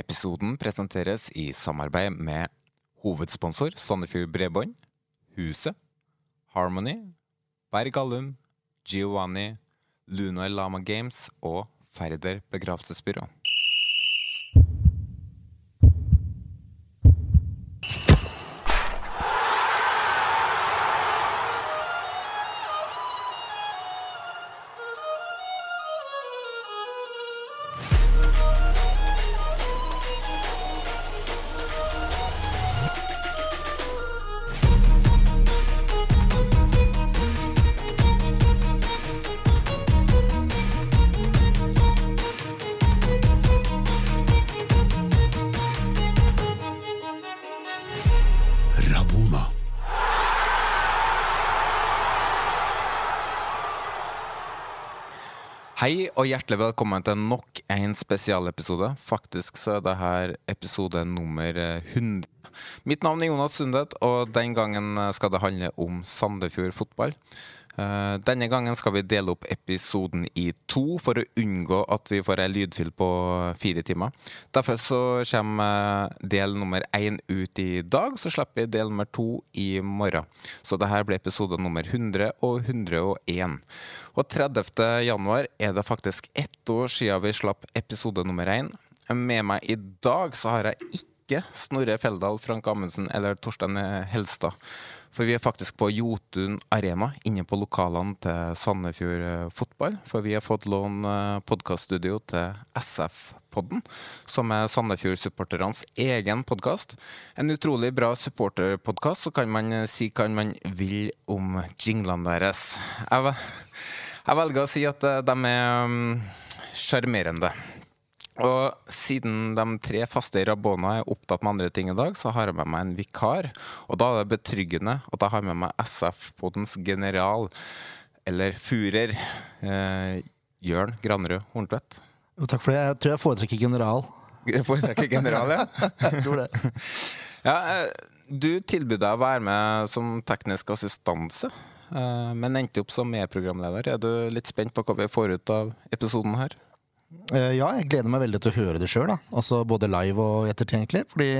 Episoden presenteres i samarbeid med hovedsponsor Sandefjord Bredbånd, Huset, Harmony, Berg Allum, Giovanni, Lunar Lama Games og Færder begravelsesbyrå. Og hjertelig velkommen til nok en spesialepisode. Faktisk så er det her episode nummer eh, 100. Mitt navn er Jonas Sundet, og den gangen eh, skal det handle om Sandefjord fotball. Eh, Denne gangen skal vi dele opp episoden i to for å unngå at vi får ei lydfil på fire timer. Derfor så kommer eh, del nummer én ut i dag, så slipper vi del nummer to i morgen. Så det her blir episode nummer 100 og 101. Og 30. januar er det faktisk ett år siden vi slapp episode nummer én. Med meg i dag så har jeg ikke Snorre Feldal, Frank Amundsen eller Torstein Helstad. For vi er faktisk på Jotun Arena, inne på lokalene til Sandefjord eh, fotball. For vi har fått låne podkaststudio til SF-podden, som er Sandefjord-supporternes egen podkast. En utrolig bra supporterpodkast, så kan man eh, si hva man vil om jinglene deres. Jeg, jeg velger å si at eh, de er mm, sjarmerende. Og siden de tre faste i Rabona er opptatt med andre ting i dag, så har jeg med meg en vikar. Og da er det betryggende at jeg har med meg SF-podens general, eller furer, eh, Jørn Granerød Horntvedt. Takk for det. Jeg tror jeg foretrekker general. Jeg Foretrekker general, ja. Jeg tror det. ja eh, du tilbød deg å være med som teknisk assistanse, men endte opp som medprogramleder. Er du litt spent på hva vi får ut av episoden her? Eh, Ja, jeg gleder meg veldig til å høre det sjøl. Altså både live og ettertid, egentlig. Fordi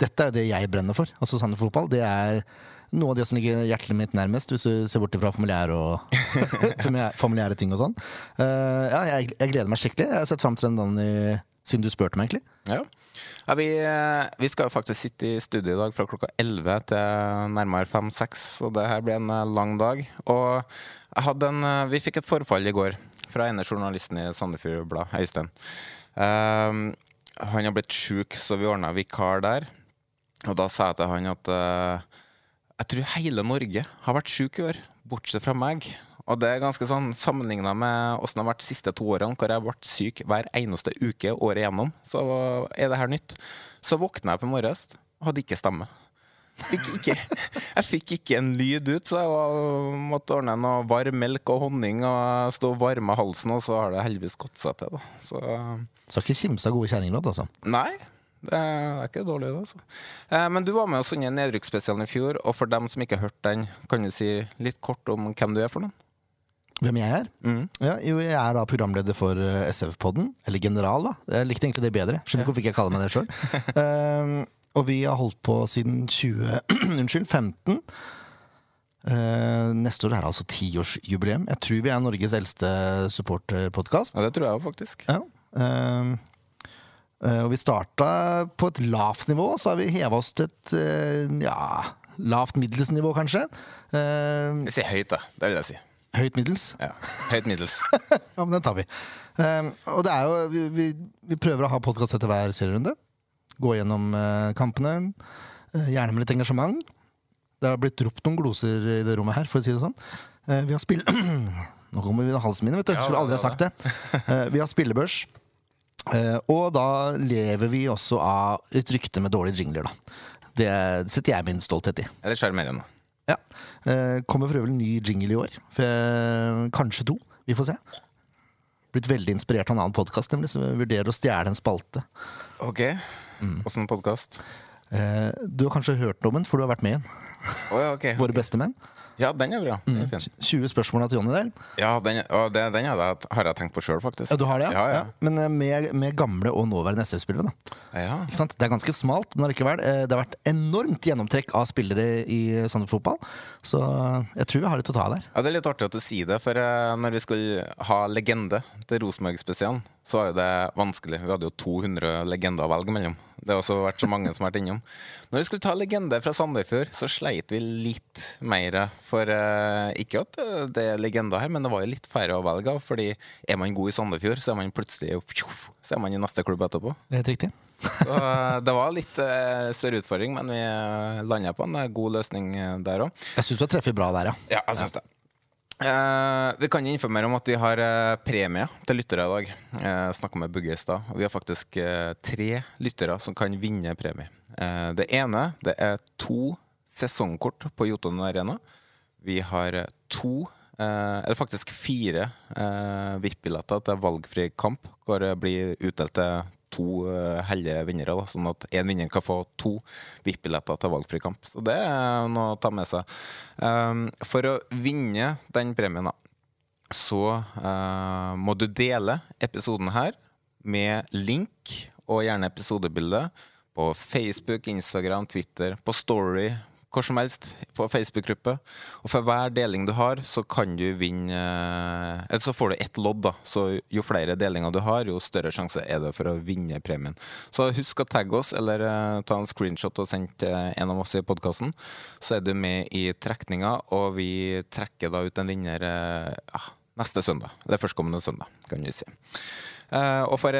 dette er jo det jeg brenner for. Altså Sandefjord fotball. Det er noe av det som ligger hjertet mitt nærmest, hvis du ser bort fra familiære- familiære ting og sånn. Eh, Ja, jeg, jeg gleder meg skikkelig. Jeg har sett fram til den dagen i, siden du spurte meg, egentlig. Ja. ja vi, eh, vi skal jo faktisk sitte i studio i dag fra klokka 11 til nærmere 5-6, og det her blir en eh, lang dag. Og en, eh, vi fikk et forfall i går fra ene journalisten i Sandefjord Blad, Øystein. Um, han har blitt sjuk, så vi ordna vikar der. Og da sa jeg til han at uh, jeg tror hele Norge har vært sjuk i år, bortsett fra meg. Og det er ganske sånn sammenligna med åssen det har vært de siste to årene, hvor jeg har vært syk hver eneste uke året igjennom. Så er det her nytt. Så våkna jeg på morges hadde ikke stemme. Fikk ikke, jeg fikk ikke en lyd ut, så jeg var, måtte ordne noe varm melk og honning og stå og varme halsen, og så har det heldigvis gått seg til. Da. Så Skal ikke kimse av gode kjerringlåt, altså. Nei, det er ikke dårlig, det. Altså. Eh, men du var med oss under nedrykksspesialen i fjor, og for dem som ikke har hørt den, kan du si litt kort om hvem du er for noen? Hvem jeg er? Mm. Ja, jo, jeg er da programleder for eh, SF-podden. Eller general, da. Jeg likte egentlig det bedre. Skjønner ikke hvorfor ikke jeg kaller meg det sjøl. og vi har holdt på siden 20... unnskyld, 15. Uh, neste år er det altså tiårsjubileum. Jeg tror vi er Norges eldste supporterpodkast. Ja, det tror jeg òg, faktisk. Ja. Uh, og vi starta på et lavt nivå, så har vi heva oss til et eh, ja, lavt middels nivå, kanskje. Jeg sier høyt, da. Det vil jeg si. Høyt middels. Ja. Høyt middels. Ja, men den tar vi. Um, og det er jo Vi, vi, vi prøver å ha podkast etter hver serierunde. Gå gjennom uh, kampene. Uh, gjerne med litt engasjement. Det har blitt ropt noen gloser i det rommet her, for å si det sånn. Uh, vi har spill... Nå kommer vi til halsen min, vet du. Ja, Skulle aldri ha sagt det. Vi har spillebørs. Og da lever vi også av et rykte med dårlige jingler, da. Det setter jeg min stolthet i. Eller sjarmerende. Ja. Eh, kommer for øvrig en ny jingle i år. Kanskje to. Vi får se. Blitt veldig inspirert av en annen podkast, nemlig, så vi vurderer å stjele en spalte. Ok. Åssen podkast? Eh, du har kanskje hørt om den, for du har vært med i den. Oh, ja, okay. Våre bestemenn. Ja, den er bra. Den er fin. 20 spørsmål til Jonny der. Ja, den, og det, den jeg, har jeg tenkt på sjøl, faktisk. Ja, du har det, ja? Ja, Men eh, med, med gamle og nåværende SF-spillere. ja. ja. Ikke sant? Det er ganske smalt, men allikevel. eh, Det har vært enormt gjennomtrekk av spillere i Sandefjord fotball. Så eh, jeg tror vi har litt å ta der. Ja, Det er litt artig at du sier det, for eh, når vi skulle ha legende til Rosenborg-spesialen, så var jo det vanskelig. Vi hadde jo 200 legender å velge mellom. Det har også vært så mange som har vært innom. Når vi skulle ta legende fra Sandefjord, så sleit vi litt mer. For eh, ikke at eh, det er legender her, men det var jo litt færre å velge av. Fordi er man god i Sandefjord, så er man plutselig så er man i neste klubb etterpå. Det er helt riktig. Så eh, det var litt eh, større utfordring, men vi uh, landa på en eh, god løsning eh, der òg. Jeg syns du har treffet bra der, ja. Ja, jeg synes det. Eh, vi kan informere om at vi har eh, premie til lyttere i dag. Eh, Snakka med Bugge i stad. Vi har faktisk eh, tre lyttere som kan vinne premie. Eh, det ene det er to sesongkort på Jotun Arena. Vi har eh, to, eh, eller faktisk fire, VIP-billetter til valgfri kamp. Hvor det blir utdelt til to eh, heldige vinnere. Da, sånn at én vinner kan få to VIP-billetter til valgfri kamp. Så det er noe å ta med seg. Um, for å vinne den premien, da, så eh, må du dele episoden her med link og gjerne episodebilde på Facebook, Instagram, Twitter, på Story, hvor som helst på Facebook-gruppe. Og for hver deling du har, så kan du vinne eh, Eller så får du ett lodd, da. Så jo flere delinger du har, jo større sjanse er det for å vinne premien. Så husk å tagge oss, eller eh, ta en screenshot og send til en av oss i podkasten. Så er du med i trekninga, og vi trekker da ut en vinner eh, ja, neste søndag. Eller førstkommende søndag, kan vi si. Og for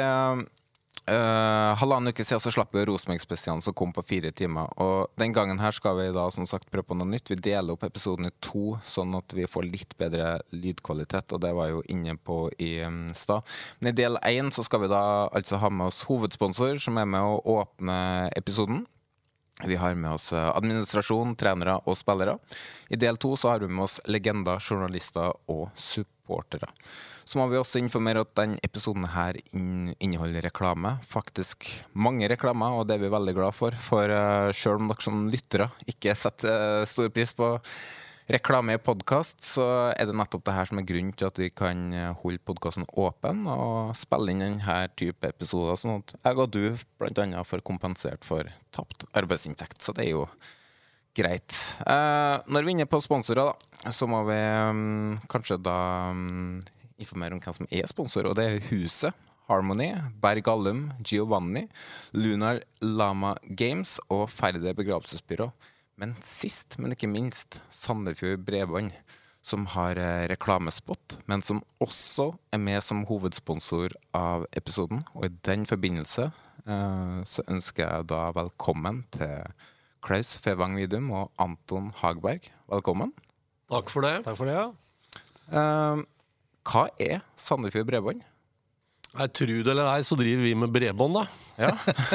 Uh, halvannen uke siden så slapp vi Rosenborg-spesialen som kom på fire timer. Og den gangen her skal vi da som sagt prøve på noe nytt. Vi deler opp episoden i to, sånn at vi får litt bedre lydkvalitet. Og det var jo inne på i um, stad. Men i del én så skal vi da altså ha med oss hovedsponsor, som er med å åpne episoden. Vi har med oss eh, administrasjon, trenere og spillere. I del to så har vi med oss legender, journalister og supportere. Så må vi også informere at denne episoden her inneholder reklame. Faktisk mange reklamer, og det er vi veldig glad for. For uh, selv om dere som lyttere ikke setter uh, stor pris på reklame i podkast, så er det nettopp det her som er grunnen til at vi kan eh, holde podkasten åpen og spille inn denne type episoder, sånn at jeg og du bl.a. får kompensert for tapt arbeidsinntekt. Så det er jo greit. Eh, når vi er inne på sponsorer, da, så må vi um, kanskje da mm, informere om hvem som er sponsor, og det er Huset. Harmony, Berg Allum, Giovanni, Lunar Lama Games og Færder begravelsesbyrå. Men sist, men ikke minst, Sandefjord Bredbånd, som har reklamespott, men som også er med som hovedsponsor av episoden. Og i den forbindelse eh, så ønsker jeg da velkommen til Klaus Fevang Vidum og Anton Hagberg. Velkommen. Takk for det. Takk for det, ja. Eh, hva er Sandefjord Bredbånd? Nei, tror det eller ei, så driver vi med bredbånd, da. Ja.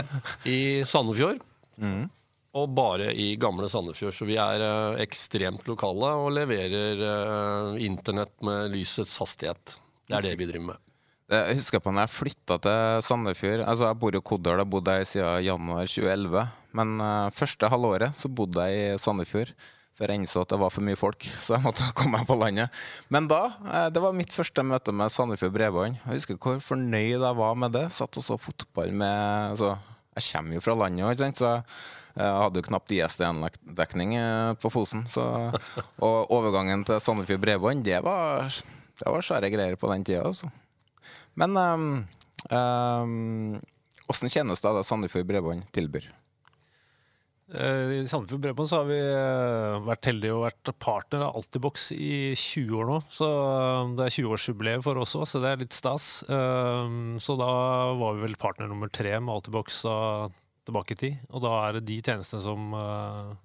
I Sandefjord. Mm. Og bare i gamle Sandefjord. Så vi er eh, ekstremt lokale og leverer eh, internett med lysets hastighet. Det er det vi driver med. Jeg husker på når jeg flytta til Sandefjord. Altså Jeg bor i Kodal, jeg bodde jeg siden januar 2011. Men uh, første halvåret så bodde jeg i Sandefjord. For jeg innså at det var for mye folk, så jeg måtte komme meg på landet. Men da, eh, det var mitt første møte med Sandefjord Bredbånd. Jeg husker hvor fornøyd jeg var med det. Satt og så fotball med altså, Jeg kommer jo fra landet òg. Så jeg hadde jo knapt ISDN-dekning eh, på Fosen. Så, og overgangen til Sandefjord Bredbånd, det var, det var svære greier på den tida. Altså. Men um, um, hvordan kjennes det det Sandefjord Bredbånd tilbyr? Eh, I Sandefjord Bredbånd har vi eh, vært heldige og vært partner av Altibox i 20 år nå. Så eh, det er 20-årsjubileet for oss òg, så det er litt stas. Så da var vi vel partner nummer tre med Altibox tilbake i tid. Og da er det de tjenestene som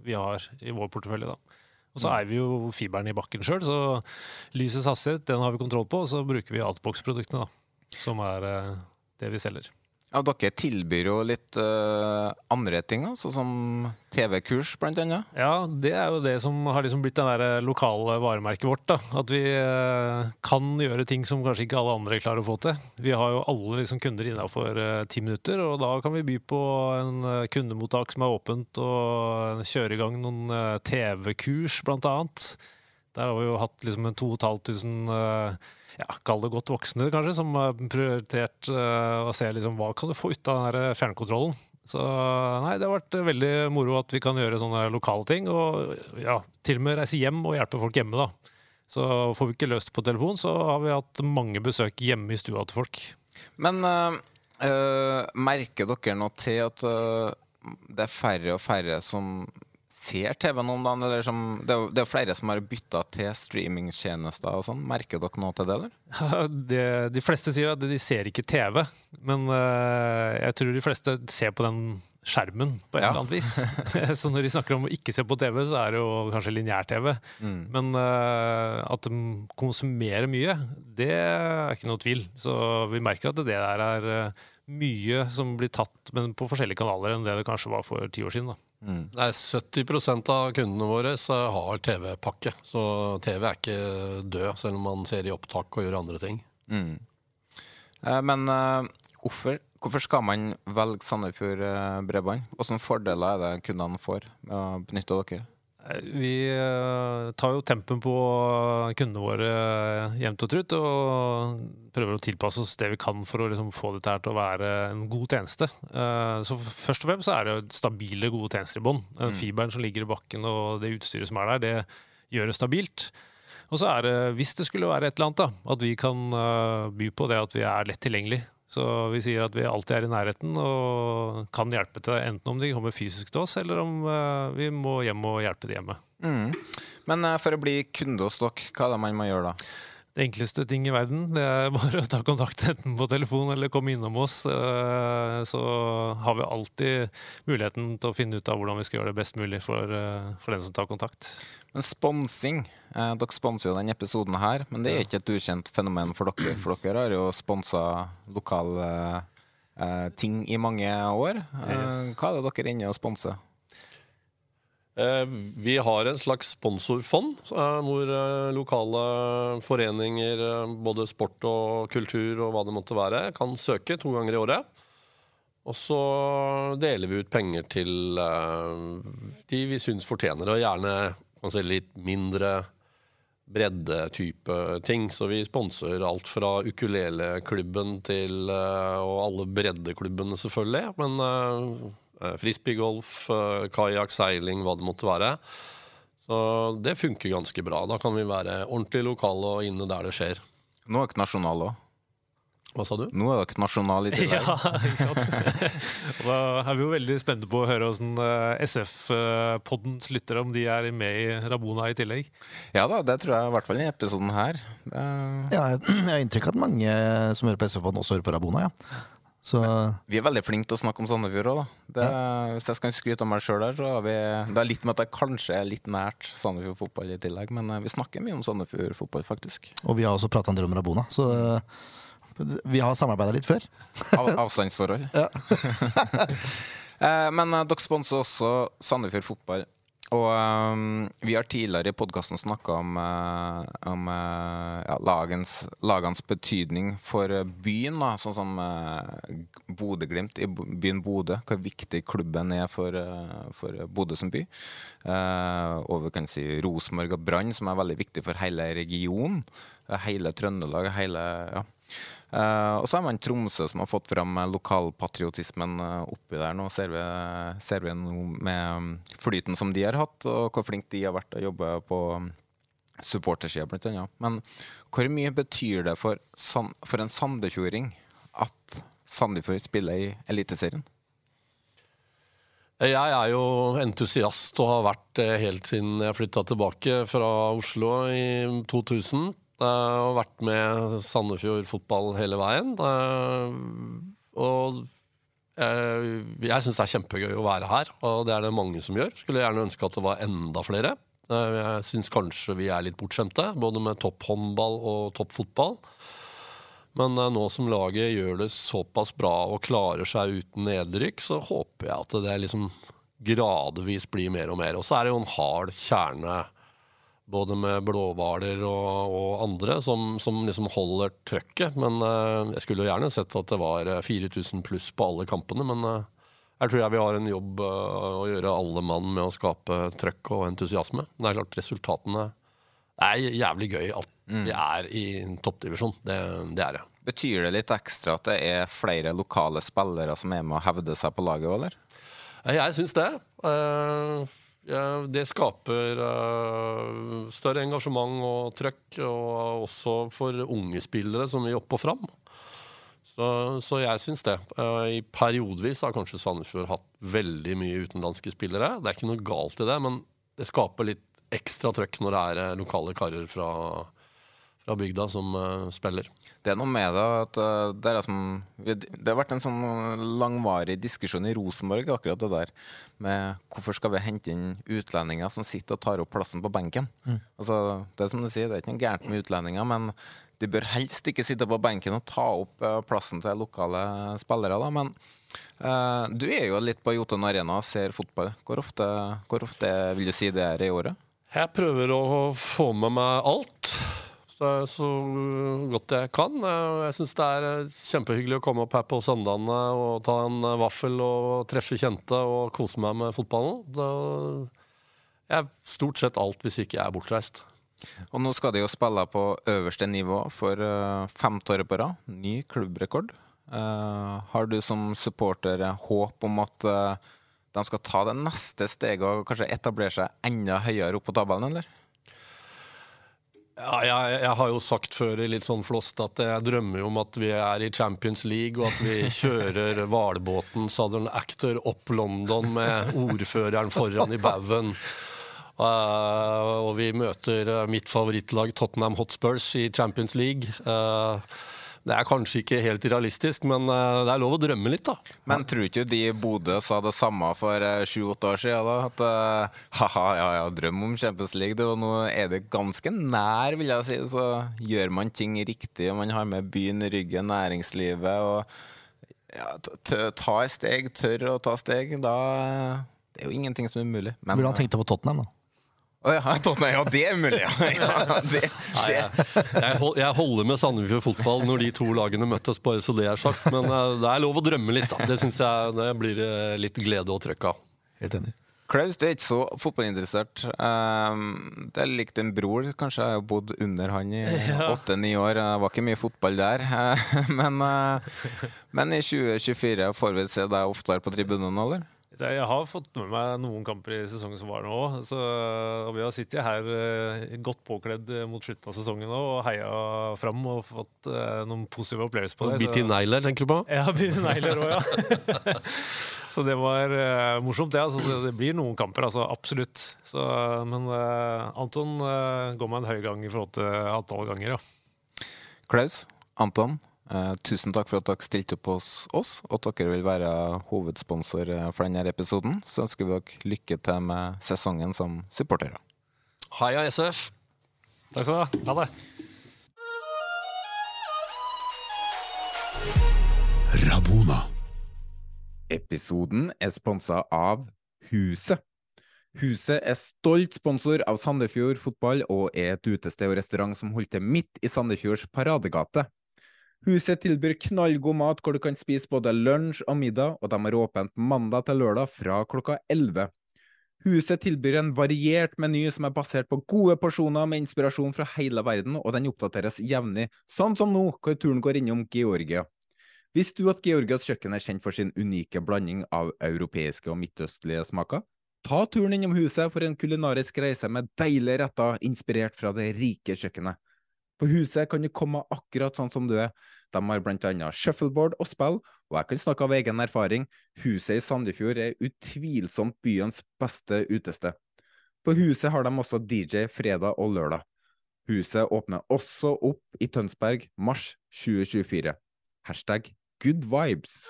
vi har i vår portefølje, da. Og så eier vi jo fiberen i bakken sjøl, så lysets hastighet den har vi kontroll på. Og så bruker vi Altibox-produktene, da. Som er det vi selger. Ja, dere tilbyr jo litt uh, andre ting, sånn som TV-kurs, annet. Ja, det er jo det som har liksom blitt det lokale varemerket vårt. da. At vi uh, kan gjøre ting som kanskje ikke alle andre klarer å få til. Vi har jo alle liksom kunder innafor ti minutter, og da kan vi by på en eh, kundemottak som er åpent, og kjøre i gang noen eh, TV-kurs, annet. Der har vi jo hatt liksom en 2500 ja, kall det godt voksne, kanskje, som har eh, å se liksom, hva kan du få ut av den fjernkontrollen. Så nei, det har vært veldig moro at vi kan gjøre sånne lokale ting. Og ja, til og med reise hjem og hjelpe folk hjemme, da. Så får vi ikke løst på telefon, så har vi hatt mange besøk hjemme i stua til folk. Men eh, eh, merker dere noe til at eh, det er færre og færre som ser TV nå om dagen? Eller som, det, er det er flere som har bytta til streamingtjenester og sånn. Merker dere noe til det, eller? Det, de fleste sier at de ser ikke TV, men uh, jeg tror de fleste ser på den skjermen på et Ja. eller annet vis. så når de snakker om å ikke se på TV, så er det jo kanskje lineær-TV. Mm. Men uh, at de konsumerer mye, det er ikke noe tvil. Så vi merker at det der er uh, mye som blir tatt, men på forskjellige kanaler enn det det kanskje var for ti år siden. da. Det Nei, 70% av kundene våre har TV-pakke. Så TV er ikke død, selv om man ser i opptak og gjør andre ting. Mm. Eh, men eh, hvorfor, hvorfor skal man velge Sandefjord eh, bredbånd? Hvilke fordeler er det kundene får med å benytte dere? Eh, Vi eh, tar jo tempen på kundene våre jevnt og trutt, og prøver å tilpasse oss det vi kan for å liksom få dette her til å være en god tjeneste. Eh, Så først og fremst så er det stabile, gode tjenester i bånn. Fiberen som ligger i bakken og det utstyret som er der, det gjør det stabilt. Og så er det, hvis det skulle være et eller annet, da, at vi kan eh, by på det at vi er lett tilgjengelig. Så vi sier at vi alltid er i nærheten og kan hjelpe til, enten om de kommer fysisk til oss, eller om eh, vi må hjem og hjelpe de hjemme. Mm. Men eh, for å bli kunde hos dere, hva er det man må gjøre da? Det enkleste ting i verden det er bare å ta kontakt enten på telefon eller komme innom oss. eh, Så har vi alltid muligheten til å finne ut av hvordan vi skal gjøre det best mulig for, eh, for den som tar kontakt. Men sponsing eh, Dere sponser jo denne episoden her, men det er ikke et ukjent fenomen for dere. For dere har jo sponsa lokale ting i mange år. Hva er det dere er inne og sponser? Eh, Vi har en slags sponsorfond, eh, hvor eh, lokale foreninger, både sport og kultur og hva det måtte være, kan søke to ganger i året. Og så deler vi ut penger til de vi syns fortjener og gjerne kanskje litt mindre breddetype ting. Så vi sponser alt fra ukuleleklubben til Og alle breddeklubbene, selvfølgelig. Men frisbeegolf, uh, kajakk, seiling, hva det måtte være. Så det funker ganske bra. Da kan vi være ordentlig lokale og inne der det skjer. Nå er dere nasjonale òg. Hva sa du? Nå er dere nasjonale i tillegg. Ja, ikke sant? Og da er vi jo veldig spente på å høre åssen SF-poddens lyttere, om de er med i Rabona i tillegg. Ja da, det tror jeg i hvert fall i episoden her. Eh, Ja, jeg jeg har inntrykk av at mange som hører på SF-podden, også hører på Rabona. Ja. Så Vi er veldig flinke til å snakke om Sandefjord òg, da. Det, Hvis jeg skal skryte av meg sjøl der, så har vi Det er litt med at jeg kanskje er litt nært Sandefjord fotball i tillegg, men eh, vi snakker mye om Sandefjord fotball, faktisk. Og vi har også prata en del om Rabona, så eh, vi har samarbeida litt før. Av, avstandsforhold. Eh, Men dere sponser også Sandefjord fotball. Og um, vi har tidligere i podkasten snakka om, uh, om uh, ja, lagens, lagens, betydning for eh, byen. Da. Sånn som uh, Bodø-Glimt i byen Bodø. Hvor viktig klubben er for, uh, for Bodø som by. Og vi kan si Rosenborg og Brann, som er veldig viktig for hele regionen. Hele Trøndelag. Hele, ja. Eh, og så har man Tromsø, som har fått fram eh, lokalpatriotismen eh, oppi der. Nå ser vi, ser vi nå med mm, flyten som de har hatt, og hvor flinke de har vært til å jobbe på mm, supportersida, annet. Men hvor mye betyr det for, for en sandefjording at Sandefjord spiller i Eliteserien? Jeg er jo entusiast og har vært det helt siden jeg flytta tilbake fra Oslo i 2000. Og vært med Sandefjord fotball hele veien. Og jeg, jeg syns det er kjempegøy å være her, og det er det mange som gjør. Skulle gjerne ønske at det var enda flere. Jeg syns kanskje vi er litt bortskjemte, både med topphåndball og toppfotball. Men eh, nå som laget gjør det såpass bra og klarer seg uten nedrykk, så håper jeg at det liksom gradvis blir mer og mer. Og så er det jo en hard kjerne, både med blåhvaler og, og, andre, som, som, liksom holder trøkket. Men uh, jeg skulle jo gjerne sett at det var 4000 eh, pluss på alle kampene. Men uh, jeg tror jeg vi har en jobb uh, å gjøre alle mann med å skape trøkk og entusiasme. Men det er klart resultatene Det er jævlig gøy at mm. vi er i toppdivisjon. Det, det er det. Betyr det litt ekstra at det er flere lokale spillere som er med å hevde seg på laget, eller? Jeg syns det. Eh, det skaper eh, større engasjement og trøkk, og også for unge spillere som vil opp og fram. Så, så jeg syns det. Eh, I periodevis har kanskje Sandefjord hatt veldig mye utenlandske spillere. Det er ikke noe galt i det, men det skaper litt ekstra trøkk når det er lokale karer fra, fra bygda som spiller. Det er noe med det at uh, det, er som, det har vært en sånn langvarig diskusjon i Rosenborg, akkurat det der med hvorfor skal vi hente inn utlendinger som sitter og tar opp plassen på benken. Mm. Altså, det er som du sier, det er ikke noe gærent med utlendinger, men de bør helst ikke sitte på benken og ta opp uh, plassen til lokale spillere. Da. Men uh, du er jo litt på Jotun Arena og ser fotball. Hvor ofte, hvor ofte vil du si det er i året? Jeg prøver å få med meg alt så godt jeg kan. Jeg syns det er eh, kjempehyggelig å komme opp her på søndagene og ta en eh, vaffel og treffe kjente og kose meg med fotballen. jeg er stort sett alt hvis ikke jeg er bortreist. Og nå skal de jo spille på øverste nivå for femte året på rad. Ny klubbrekord. Har du som supporter håp om at de skal ta det neste steget og kanskje etablere seg enda høyere opp på tabellen, eller? Ja, jeg, jeg, har jo sagt før i litt sånn flost at jeg drømmer om at vi er i Champions League, og at vi kjører hvalbåten Southern Actor opp London med ordføreren foran i baugen. Uh, og vi møter mitt favorittlag Tottenham Hotspurs i Champions League. Uh, det er kanskje ikke helt realistisk, men uh, det er lov å drømme litt, da. Men tror ikke de i Bodø sa det samme for eh, sju-åtte år siden? da, At uh, ha-ha, ja ja, drøm om Champions League. Det, og nå er det ganske nær, vil jeg si. Så gjør man ting riktig, og man har med byen i ryggen, næringslivet, og ja, tar steg, tør å ta steg, da Det er jo ingenting som er umulig. Men, Burde han tenkt på Tottenham, da? Oh, ja, ja, det er mulig, ja. ja det, Nei, jeg, jeg, holder med Sandefjord fotball når de to lagene møttes, bare så det er sagt. Men uh, det er lov å drømme litt. Da. Det syns jeg det blir uh, litt glede og trøkk av. Helt enig. Klaus du er ikke så fotballinteressert. Um, det er likt en bror. Kanskje jeg har bodd under han i åtte-ni år. Det var ikke mye fotball der. men, uh, men i 2024 får vi se deg oftere på tribunene, eller? Jeg har fått med meg noen kamper i sesongen som var nå. òg. og vi har sittet her eh, godt påkledd mot slutten av sesongen og heia fram og fått uh, noen positive opplevelser på det. Bitt i negler, tenker du på? Ja, bitt i negler òg, ja. så det var uh, morsomt, det. Altså, det blir noen kamper, altså. Absolutt. Så, men uh, Anton går meg en høy gang i forhold til antall ganger, ja. Klaus, Anton, Uh, tusen takk for at dere stilte opp hos oss, og at dere vil være hovedsponsor eh, for denne episoden. Så ønsker vi dere lykke til med sesongen som supportere. Heia SF. Takk skal du ha. Ha det. Rabona. Episoden er sponsa av Huset. Huset er stolt sponsor av Sandefjord fotball og er et utested og restaurant som holder til midt i Sandefjords paradegate. Huset tilbyr knallgod mat hvor du kan spise både lunsj og middag, og de har åpent mandag til lørdag fra klokka 11. Huset tilbyr en variert meny som er basert på gode porsjoner med inspirasjon fra hele verden, og den oppdateres jevnlig, sånn som nå, hvor turen går innom Georgia. Visste du at Georgias kjøkken er kjent for sin unike blanding av europeiske og midtøstlige smaker? Ta turen innom huset for en kulinarisk reise med deilige retter inspirert fra det rike kjøkkenet. På huset kan du komme akkurat sånn som du er. De har blant annet shuffleboard og spill, og jeg kan snakke av egen erfaring. Huset i Sandefjord er utvilsomt byens beste utested. På huset har de også DJ fredag og lørdag. Huset åpner også opp i Tønsberg mars 2024. Hashtag good vibes.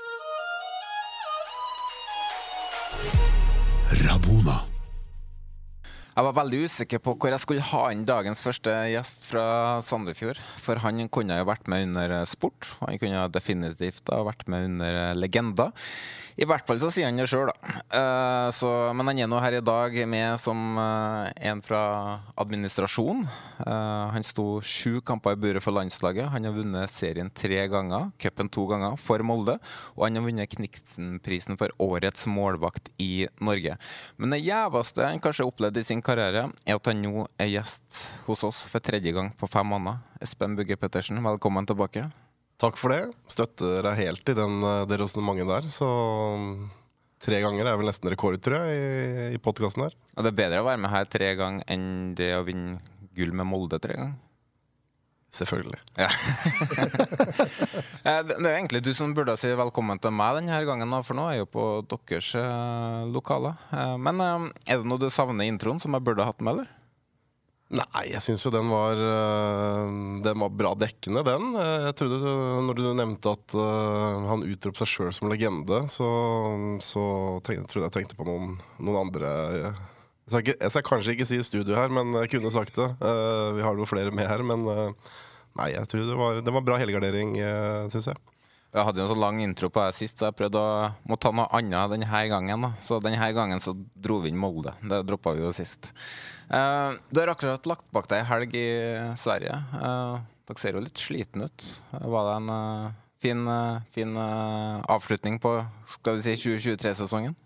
Rabona. Jeg var veldig usikker på hvor jeg skulle ha inn dagens første gjest fra Sandefjord. For han kunne jo vært med under sport. Han kunne definitivt ha vært med under legender. I hvert fall så sier han det sjøl, da. Uh, så, men han er nå her i dag med som uh, en fra administrasjon. Uh, han sto sju kamper i buret for landslaget. Han har vunnet serien tre ganger, cupen to ganger for Molde. Og han har vunnet Kniksenprisen for årets målvakt i Norge. Men det gjeveste han kanskje har opplevd i sin karriere, er at han nå er gjest hos oss for tredje gang på fem måneder. Espen Bugge Pettersen, velkommen tilbake. Takk for det. Støtter deg helt i den, eh, det resonnementet der. Så mm, tre ganger er vel nesten rekord, tror jeg, i, i podkasten her. Og det er bedre å være med her tre ganger enn det å vinne gull med Molde tre ganger? Selvfølgelig. Ja. Eh, det er egentlig du som burde si velkommen til meg denne gangen, for nå er jeg jo på deres uh, lokaler. Uh, men er det noe du savner i introen som jeg burde hatt med, eller? Nei, jeg syns jo den var, eh, den var bra dekkende, den. Eh, jeg trodde, Når du nevnte at han utropte seg sjøl som legende, så, så tenkte, trodde jeg tenkte på noen, noen andre jeg skal, jeg skal, kanskje ikke si studio her, men jeg kunne sagt det. Vi har noen flere med her, men nei, jeg tror det var, det var bra helgardering, syns jeg. Jeg hadde jo en så lang intro på det sist, så jeg prøvde å må ta noe annet denne gangen. Da. Så denne gangen så dro vi inn Molde. Det droppa vi jo sist. Uh, du har akkurat lagt bak deg ei helg i Sverige. Uh, dere ser jo litt sliten ut. Var det en uh, fin, fin avslutning på skal vi si 2023-sesongen?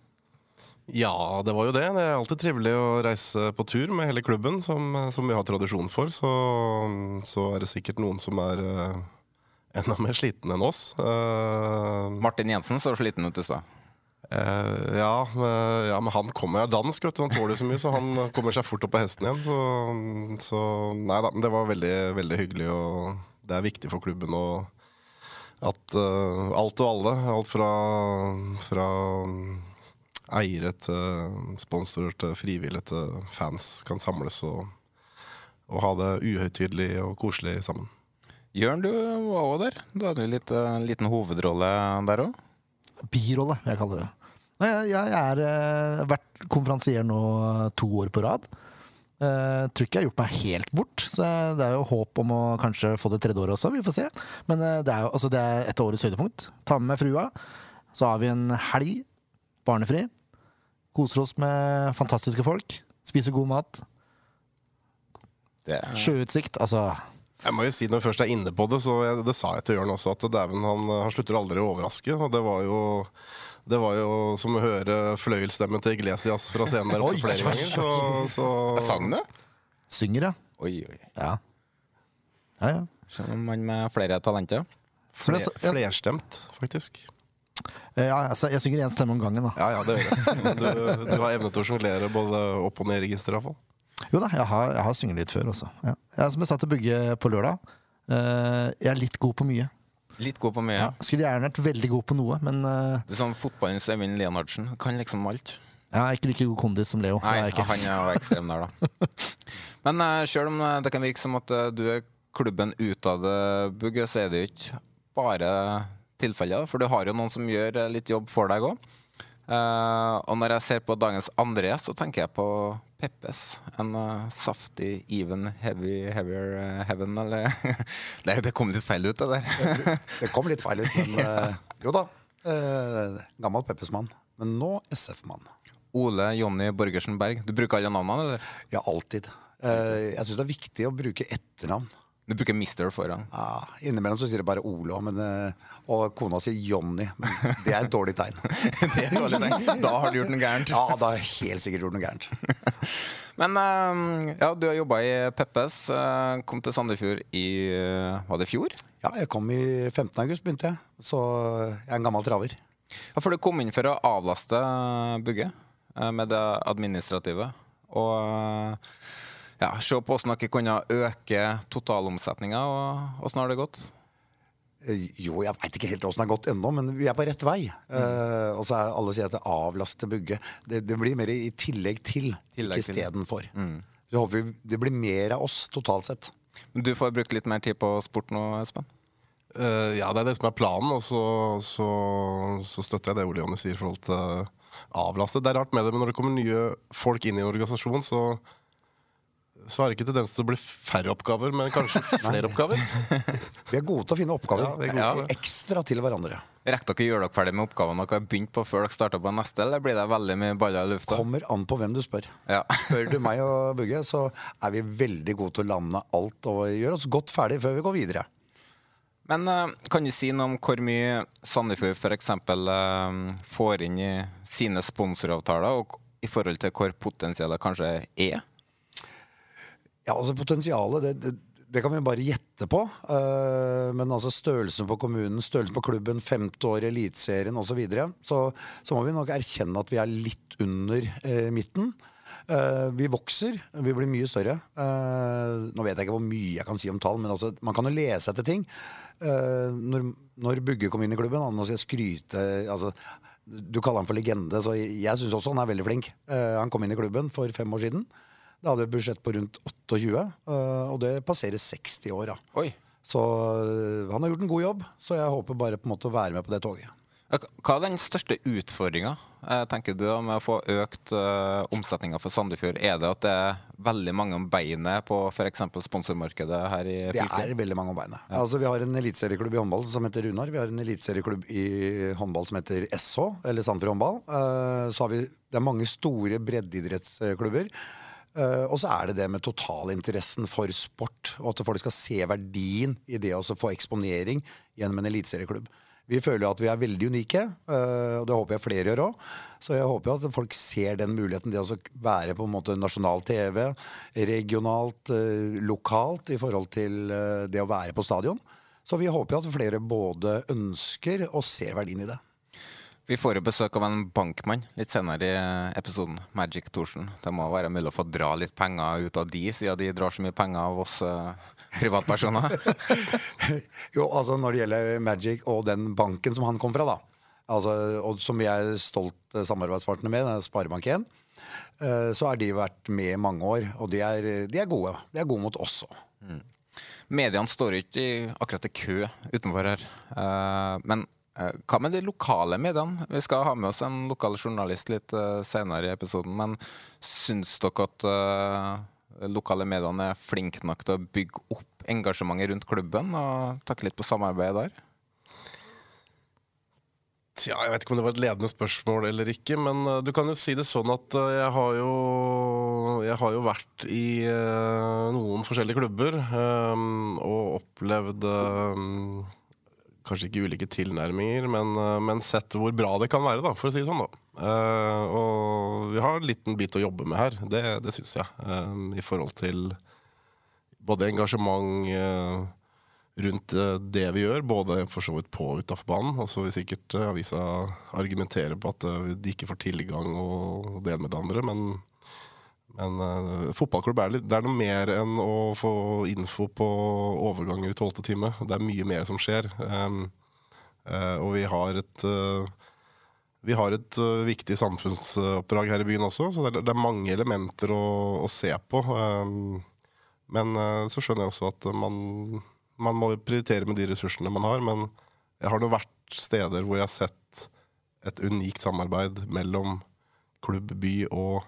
Ja, det var jo det. Det er alltid trivelig å reise på tur med hele klubben, som, som vi har tradisjon for. Så, så, er det sikkert noen som er enda mer sliten enn oss. Uh, Martin Jensen så sliten ut i stad. Uh, ja, uh, ja, men han kommer jo dansk, vet du. Han tåler så mye, så han kommer seg fort opp på hesten igjen. Så, så nei da, men det var veldig, veldig hyggelig, og det er viktig for klubben og at alt og alle, alt fra, fra eiere til sponsorer til frivillige til fans, kan samles og, og ha det uhøytidelig og koselig sammen. Jørn, du var òg der. Du hadde en uh, liten hovedrolle der òg? Birolle, jeg kaller det. Jeg, jeg er uh, vært konferansier nå uh, to år på rad. Uh, tror ikke jeg har gjort meg helt bort, så det er jo håp om å kanskje få det tredje året også. Vi får se. Men uh, det, er jo, altså, det er et årets høydepunkt. Ta med frua. Så har vi en helg. Barnefri. Koser oss med fantastiske folk. Spiser god mat. Er... Sjøutsikt. Altså jeg må jo si Når vi først er inne på det, så jeg, det sa jeg til Jørn også, at dæven, han, han, slutter aldri å overraske. Og det var jo, det var jo som å høre fløyelsstemmen til Iglesias fra scenen der oppe flere ganger. Så, så... Jeg sang det? Synger, ja. Oi, oi. Ja. Ja, ja. Som mann med flere talenter. Fler, flerstemt, faktisk. Ja, altså, jeg synger én stemme om gangen. da Ja, ja, det gjør. Du, du har evne til å sjonglere både opp- og ned-register, iallfall. Jo da, jeg har, jeg har sunget litt før også. Ja. Jeg, som jeg sa til Bugge på lørdag, uh, jeg er litt god på mye. Litt god på mye? Ja, skulle gjerne vært veldig god på noe, men uh, Du er sånn fotballens Eivind Leonardsen. Kan liksom alt. Er ikke like god kondis som Leo. Nei, er han er jo ekstrem der, da. men uh, eh, sjøl om det kan virke som at uh, du er klubben utad, Bugge, så er det jo ikke bare tilfellet. For du har jo noen som gjør litt jobb for deg òg. Uh, og når jeg ser på dagens andre gjest, så tenker jeg på Peppes. En uh, saftig, even, heavy, heavier uh, heaven, eller det, det, kom litt feil ut, det der. det, det, kom litt feil ut, men jo da. gammel Peppes-mann. Men nå SF-mann. Ole Jonny Borgersen Berg. Du bruker alle navnene, eller? Ja, alltid. jeg syns det er viktig å bruke etternavn. Du bruker Mister foran? Ja, Innimellom så sier det bare Olo, men, eh, og kona sier Johnny. Men det er et dårlig tegn. det er et dårlig tegn. Da har du gjort noe gærent. Ja, da har jeg helt sikkert gjort noe gærent. men eh, ja, du har jobba i Peppes. Eh, kom til Sandefjord i Var det fjor? Ja, jeg kom i 15. august, begynte jeg. Så jeg er en gammel traver. Ja, For du kom inn for å avlaste Bugge med det administrative. Og ja, se på hvordan dere kunne øke totalomsetninga, og åssen har det gått? Eh, jo, jeg veit ikke helt åssen det har gått ennå, men vi er på rett vei. Mm. Uh, og så er alle sier at det avlaster bygget. Det, det, blir mer i tillegg til, tillegg ikke istedenfor. Mm. Så håper vi det blir mer av oss totalt sett. Men du får brukt litt mer tid på sport nå, Espen? Uh, ja, det er det som er planen, og så, så, så støtter jeg det Ole Jonny sier i forhold til avlaste. Det er rart med det, men når det kommer nye folk inn i en organisasjon, så så har det ikke tendens til å bli færre oppgaver, men kanskje flere oppgaver. vi er gode til å finne oppgaver. Ja, ja. Ekstra til hverandre. Rekker dere å gjøre dere ferdig med oppgavene dere har begynt på før dere starter på neste, eller blir det veldig mye baller i lufta? Kommer an på hvem du spør. Ja. spør du meg og Bugge, så er vi veldig gode til å lande alt og gjøre oss godt ferdig før vi går videre. Men uh, kan du si noe om hvor mye Sandefjord f.eks. Uh, får inn i sine sponsoravtaler, og i forhold til hvor potensialet kanskje er? Ja, altså Potensialet, det, det, det, kan vi bare gjette på. Uh, men altså størrelsen på kommunen, størrelsen på klubben, femte år i Eliteserien osv. Så, videre, så så må vi nok erkjenne at vi er litt under uh, midten. Uh, vi vokser, vi blir mye større. nå vet jeg ikke hvor mye jeg kan si om tall, men altså, man kan jo lese etter ting. når, når Bugge kom inn i klubben, nå skal jeg skryte altså, Du kaller han for legende, så jeg syns også han er veldig flink. han kom inn i klubben for fem år siden. Da hadde vi et budsjett på rundt 28, eh, og det passerer 60 år. Ja. Oi. Så eh, han har gjort en god jobb, så jeg håper bare på en måte å være med på det toget. Hva er den største utfordringa eh, tenker du med å få økt uh, omsetninga for Sandefjord? Er det at det er veldig mange om beinet på f.eks. sponsormarkedet her i fylket? Det er veldig mange om beinet. Ja. Altså, vi har en eliteserieklubb i håndball som heter Runar. Vi har en eliteserieklubb i håndball som heter SH, eller Sandefjord håndball. Uh, så har vi, det er mange store breddeidrettsklubber. Uh, og så er det det med totalinteressen for sport, og at folk skal se verdien i det å få eksponering gjennom en eliteserieklubb. Vi føler jo at vi er veldig unike, uh, og det håper jeg flere gjør òg. Så jeg håper at folk ser den muligheten, det å være på en måte nasjonal TV, regionalt, uh, lokalt, i forhold til det å være på stadion. Så vi håper jo at flere både ønsker og ser verdien i det. Vi får jo besøk av en bankmann litt senere i episoden. Magic Thorsen. Det må være mulig å få dra litt penger ut av de, siden de drar så mye penger av oss uh, privatpersoner. jo, altså når det gjelder Magic og den banken som han kom fra, da. Altså, og som vi er stolt samarbeidspartner med, Sparebank1, uh, så har de vært med i mange år. Og de er, de er gode. De er gode mot oss òg. Mm. Mediene står ikke akkurat i kø utenfor her. Uh, men Eh, hva med de lokale mediene? Vi skal ha med oss en lokal journalist litt uh, senere i episoden. Men syns dere at uh, lokale mediene er flinke nok til å bygge opp engasjementet rundt klubben? Og takke litt på samarbeidet der? Tja, jeg vet ikke om det var et ledende spørsmål eller ikke, men du kan jo si det sånn at jeg har jo Jeg har jo vært i noen forskjellige klubber um, og opplevd um, kanskje ikke ulike tilnærminger, men, eh, men, sett hvor bra det kan være, da, for å si det sånn. da. Uh, og vi har en liten bit å jobbe med her, det, det syns jeg. Uh, I forhold til både engasjement uh, rundt det vi gjør, både for så vidt på og utafor banen. Og så vil sikkert avisa argumentere på at de ikke får tilgang og det ene med det andre, men men uh, fotballklubb er, litt, det er noe mer enn å få info på overganger i tolvte time. Det er mye mer som skjer. Um, uh, og vi har et uh, vi har et viktig samfunnsoppdrag her i byen også, så det er, det er mange elementer å, å se på. Um, men så skjønner jeg også at man, man, må prioritere med de ressursene man har. Men jeg har nå vært steder hvor jeg har sett et unikt samarbeid mellom klubb, by og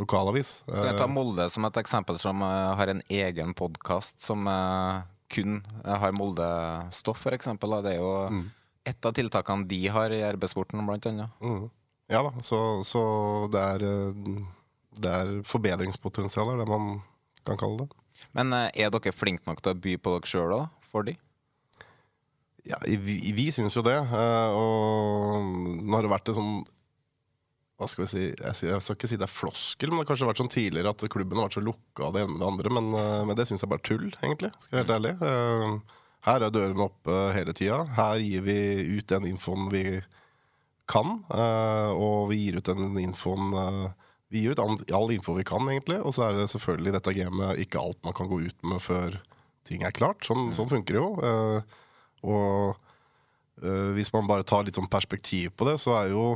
lokalavis. Skal jeg ta eh, Molde som et eksempel, som uh, har en egen podkast som uh, kun har Molde-stoff, f.eks. Det er jo mm. et av tiltakene de har i arbeidssporten, blant annet. Mm. Ja da, så, så det, er, det er forbedringspotensial, det man kan kalle det. Men er dere flinke nok til å by på dere sjøl òg, for de? Ja, vi, vi syns jo det. Og nå har det vært en sånn hva skal vi si, jeg, skal ikke si det er floskel, men det har kanskje vært sånn tidligere at klubben har vært så lukka av det ene med det andre. Men, uh, men det syns jeg bare er tull, egentlig. Skal jeg være helt ærlig. Uh, her er dørene oppe hele tida. Her gir vi ut den infoen vi kan. Uh, og vi gir ut den infoen vi gir ut all info vi kan, egentlig. Og så er det selvfølgelig dette gamet ikke alt man kan gå ut med før ting er klart. Sånn, mm. sånn funker det jo. Og hvis man bare tar litt sånn perspektiv på det, så er jo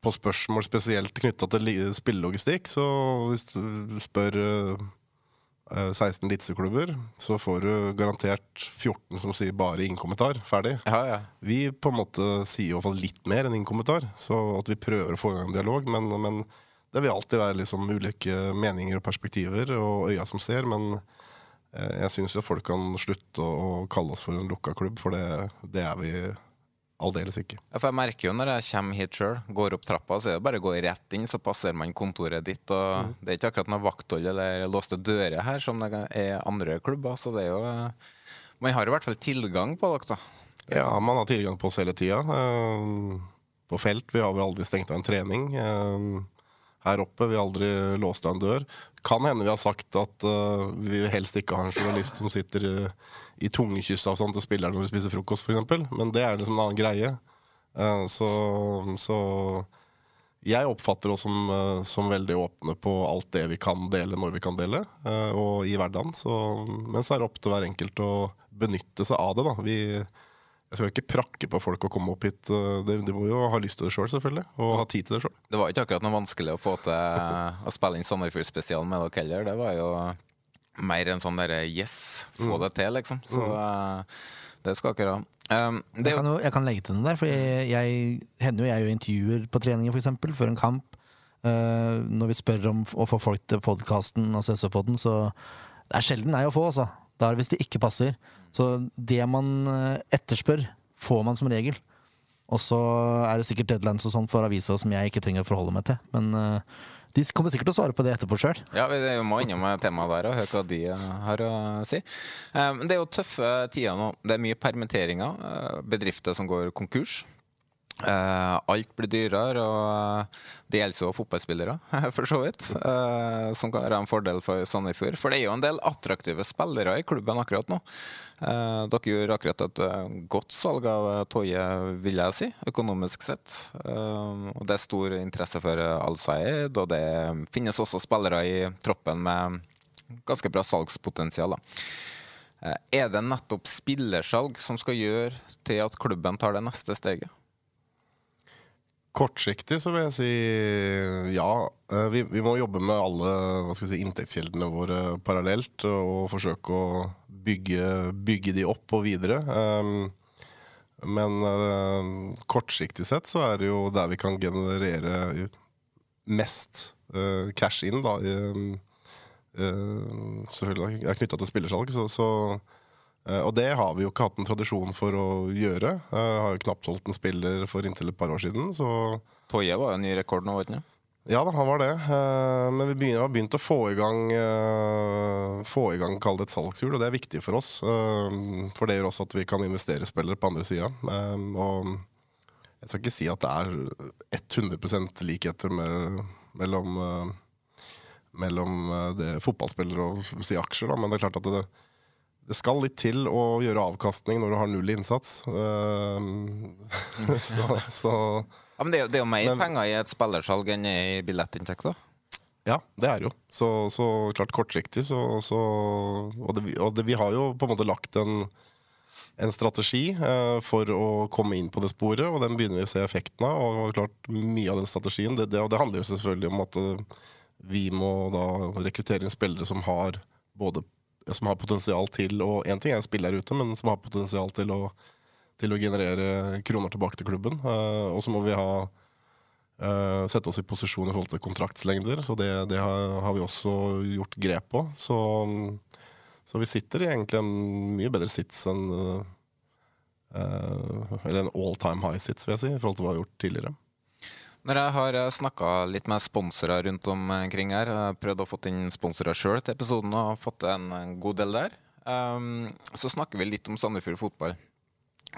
På spørsmål spesielt knytta til spillelogistikk, så hvis du spør 16 litseklubber, så får du garantert 14 som sier bare ingen kommentar. Ferdig. Ja, ja. Vi på en måte sier i hvert fall litt mer enn ingen kommentar, så at vi prøver å få i gang en dialog. Men, men, det vil alltid være liksom ulike meninger og perspektiver og øya som ser. Men eh, jeg syns jo folk kan slutte å kalle oss for en lukka klubb, for det, det er vi Aldeles ikke. Ja, for jeg merker jo når jeg kommer hit sjøl, går opp trappa, så er det bare å gå rett inn, så passerer man kontoret ditt. Og mm. Det er ikke akkurat noe vakthold eller låste dører her, som det er andre klubber. Så det er jo Man har i hvert fall tilgang på dere, da. Ja, man har tilgang på oss hele tida. Eh, på felt. Vi har vel aldri stengt av en trening. Eh, her oppe. Vi har aldri låst av en dør. Kan hende vi har sagt at uh, vi helst ikke har en journalist som sitter i tungekyssavstand til spilleren når vi spiser frokost, f.eks. Men det er liksom en annen greie. Uh, så, så, jeg oppfatter oss som, uh, som, veldig åpne på alt det vi kan dele når vi kan dele, og i hverdagen. Så, men så er det opp til hver enkelt å benytte seg av det. da. Vi jeg skal ikke prakke på folk å komme opp hit. De, de må jo ha lyst til det sjøl, selv, selvfølgelig. Og ha tid til det sjøl. Det var ikke akkurat noe vanskelig å få til å spille inn Sandefjord-spesialen med dere heller. Det var jo mer en sånn derre yes, få mm. det til, liksom. Så uh, det skal dere ha. Um, jeg, kan jo, jeg kan legge til noe der, for jeg, jeg hender jo jeg gjør intervjuer på treninger, f.eks., før en kamp. Uh, når vi spør om å få folk til podkasten, altså SV-podden, så det er sjelden nei å få, altså. Det er hvis det ikke passer. Så det man eh, etterspør, får man som regel. Og så er det sikkert deadlines og sånn for avisa som jeg ikke trenger å forholde meg til. Men uh, de kommer sikkert til å svare på det etterpå sjøl. Ja, vi må innom temaet der og høre hva de har å si. Um, det er jo tøffe tider nå. Det er mye permitteringer. Bedrifter som går konkurs. Uh, alt blir dyrere, og det gjelder jo fotballspillere, for så vidt. Uh, som kan være en fordel for Sandefjord. For det er jo en del attraktive spillere i klubben akkurat nå. Uh, dere gjør akkurat et godt salg av Toje, vil jeg si, økonomisk sett. og det er stor interesse for Al-Saeed, og det finnes også spillere i troppen med ganske bra salgspotensial. Er det nettopp spillersalg som skal gjøre til at klubben tar det neste steget? Kortsiktig så vil jeg si ja. Eh, vi, vi må jobbe med alle si, inntektskildene våre parallelt og forsøke å bygge, bygge de opp og videre. Um, men kortsiktig sett så er det jo der vi kan generere mest cash inn, da. Selvfølgelig er knytta til spillersalg, så, så og det har vi jo ikke hatt en tradisjon for å gjøre. Jeg har jo knapt holdt en spiller for inntil et par år siden. Så Toye var en ny rekord nå, vet du? Ja da, han var det. Uh, men vi begynner, har begynt å få i gang Få i gang, kall det et salgshjul, og det er viktig for oss. for det gjør også at vi kan investere spillere på andre sida. og jeg skal ikke si at det er 100 likheter med, mellom, mellom det fotballspillere og si aksjer, da, men det er klart at det, det skal litt til å gjøre avkastning når du har null innsats. Uh, så, så, ja, Men det er, jo, er mer men, penger i et spillersalg enn i billettinntekter? Ja, det er jo. Så, så klart kortsiktig så, så Og, det, og det, vi har jo på en måte lagt en, en strategi uh, for å komme inn på det sporet, og den begynner vi å se effekten av. Og klart mye av den strategien det, det, og det handler jo selvfølgelig om at uh, vi må da rekruttere inn spillere som har både som har potensial til å Én ting er spille her ute, men som har potensial til å, til å generere kroner tilbake til klubben. Uh, og så må vi ha uh, sette oss i posisjon i forhold til kontraktslengder. Så det, det har, har, vi også gjort grep på. Så, så, vi sitter i egentlig en mye bedre sits enn uh, Eller en all time high sits, vil jeg si, i forhold til hva vi har gjort tidligere. Når jeg har eh, snakka litt med sponsorer rundt omkring her, jeg prøvd å få inn sponsorer sjøl til episoden og fått en god del der, um, så snakker vi litt om Sandefjord fotball.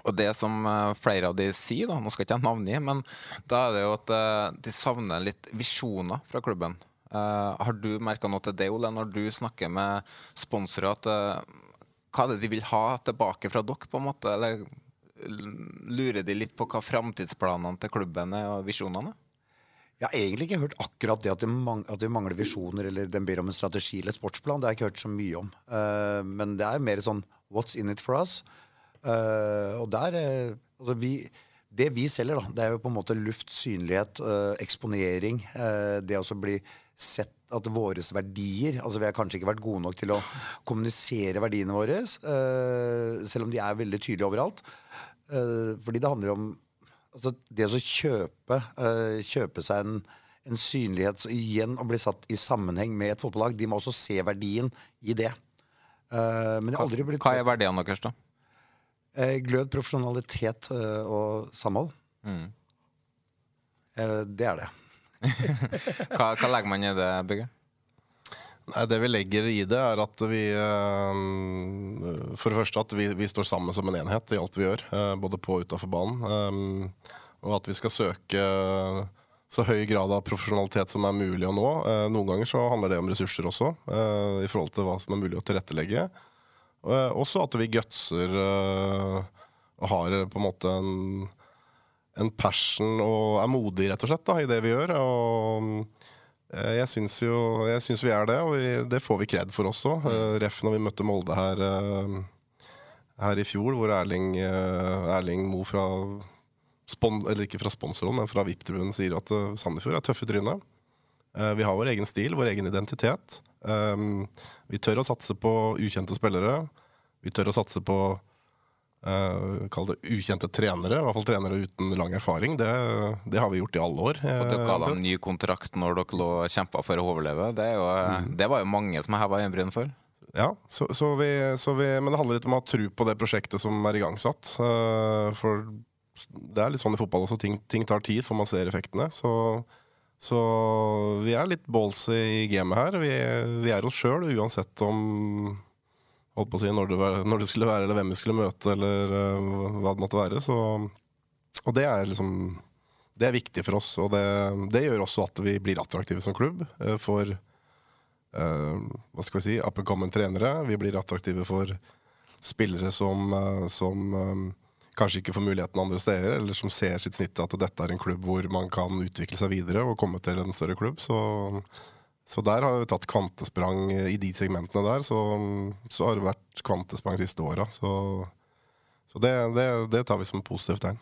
Og det som eh, flere av de sier, da, nå skal ikke jeg navngi, men da er det jo at eh, de savner litt visjoner fra klubben. Har du merka noe til det, Ole, når du snakker med sponsorer? at Hva er det de vil ha tilbake fra dere, på en måte? Eller lurer de litt på hva framtidsplanene til klubben er og visjonene? Jeg har egentlig ikke hørt akkurat det at, de, mang at vi mangler visjoner eller den ber om en strategi eller sportsplan. Det har jeg ikke hørt så mye om. Uh, men det er mer sånn what's in it for us? Uh, og der uh, altså vi, Det vi selger, da, det er jo på en måte luft, synlighet, eksponering. det å bli sett at våre verdier Altså vi har kanskje ikke vært gode nok til å kommunisere verdiene våre, selv om de er veldig tydelige overalt. Fordi det handler om altså det å kjøpe, uh, kjøpe seg en, en synlighet igjen og bli satt i sammenheng med et fotballag, de må også se verdien i det. Uh, hva, blitt, hva, er verdien deres, da? Glød, profesjonalitet og samhold. Mm. det er det. hva, hva, legger man i det bygget? Nei, Det vi legger i det, er at vi For det første at vi, vi står sammen som en enhet i alt vi gjør. Både på og utafor banen. Og at vi skal søke så høy grad av profesjonalitet som er mulig å nå. Noen ganger så handler det om ressurser også, i forhold til hva som er mulig å tilrettelegge. Også at vi gutser og har på en måte en, en passion og er modig, rett og slett, da, i det vi gjør. og Eh, jeg syns jo jeg synes vi er det, og vi, det får vi kred for også. Uh, ref når vi møtte Molde her, uh, her i fjor, hvor Erling, Erling Mo fra spon, eller ikke fra sponsoren, men fra VIP-tribunen sier at Sandefjord er tøffe trynet. vi har vår egen stil, vår egen identitet. vi tør å satse på ukjente spillere. Vi tør å satse på Uh, Kall det ukjente trenere, i hvert fall trenere uten lang erfaring. Det, det har vi gjort i alle år. Og dere ga dem ny kontrakt når dere lå kjempa for å overleve. Det, jo, mm. det, var jo mange som heva øyenbryn for. Ja, så, så, vi, så, vi, men det handler litt om å ha tro på det prosjektet som er igangsatt. Uh, for det er litt sånn i fotball også, ting, ting tar tid før man ser effektene. Så, så vi er litt ballsy i gamet her. Vi, vi er oss sjøl uansett om holdt på å si, når det, når det, skulle være, eller hvem vi skulle møte, eller uh, hva det måtte være. Så, og det er liksom Det er viktig for oss, og det, det gjør også at vi blir attraktive som klubb uh, for uh, hva skal vi si, up and coming trenere. Vi blir attraktive for spillere som, som kanskje ikke får muligheten andre steder, eller som ser sitt snitt at dette er en klubb hvor man kan utvikle seg videre og komme til en større klubb. Så så der har vi tatt kvantesprang i de segmentene der. Så, så har det vært kvantesprang de siste åra. Så, så det, det, det, tar vi som et positivt tegn.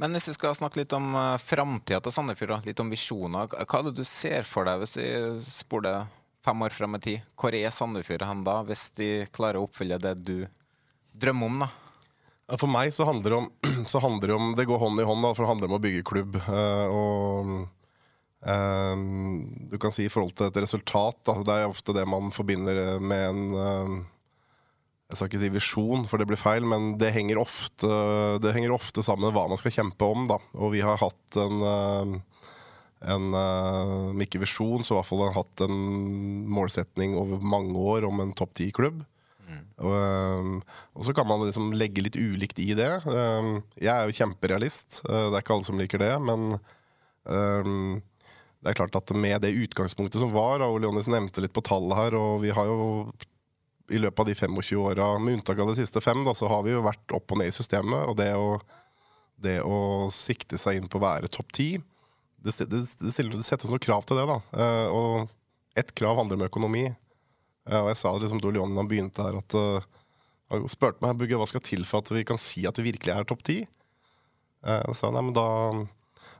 Men hvis vi skal snakke litt om uh, framtida til Sandefjord, litt om visjoner. Hva er det du ser for deg hvis vi spoler fem år frem i tid? Hvor er Sandefjord hen da, hvis de klarer å oppfylle det du drømmer om? da? For meg så handler det om, så handler det, om det går hånd i hånd, da, for det handler om å bygge klubb. Uh, og Um, du kan si i forhold til et resultat. Da. Det er ofte det man forbinder med en um, Jeg skal ikke si visjon, for det blir feil, men det henger ofte, det henger ofte sammen med hva man skal kjempe om. Da. Og vi har hatt en, uh, en Om ikke visjon, så i hvert fall har hatt en målsetning over mange år om en topp ti-klubb. Mm. Og, og, så kan man liksom legge litt ulikt i det. jeg er jo kjemperealist. Det er ikke alle som liker det, men det er klart at med det utgangspunktet som var, og Leonis nevnte litt på tallet her, og vi har jo i løpet av de 25 åra, med unntak av de siste fem, da, så har vi jo vært opp og ned i systemet. Og det å, det å sikte seg inn på å være topp ti, det, det, det, settes noen krav til det. da. Uh, og ett krav handler om økonomi. Uh, og jeg sa det liksom da Leonis begynte her, at uh, han spurte meg Bugge, hva skal til for at vi kan si at vi virkelig er topp ti. Uh, sa nei, men da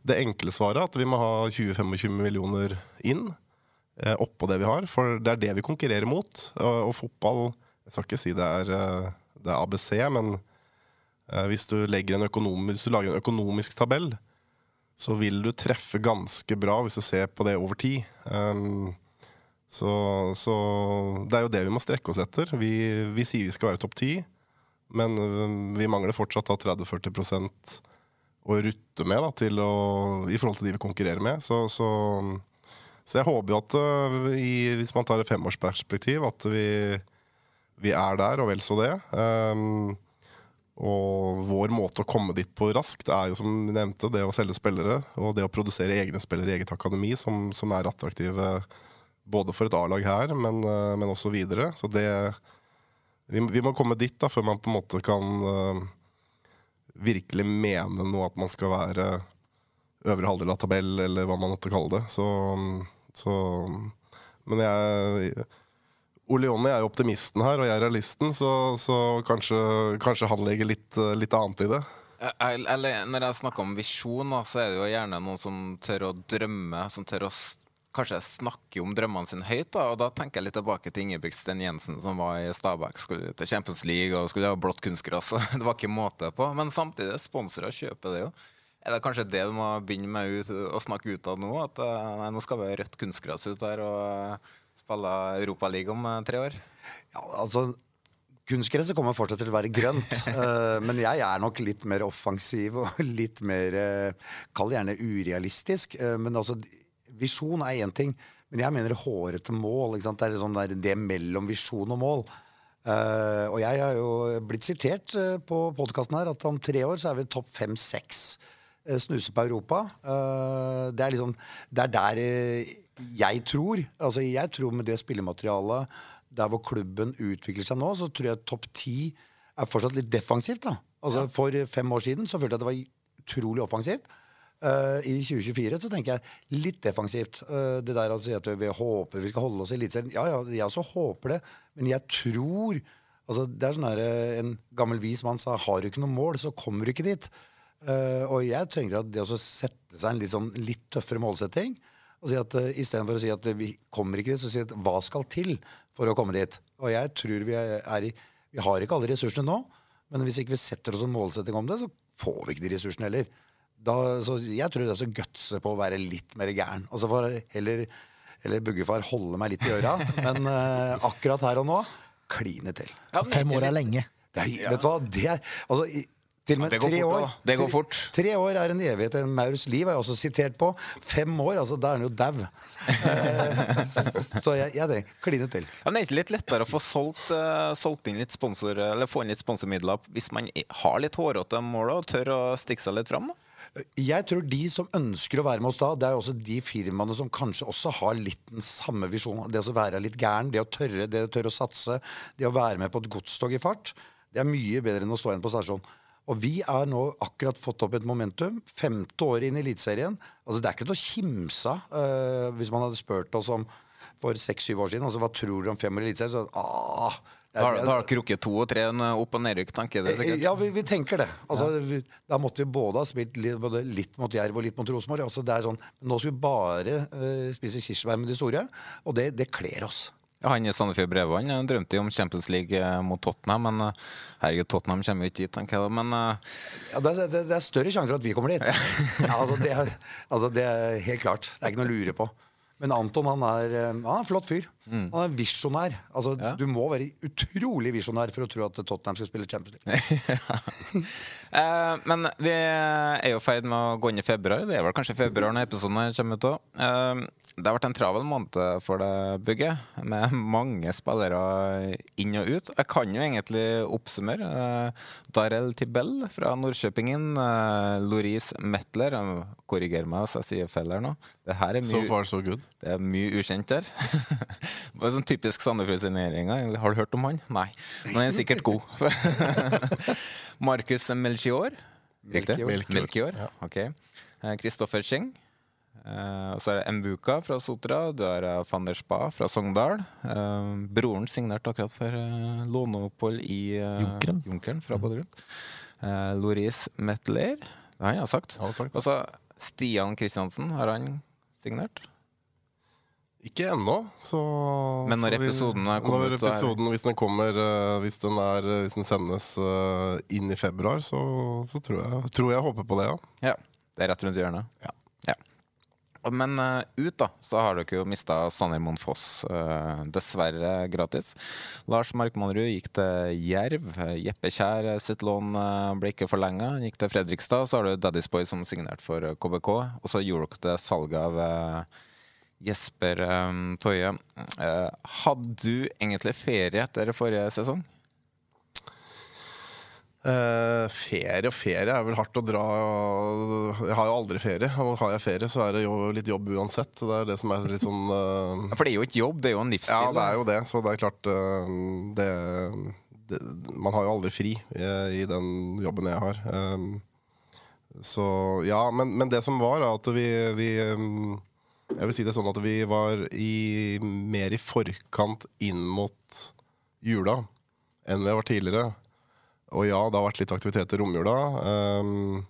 det enkle svaret at vi må ha 20-25 millioner inn eh, oppå det vi har. For det er det vi konkurrerer mot. Og, og fotball Jeg skal ikke si det er, eh, det er ABC, men eh, hvis, du en hvis du lager en økonomisk tabell, så vil du treffe ganske bra hvis du ser på det over tid. Um, så, så, det er jo det vi må strekke oss etter. Vi, vi sier vi skal være topp ti, men um, vi mangler fortsatt 30-40 å rutte med da, å, i forhold til de vi konkurrerer med. Så, så, så jeg håper jo at uh, i, hvis man tar et femårsperspektiv, at vi, vi er der, og vel så det. Um, og vår måte å komme dit på raskt er jo som vi nevnte, det å selge spillere og det å produsere egne spillere i eget akademi som, som er attraktive både for et A-lag her, men, uh, men, også videre. Så det vi, vi, må komme dit da, før man på en måte kan uh, virkelig mene noe at man skal være øvre halvdel av tabell, eller hva man måtte kalle det. Så, så Men jeg Ole Jonny er jo optimisten her, og jeg er realisten, så, så kanskje, kanskje, han legger litt, litt annet i det. Eller når jeg snakker om visjon, så er det jo gjerne noen som tør å drømme, som tør å kanskje snakker om drømmene sine høyt. Da, og da tenker jeg litt tilbake til Ingebrigtsen Jensen, som var i Stabæk, skulle til Champions League og skulle ha blått kunstgress. Det var ikke måte på. Men samtidig, sponsorer kjøper det jo. Er det kanskje det du må begynne med ut, å snakke ut av nå? At eh, nei, nå skal vi ha rødt kunstgress ut der og eh, spille Europaliga om eh, tre år? Ja, altså Kunstgresset kommer fortsatt til å være grønt, men jeg er nok litt mer offensiv og litt mer Kall det gjerne urealistisk. men altså visjon er én ting, men jeg mener hårete mål. Det er sånn der, det mellom visjon og mål. Uh, og jeg har jo blitt sitert uh, på podkasten her at om tre år så er vi topp fem-seks uh, snuse på Europa. det er liksom Det er der jeg tror. Altså jeg tror med det spillematerialet der hvor klubben utvikler seg nå, så tror jeg topp ti er fortsatt litt defensivt. da. Altså. For fem år siden så følte jeg at det var utrolig offensivt. Uh, I 2024 så tenker jeg litt defensivt. Uh, det der å si at vi håper vi skal holde oss i Eliteserien. Ja, ja, jeg også håper det, men jeg tror altså Det er sånn her, eh, En gammel vis mann sa har du ikke noe mål, så kommer du ikke dit. Uh, og jeg tenker at det å sette seg en litt, sånn, litt tøffere målsetting og si at uh, Istedenfor å si at vi kommer ikke dit, så si at hva skal til for å komme dit? Og jeg tror vi er i Vi har ikke alle ressursene nå, men hvis ikke vi setter oss en målsetting om det, så får vi ikke de ressursene heller. Da, jeg tror det er så gutse på å være litt mer gæren. Og så får heller, heller Buggefar holde meg litt i øra. Men uh, akkurat her og nå kline til. Ja, Fem år er lenge. Det er, ja. Vet du hva? Det er, altså, til og med ja, tre fort, år. Det går fort. Tre, tre år er en evighet. En Maurs liv er jeg også sitert på. Fem år, altså da er han jo dau. Så jeg, jeg tenker kline til. Ja, men er det ikke litt lettere å få solgt, uh, solgt inn litt sponsor, eller få inn litt sponsormidler hvis man har litt hårete mål og tør å stikke seg litt fram? da? Jeg tror de som ønsker å være med oss da, det er også de firmaene som kanskje også har litt den samme visjonen. Det å være litt gæren, det å tørre, det å tørre å satse, det å være med på et godstog i fart. Det er mye bedre enn å stå igjen på stasjonen. Og vi er nå akkurat fått opp et momentum. Femte år inn i Eliteserien. Altså, det er ikke til å kimse av uh, hvis man hadde spurt oss om for seks-syv år siden altså, hva tror du om fem år i Eliteserien. Så, ah, da har dere rukket to og tre opp- og nedrykk, tenker jeg det sikkert? Ja, vi, vi tenker det. Altså, ja. vi, da måtte vi både ha spilt litt, både litt mot Jerv og litt mot Rosenborg. Altså, sånn, nå skulle vi bare uh, spise kirsebær med de store, og det, det kler oss. Ja, han i Sandefjord Brevvann drømte jo om Champions League eh, mot Tottenham, men uh, herregud, Tottenham kommer jo ikke dit, tenker jeg. Men uh, ja, det, er, det, er større sjanse for at vi kommer dit. ja, altså, det er, altså, det er helt klart. Det er ikke noe å lure på. Men Anton han er, eh, han er en flott fyr. Mm. Han er visjonær. Altså, ja. Du må være utrolig visjonær for å tro at Tottenham skal spille Champions League. eh, men vi er jo i ferd med å gå inn i februar. Det er vel kanskje februar når episoden kommer ut òg. Eh, det har vært en travel måned for det bygget, med mange spillere inn og ut. Jeg kan jo egentlig oppsummere. Darrell Darel Tibel fra Nordkjøpingen. Uh, Loris Metler. Korriger meg hvis jeg sier feil her nå. Det her er mye, so far, so good. Det er mye ukjent der. det er sånn typisk Sandefjord-signering. Har du hørt om han? Nei. Men han er sikkert god. Markus Melchior. Melchior. Melchior. Ja. Ok. Kristoffer eh, Scheng. Uh, så er det Mbuka fra Sotra, du har uh, van der Spa fra Sogndal. Uh, broren signerte akkurat for uh, låneopphold i Junkeren. Junkeren fra Bodø. Uh, Loris Metler, det har han sagt. Sagt. Altså, Stian Kristiansen, har han signert? Ikke ennå. Men når episoden er kommet når episoden, Hvis den kommer hvis den, er, hvis den sendes inn i februar, så, så tror, jeg, tror jeg håper på det, ja. ja. Det er rett rundt hjørnet? Ja. Men uh, ut, da, så har dere jo mista Sanner Monfoss. Uh, dessverre gratis. Lars Mark Monrud gikk til Jerv. Jeppe Kjær sitt lån ble ikke forlenga. Han gikk til Fredrikstad. Så har du Daddy's Boy som signerte for KBK. Og så gjorde dere det salget av Jesper Toje. hadde du egentlig ferie etter forrige sesong? Uh, ferie og ferie er vel hardt å dra Jeg har jo aldri ferie. Og har jeg ferie, så er det jo litt jobb uansett. Det er det som er litt sånn uh... For det er jo ikke jobb, det er jo en livsstil? Ja, det er jo det. Så det er klart uh, det, det, Man har jo aldri fri i, i den jobben jeg har. så ja, men, men det som var, er at vi, vi um, Jeg vil si det sånn at vi var i, mer i forkant inn mot jula enn vi har vært tidligere. Og ja, det har vært litt aktivitet i romjula. Um,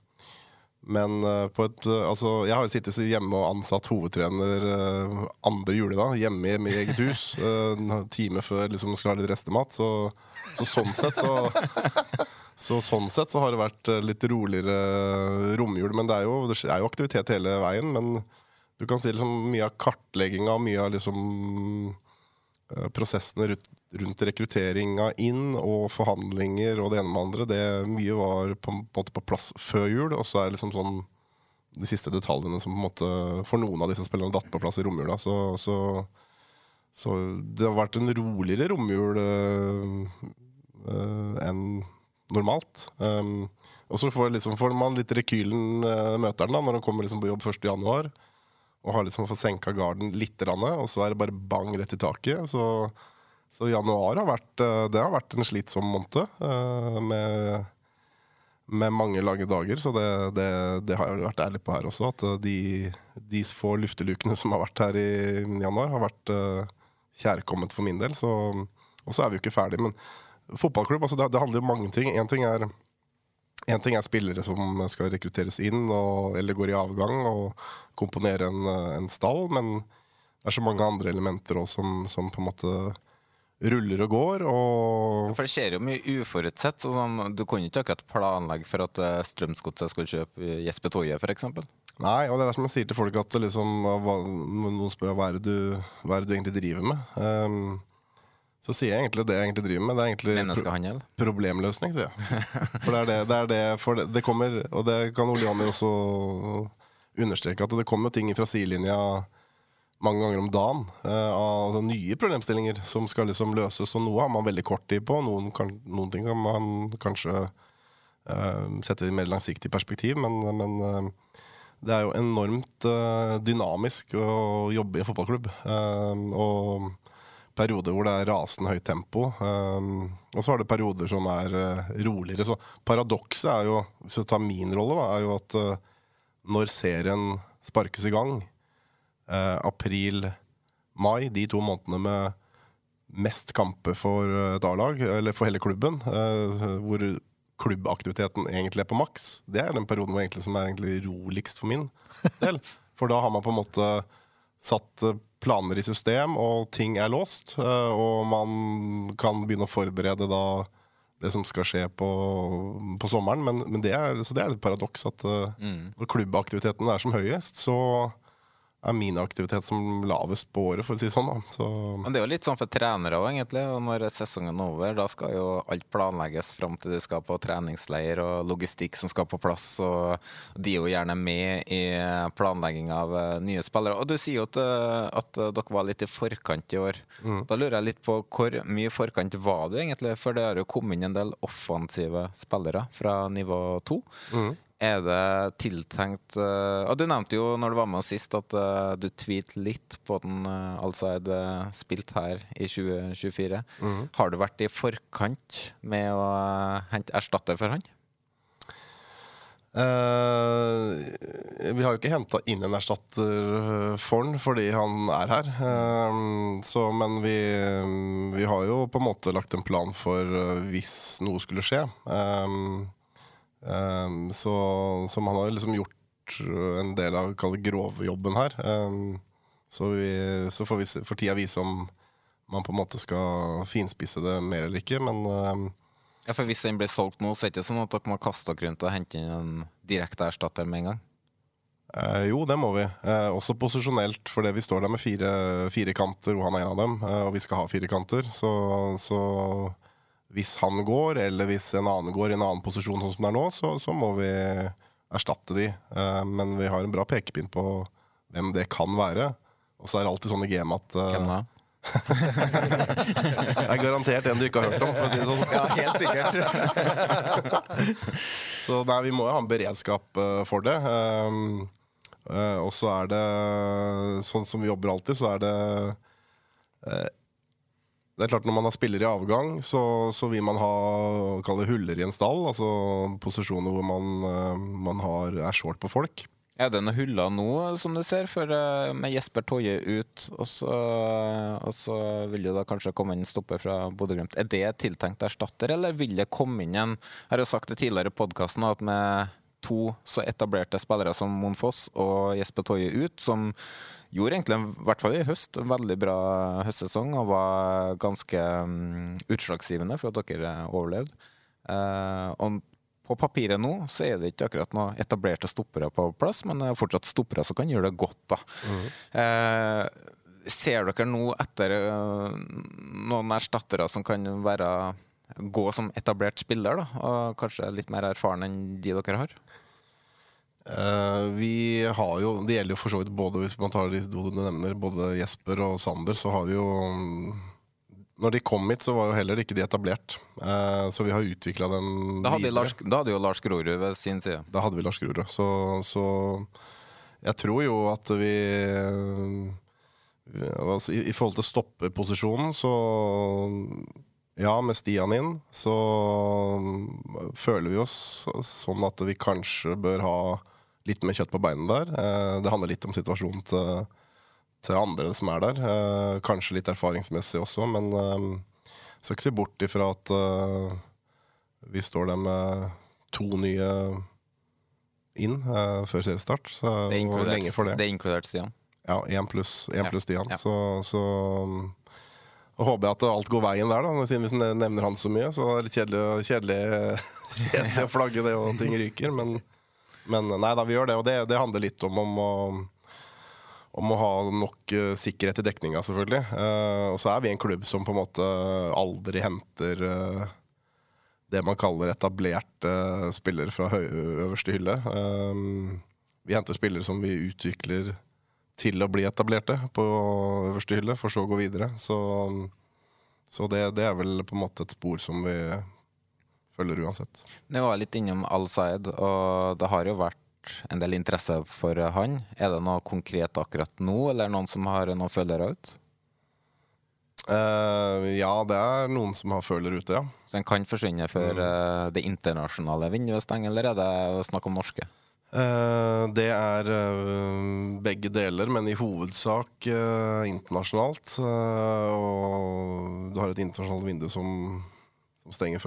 men uh, på et uh, Altså, jeg har jo sittet hjemme og ansatt hovedtrener uh, andre juledag, hjemme i mitt eget hus. en time før liksom skulle ha litt restemat. Så, så sånn sett så Så sånn sett så har det vært litt roligere romjul. Men det er jo, det er jo aktivitet hele veien. Men du kan si liksom mye av kartlegginga, mye av liksom prosessene rundt rundt rekrutteringa inn og forhandlinger og det ene med andre, det mye var på måte på plass før jul. Og så er det liksom sånn de siste detaljene som på en måte for noen av disse spillerne datt på plass i romjula. Så, så, så, det har vært en roligere romjul øh, enn normalt. Um, og så får, liksom, får, man litt rekylen øh, møter den da, når han kommer liksom på jobb 1.1. Og har liksom fått senka garden litt, og så er det bare bang rett i taket. Så så januar har vært, eh, det har vært en slitsom måned. Eh, med, med mange lange dager, så det, det, det, har jeg vært ærlig på her også. At eh, de, de få luftelukene som har vært her i januar, har vært kjærkomment for min del. Så, og så er vi jo ikke ferdig. Men fotballklubb, altså det, det handler jo om mange ting. Én ting ting er spillere som skal rekrutteres inn og, eller går i avgang og komponere en, en, stall, men det er så mange andre elementer også som, som på en måte ruller og går. Og for det skjer jo mye uforutsett. Sånn, du kunne ikke akkurat planlegge for at eh, Strømsgodset skulle kjøpe Jesper Toje, f.eks. Nei, og det er der som jeg sier til folk, at liksom, noen spør hva er, det du, hva er det du egentlig driver med. Um, så sier jeg egentlig det jeg egentlig driver med. Det er egentlig Menneskehandel? Pro problemløsning, sier jeg. For det er det, det, er det, for det, det kommer, og det kan Ole Janni også understreke, at det kommer ting fra sidelinja mange ganger om dagen uh, av nye problemstillinger som skal liksom løses. Og noe har man veldig kort tid på, noen, kan, noen ting kan man kanskje uh, sette i mer langsiktig perspektiv. Men, men uh, det er jo enormt dynamisk å jobbe i en fotballklubb. og perioder hvor det er rasende høyt tempo. og så har det perioder som er roligere. Så paradokset er jo, hvis jeg tar min rolle, da, er jo at når serien sparkes i gang, eh, april, mai, de to månedene med mest kamper for et A-lag, eller for hele klubben, eh, hvor klubbaktiviteten egentlig er på maks, det er den perioden egentlig, som er egentlig roligst for min del. For da har man på en måte satt planer i system, og ting er låst. Eh, og man kan begynne å forberede da det som skal skje på, på sommeren. Men, men det er, så det er et paradoks at mm. når klubbaktiviteten er som høyest, så er min aktivitet som lavest på året, for å si det sånn. Da. Så Men det er jo litt sånn for trenere òg, egentlig. Og når sesongen er over, da skal jo alt planlegges fram til de skal på treningsleir og logistikk som skal på plass. Og de er jo gjerne med i planlegging av eh, nye spillere. Og du sier jo at, eh, at dere var litt i forkant i år. Mm. Da lurer jeg litt på hvor mye forkant var du egentlig? For det har jo kommet inn en del offensive spillere fra nivå to. Mm. Er det tiltenkt uh, Og du nevnte jo når du var med oss sist, at uh, du tweet litt på den uh, Alsaid uh, spilt her i 2024. Mm. Har du vært i forkant med å hente erstatter for han? vi har jo ikke henta inn en erstatter for han fordi han er her. Så, men vi, vi, har jo på en måte lagt en plan for hvis noe skulle skje. Um, så, så, man har liksom gjort en del av grovjobben her. Um, så, vi, så får, vi, for tida vise om man på en måte skal finspisse det mer eller ikke, men um, ja, for Hvis den blir solgt nå, så er det ikke sånn at dere må kaste dere rundt og hente inn en direkte erstatter med en gang? Eh, jo, det må vi. Eh, også posisjonelt, fordi vi står der med fire, fire kanter, han er en av dem. Eh, og vi skal ha fire kanter. Så, så hvis han går, eller hvis en annen går i en annen posisjon, sånn som det er nå, så, så må vi erstatte de. Uh, men vi har en bra pekepinn på hvem det kan være. Og så er det alltid sånn i gamet at uh, Hvem da? det er garantert en du ikke har hørt om. For å si det sånn. Ja, helt sikkert. så nei, vi må jo ha en beredskap uh, for det. Um, og så er det sånn som vi jobber alltid, så er det det er klart Når man har spillere i avgang, så, så vil man ha kall det huller i en stall. Altså posisjoner hvor man, eh, man har, er short på folk. Er det noen huller nå, som du ser, for, eh, med Jesper Toje ut, og så, og så vil det da kanskje komme inn en stopper fra Bodø-Glimt. Er det tiltenkt erstatter, eller vil det komme inn en Jeg har jo sagt det tidligere i podkasten at med to så etablerte spillere som Mon Foss og Jesper Toje ut, som gjorde egentlig, i hvert fall i høst, en veldig bra høstsesong og var ganske um, utslagsgivende for at dere overlevde. Uh, og på papiret nå så er det ikke akkurat noe etablerte stoppere på plass, men det er fortsatt stoppere som kan gjøre det godt. da. Mm. Uh, ser dere nå etter uh, noen erstattere som kan være gå som etablert spiller, da, og kanskje litt mer erfaren enn de dere har? Uh, vi har jo, Det gjelder jo for så vidt både hvis man tar de to du nevner, både Jesper og Sander, så har vi jo Når de kom hit, så var jo heller ikke de etablert. Uh, så vi har utvikla den da hadde, Lars, da hadde jo Lars Grorud ved sin side. Da hadde vi Lars Grorud. Så, så jeg tror jo at vi altså, i, I forhold til stoppeposisjonen, så ja, med Stian inn så føler vi oss sånn at vi kanskje bør ha litt mer kjøtt på beinene der. Eh, det handler litt om situasjonen til, til andre som er der. Eh, kanskje litt erfaringsmessig også, men eh, skal ikke se bort ifra at vi står der med to nye inn før seriestart. det er inkludert, det. Det er inkludert Stian? Ja, én pluss plus Stian. Ja. Så, så og håper jeg at alt går veien der, da, siden vi nevner han så mye. Så det er litt kjedelig, kjedelig, kjedelig å flagge det og ting ryker. Men, men, nei da, vi gjør det. Og det, det handler litt om, om, å, om å ha nok uh, sikkerhet i dekninga, selvfølgelig. Uh, og så er vi en klubb som på en måte aldri henter uh, det man kaller etablerte spillere fra øverste hylle. vi henter spillere som vi utvikler til å bli etablerte på øverste hylle, for så å gå videre. Så, så det, det, er vel på en måte et spor som vi følger uansett. Nå var litt innom Al-Saed, og det har jo vært en del interesse for han. Er det noe konkret akkurat nå, eller noen som har noen følgere ut? Uh, ja, det er noen som har føler ute, ja. Så den kan forsvinne før mm. uh, det internasjonale vinduet stenger, eller er det snakk om norske? Uh, det er begge deler, men i hovedsak internasjonalt. og du har et internasjonalt vindu som, som stenger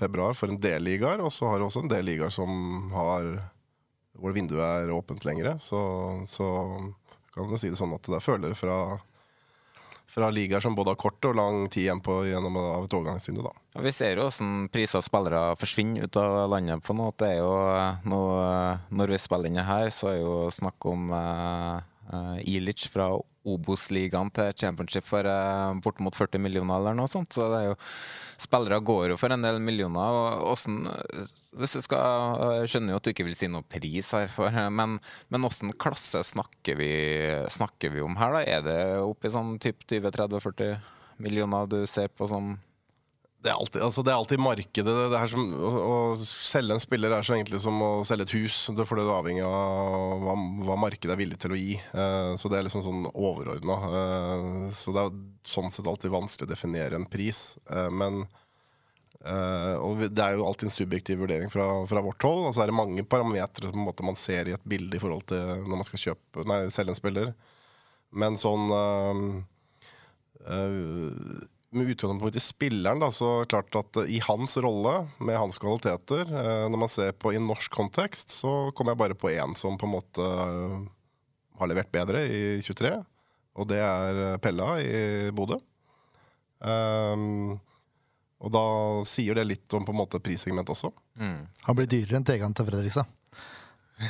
1.2 for en del ligaer. Og så har du også en del ligaer som har hvor vinduet er åpent lengre. Så, så kan du si det sånn at det er følere fra fra ligaer som både har kort og lang tid igjen på gjennom av et overgangsvindu. da. Ja, vi ser jo hvordan priser og spillere forsvinner ut av landet på noe. Det er jo nå, Når vi spiller inn her, så er jo snakk om uh, uh, Ilic fra Obos-ligaen til championship for uh, bortimot 40 millioner eller noe sånt. Så det er jo spillere går jo for en del millioner. og hvordan hvis du skal, Jeg skjønner jo at du ikke vil si noe pris her, for, men, men hvilken klasse snakker vi, snakker vi, om her? da? Er det oppi sånn typ 20-30-40 millioner du ser på som det er, alltid, altså det er alltid markedet. Det som, å, å, selge en spiller er så egentlig som å selge et hus. Det er fordi det er avhengig av hva, hva, markedet er villig til å gi. Uh, så det er liksom sånn overordna. Uh, eh, så det er sånn sett alltid vanskelig å definere en pris. Uh, men og Det er jo alltid en subjektiv vurdering fra, fra vårt hold. Og så er det mange parametere man ser i et bilde i forhold til når man skal kjøpe, nei, selge en spiller. Men sånn Med utgangspunkt i spilleren, da, så klart at i hans rolle, med hans kvaliteter, når man ser på i norsk kontekst, så kommer jeg bare på én som på en måte har levert bedre i 23. Og det er Pella i Bodø. Um, og da sier det litt om på en måte prissegment også. Mm. Han blir dyrere enn Tegan til Fredrikstad.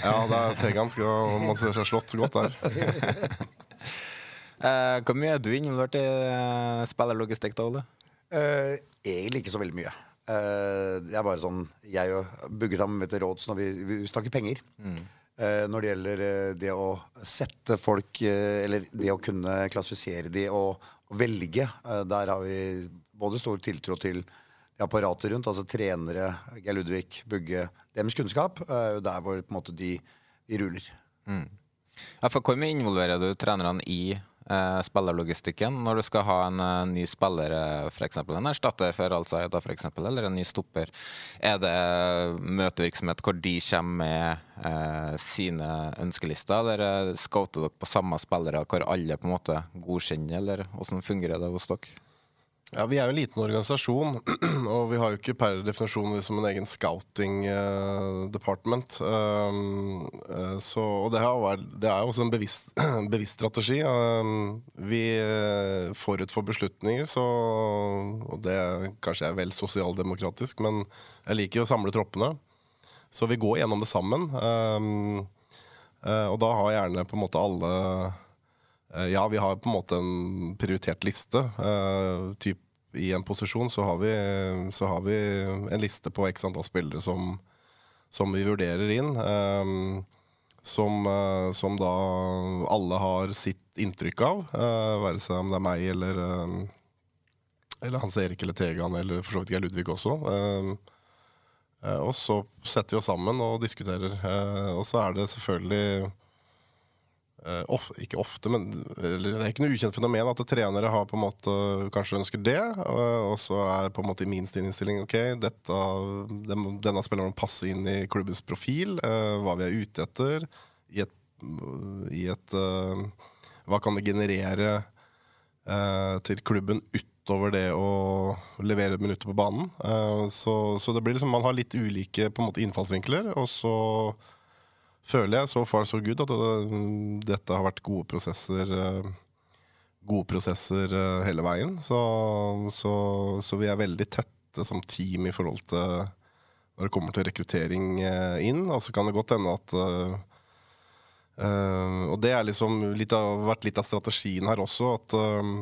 Ja, er, Tegan skal man ser seg slått godt der. eh, hvor mye er du involvert i uh, spillerlogistikk, da, Ole? Uh, egentlig ikke så veldig mye. Uh, det er bare sånn Jeg og Buggetam til råds når vi, vi snakker penger. Mm. Når det gjelder det å sette folk Eller det å kunne klassifisere de og, og velge, der har vi både stor tiltro til apparatet rundt, altså trenere, Geir Ludvig, Bugge. Deres kunnskap er jo der hvor på en måte de, de ruller. Mm. Ja, for Hvor mye involverer du trenerne i eh, spillerlogistikken når du skal ha en eh, ny spiller, eh, f.eks. en erstatter for eksempel, eller en ny stopper? Er det møtevirksomhet hvor de kommer med eh, sine ønskelister, eller scouter dere på samme spillere hvor alle på en måte godkjenner, eller hvordan fungerer det hos dere? Ja, Vi er jo en liten organisasjon, og vi har jo ikke per definisjon liksom en egen scouting uh, department. Um, uh, så, og det, vært, det, er jo også en bevisst, bevisst strategi. Um, vi uh, forut for beslutninger, så Og det kanskje er vel sosialdemokratisk, men jeg liker å samle troppene. Så vi går gjennom det sammen. Um, og da har gjerne på en måte alle Eh, ja, vi har på en måte en prioritert liste. Uh, typ I en posisjon så har, vi, så har, vi, en liste på x antall spillere som, som vi vurderer inn. Um, som, som, da alle har sitt inntrykk av, være seg om det er meg eller, eller Hans Erik eller Tegan eller for så vidt Geir Ludvig også. og så setter vi oss sammen og diskuterer. og så er det selvfølgelig of, ikke ofte, men det er ikke noe ukjent fenomen at trenere har på en måte kanskje ønsker det, uh, og så er på en måte min innstilling ok, dette, den, denne spilleren må passe inn i klubbens profil, uh, hva vi er ute etter, i et, i et Hva kan det generere til klubben utover det å levere minutter på banen? Så, så, det blir liksom man har litt ulike på en måte innfallsvinkler, og så føler jeg så far so good at det, dette har vært gode prosesser. Eh, gode prosesser eh, hele veien. Så, så, så, vi er veldig tette som team i forhold til når det kommer til rekruttering eh, inn. Og så kan det godt hende at Uh, og det har liksom vært litt av strategien her også. At uh,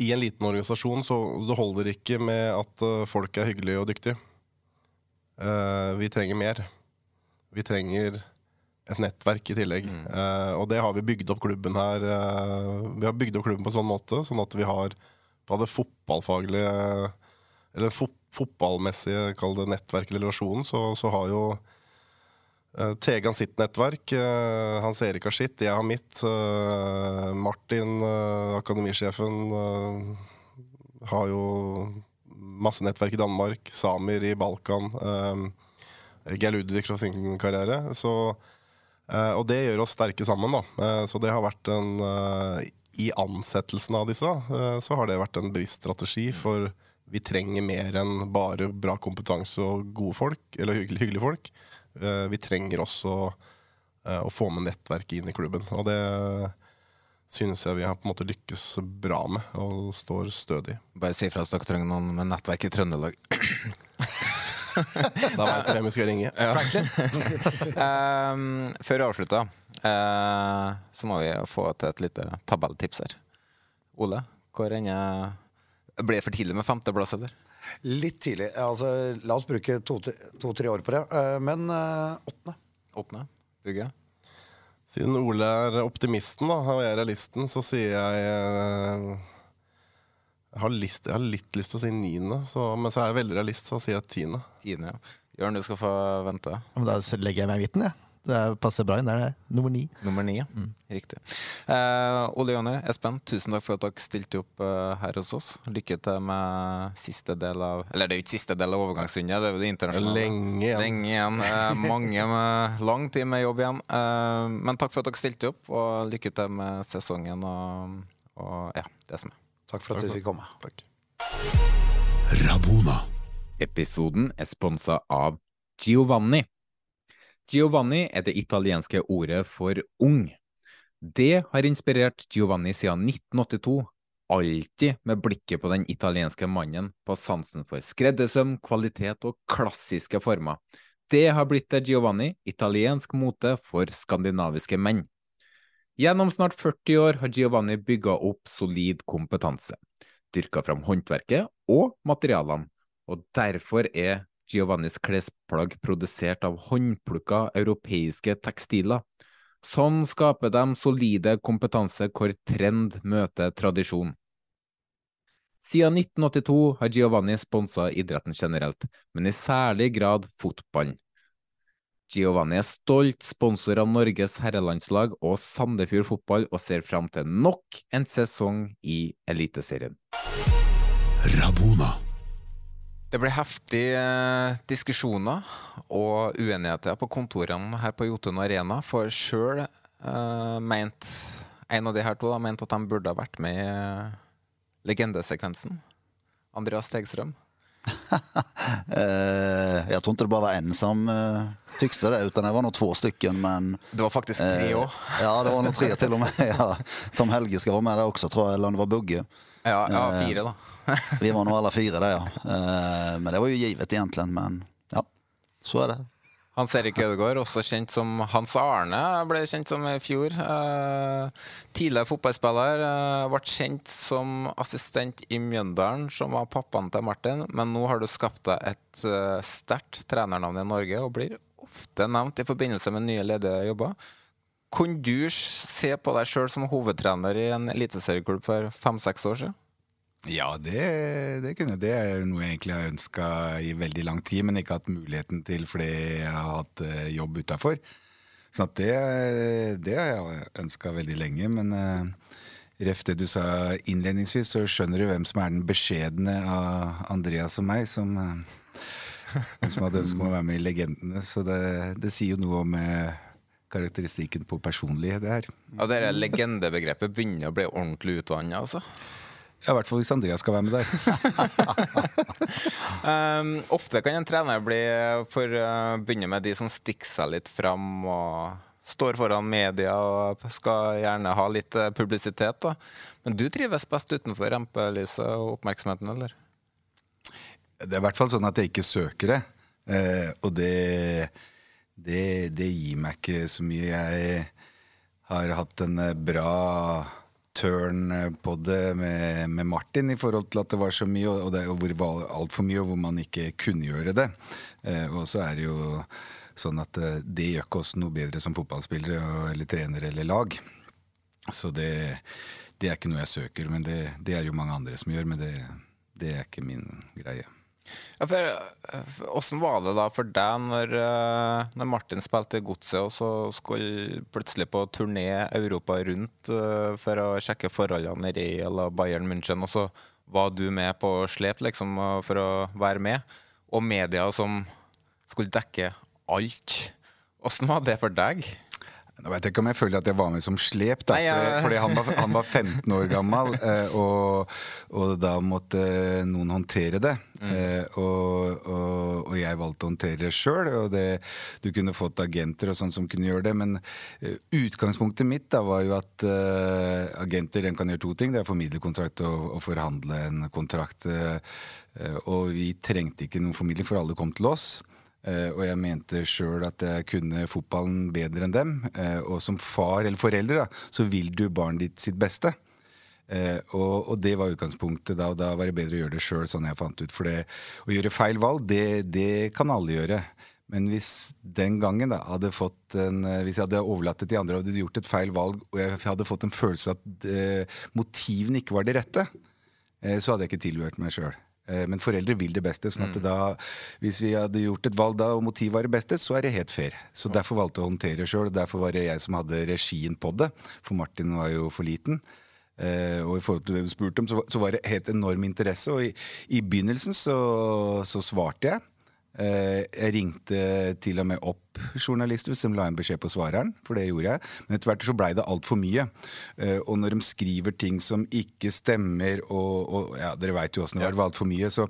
i en liten organisasjon så det holder ikke med at folk er hyggelige og dyktige. vi trenger mer. Vi trenger et nettverk i tillegg. Mm. Uh, og det har vi bygd opp klubben her uh, Vi har bygd opp klubben på sånn måte sånn at vi har på det fotballfaglige Eller fot fotballmessige, kall det nettverk eller relasjonen, så, så, har jo uh, Tegan sitt nettverk, Hans Erik har sitt, jeg har mitt. Martin, akademisjefen, har jo masse nettverk i Danmark. Samer i Balkan. Uh, Geir Ludvig fra sin karriere. Så, eh, og det gjør oss sterke sammen. Da. Eh, så det har vært en eh, I ansettelsen av disse så har det vært en bevisst strategi. For vi trenger mer enn bare bra kompetanse og gode folk, eller hyggelige folk. Vi trenger også å få med nettverket inn i klubben. Og det synes jeg vi har på en måte lykkes bra med, og står stødig. Bare si fra hvis dere trenger noen med nettverk i Trøndelag. Da veit du hvem vi skal ringe. um, før vi avslutter, uh, så må vi få til et lite tabelltips her. Ole, hvor ende Ble det for tidlig med femteplass, eller? Litt tidlig. Altså, la oss bruke to-tre to, år på det. Uh, men uh, åttende. Åttende. Bugge? Siden Ole er optimisten da, og jeg er realisten, så sier jeg jeg har, lyst, jeg har, litt lyst til å si niende, så, men så er jeg veldig realist, så sier jeg tiende. tiende ja. Jørn, du skal få vente. Men da legger jeg meg i midten, jeg. Det passer bra inn. Det er nummer ni. Nummer ni, ja. Mm. Riktig. Eh, Ole Jonny, Espen, tusen takk for at dere stilte opp uh, her hos oss. Lykke til med siste del av Eller det er jo ikke siste del av overgangsrunde, det er jo det internasjonale. Lenge igjen. Lenge igjen. Eh, mange med lang tid med jobb igjen. Eh, men takk for at dere stilte opp, og lykke til med sesongen og, og ja, det som er. Takk for at du fikk komme. Takk. Rabona. Episoden er sponsa av Giovanni. Giovanni er det italienske ordet for ung. Det har inspirert Giovanni siden 1982, alltid med blikket på den italienske mannen, på sansen for skreddersøm, kvalitet og klassiske former. Det har blitt til Giovanni, italiensk mote for skandinaviske menn. Gjennom snart 40 år har Giovanni bygga opp solid kompetanse, dyrka fram håndverket og materialene, og derfor er Giovannis klesplagg produsert av håndplukka europeiske tekstiler. Sånn skaper de solide kompetanse hvor trend møter tradisjon. Siden 1982 har Giovanni sponsa idretten generelt, men i særlig grad fotballen. Giovanni er stolt sponsor av Norges herrelandslag og Sandefjord fotball, og ser fram til nok en sesong i Eliteserien. Rabona. Det ble heftige eh, diskusjoner og uenigheter på kontorene her på Jotun Arena, for sjøl uh, mente en av de her to da, mente at de burde ha vært med i eh, legendesekvensen. Andreas Stegstrøm. eh, jag tror inte det bara var en som eh, tyckte det, utan det var nog två stycken. Men, det var faktiskt tre eh, år. ja, det var nog tre till och med. Ja. Tom Helge ska vara med där också, tror jag, eller om det var Bugge. Ja, ja Eh, fire, da. Vi var nog alla fyra där, ja. Eh, men det var ju givet egentligen, men ja, så är det. Hans Erik Ødegaard, også kjent som Hans Arne, ble kjent som i fjor. Eh, tidligere fotballspiller. Eh, ble kjent som assistent i Mjøndalen, som var pappaen til Martin. Men nå har du skapt deg et eh, sterkt trenernavn i Norge, og blir ofte nevnt i forbindelse med nye ledige jobber. Kunne du se på deg sjøl som hovedtrener i en eliteserieklubb for fem-seks år siden? Ja, det, det kunne Det er noe jeg egentlig har ønska i veldig lang tid, men ikke hatt muligheten til fordi jeg har hatt eh, jobb utafor. Så det, det har jeg ønska veldig lenge. Men uh, ref det du sa innledningsvis, så skjønner du hvem som er den beskjedne av Andreas og meg, som, uh, som hadde ønsket om å være med i Legendene. Så det, det sier jo noe om karakteristikken på personlighet det her. Ja, det legendebegrepet begynner å bli ordentlig utvanna, altså? Ja, I hvert fall hvis Andreas skal være med der. um, ofte kan en trener bli for uh, begynne med de som stikker seg litt fram og står foran media og skal gjerne ha litt uh, publisitet. Da. Men du trives best utenfor rampelyset og oppmerksomheten, eller? Det er i hvert fall sånn at jeg ikke søker det. Eh, og det, det, det gir meg ikke så mye. Jeg har hatt en eh, bra turn eh, på det med, med Martin i forhold til at det var så mye, og, det, hvor det var altfor mye, og hvor man ikke kunne gjøre det. Eh, og så er det jo sånn at eh, det gjør ikke oss noe bedre som fotballspillere eller trenere eller lag. Så det, det er ikke noe jeg søker, men det, det er jo mange andre som gjør, men det, det er ikke min greie. Ja, for, eh, Hvordan var det da for deg når, eh, når Martin spilte i Godset, og så skulle plutselig på turné Europa rundt eh, for å sjekke forholdene i Real og Bayern München, og så var du med på slep liksom, for å være med, og media som skulle dekke alt. Hvordan var det for deg? Nå vet jeg ikke om jeg føler at jeg var med som slep, da, Nei, ja. fordi, fordi han, var, han var 15 år gammel, eh, og, og da måtte noen håndtere det. Eh, og, og, og jeg valgte å håndtere det sjøl, du kunne fått agenter og sånn som kunne gjøre det. Men eh, utgangspunktet mitt da var jo at eh, agenter den kan gjøre to ting. Det er formidlerkontrakt formidle kontrakt og, og forhandle en kontrakt. eh, og vi trengte ikke noen formidling, for alle kom til oss. Eh, og jeg mente sjøl at jeg kunne fotballen bedre enn dem. Eh, og som far eller foreldre da, så vil du barnet ditt sitt beste. Eh, og, og det var utgangspunktet da, og da var det bedre å gjøre det sjøl, sånn jeg fant ut. For å gjøre feil valg, det, det kan alle gjøre. Men hvis den gangen da hadde fått en, hvis jeg hadde overlatt det til andre hadde gjort et feil valg, og jeg hadde fått en følelse at eh, motivene ikke var de rette, eh, så hadde jeg ikke tilhørt meg sjøl. Men foreldre vil det beste. sånn at da, Hvis vi hadde gjort et valg da og motivet var det beste, så er det helt fair. Så Derfor valgte jeg å håndtere det sjøl. Derfor var det jeg som hadde regien på det. For Martin var jo for liten. Uh, og i forhold til det du spurte om, så, så var det helt enorm interesse. Og i, i begynnelsen så, så svarte jeg. Eh, jeg ringte til og med opp journalister som la en beskjed på svareren, for det gjorde jeg. Men etter hvert så blei det altfor mye. Eh, og når de skriver ting som ikke stemmer, og, og ja, dere veit jo åssen det var, det var altfor mye, så,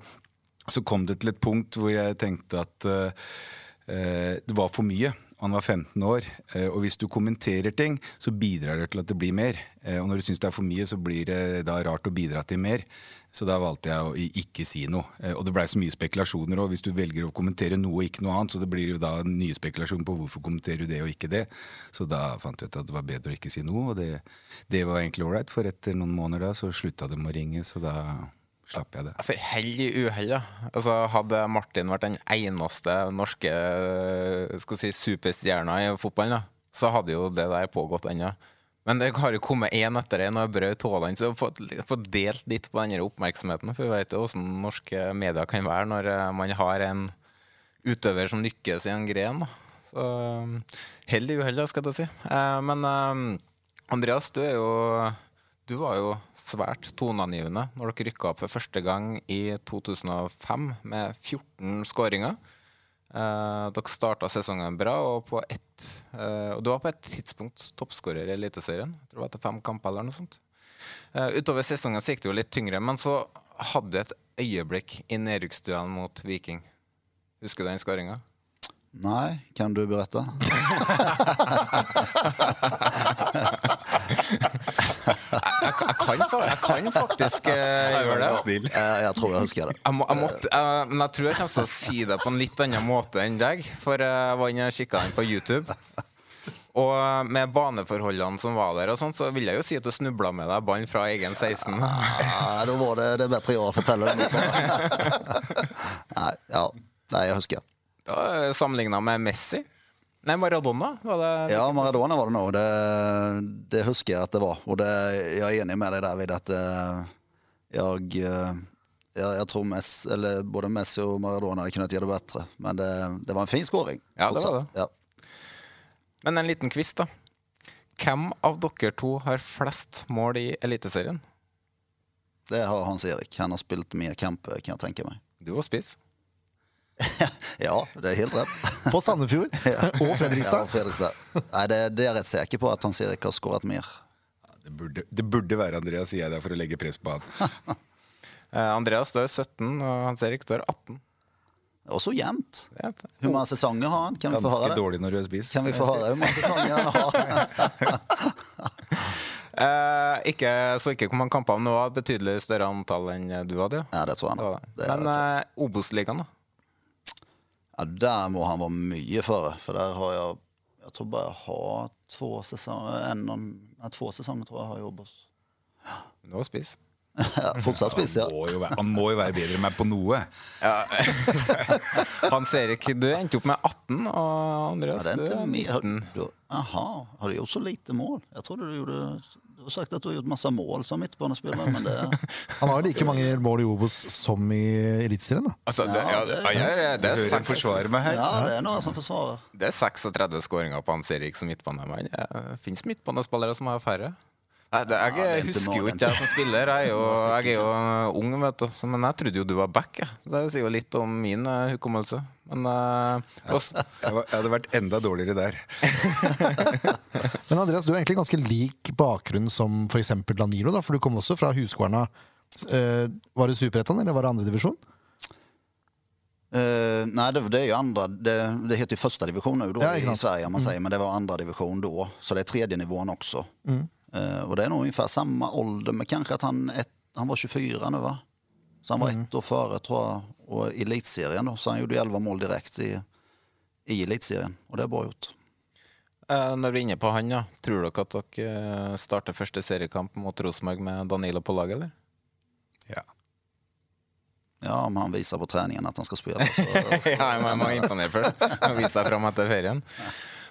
så kom det til et punkt hvor jeg tenkte at eh, det var for mye. Han var 15 år, eh, og hvis du kommenterer ting, så bidrar det til at det blir mer. Eh, Og når du syns det er for mye, så blir det da rart å bidra til mer. Så da valgte jeg å ikke si noe. Eh, Og det blei så mye spekulasjoner òg, hvis du velger å kommentere noe og ikke noe annet. Så det blir jo da nye spekulasjoner på hvorfor kommenterer du det og ikke det. Så da fant jeg ut at det var bedre å ikke si noe, og det, det var egentlig ålreit. For etter noen måneder da så slutta de å ringe, så da slapp jeg det. For hell i uhell, da. Altså, hadde Martin vært den eneste norske skal si, superstjerna i fotballen, da, så hadde jo det der pågått ennå. Men det har jo kommet én etter én, og brøt tålene. Så fått, delt litt på denne oppmerksomheten. For vi vet jo hvordan norske medier kan være når eh, man har en utøver som lykkes i en gren. Da. Så um, hell i uhell, skal jeg si. Eh, men Andreas, du er jo Du var jo svært toneangivende når dere rykka opp for første gang i 2005 med 14 skåringer. Eh, dere starta sesongen bra, og, på ett, eh, og du var på et tidspunkt toppskårer i Eliteserien. Jeg tror det var etter fem kamper eller noe sånt. Eh, utover sesongen så gikk det jo litt tyngre, men så hadde du et øyeblikk i nedrykksduellen mot Viking. Husker du den skåringa? Nei, kan du berette? jeg, jeg, kan, jeg kan faktisk eh, gjøre det. Jeg, jeg tror jeg husker det. Jeg, må, jeg måtte, uh, men jeg tror jeg kommer til å si det på en litt annen måte enn deg. For jeg var inne og kikka den på YouTube. Og med baneforholdene som var der, og sånt, så vil jeg jo si at du snubla med deg ballen fra egen 16. Ja, da var det, det bedre å fortelle det. Nei, ja. Nei, jeg husker. Sammenligna med Messi? Nei, Maradona? Var det Ja, Maradona var det nå. Det, det husker jeg at det var. Og det, jeg er enig med deg der, Vid, at eh, jeg, eh, jeg, jeg tror mest, eller både Messi og Maradona hadde kunnet gjøre det bedre. Men det, det var en fin skåring. Ja, det var det. Ja. Men en liten quiz, da. Hvem av dere to har flest mål i Eliteserien? Det har Hans Erik. Han har spilt mye kamper, kan jeg tenke meg. Du og spiss. Ja, det er helt rett. På Sandefjord og Fredrikstad. Ja, Fredrikstad. Nei, det, det er jeg rett sikker på at Hans Erik har skåret mer. Det burde, det burde være Andreas, sier jeg der for å legge press på han. Eh, Andreas, er 17, og Hans Erik, står er 18. Også jevnt. Hvor mange sesonger har han? Kan vi få høre det? dårlig når du er spiss. Kan vi få høre hvor mange sesonger han har? Eh, ikke, så ikke hvor mange kamper, men det var betydelig større antall enn du hadde. Ja, det tror jeg. Det var det. Det Men eh, Obos-ligaen, da? Ja, der må han være mye for, for der har jeg Jeg tror bare jeg har to sesonger en, nei, To sesonger tror jeg har jobbet hos. Du var spiss. Ja, fortsatt spiss, ja. Han må, jo være, han må jo være bedre enn meg på noe. Hans Erik, du endte opp med 18, og Andreas, det er du er mer. Har, 19. du, aha, har du gjort så lite mål? Jeg trodde du gjorde Du har sagt at du har gjort masse mål som midtbanespiller, men det Han har like mange mål i Obos som i Eliteserien, da. Altså, det, ja, det, ja, det, det, er seks forsvarer meg her. Ja, det er noe som forsvarer. det er 36 skåringer på Hans Erik som midtbanemann. Det fins midtbanespillere som har færre. Nei, det, jeg Ja, det er husker jo ikke jeg som spiller. Jeg er jo, jeg er jo ung, vet du. Men jeg trodde jo du var back. Jeg. Så Det sier jo litt om min uh, hukommelse. Men uh, også, Jeg, jeg hadde vært enda dårligere der. Men Andreas, du har egentlig ganske lik bakgrunn som f.eks. Danilo, da, for du kom også fra Huskvarna. Uh, var det Superettan, eller var det andredivisjon? Uh, nei, det, det er jo andre det, det heter jo førstedivisjon nå Ja, i. Sverige om man Mm. sier, men det var andredivisjon da. då. Så det er tredje også. också. Mm. Uh, og det er nå omtrent samme ålder, men kanskje at han, et, han var 24 nå, va? Så han var Mm. ett år før, tror jag, och i elitserien då, så han gjorde ju 11 mål direkte i, i elitserien. og det er bra gjort. uh, når vi er inne på han, ja, tror dere at dere uh, starter første seriekamp mot Rosenborg med Danilo på laget, eller? Ja. Ja, om han viser på treningen at han skal spille. Så, ja, jeg må, imponere for det. Må Vise seg fram etter ferien.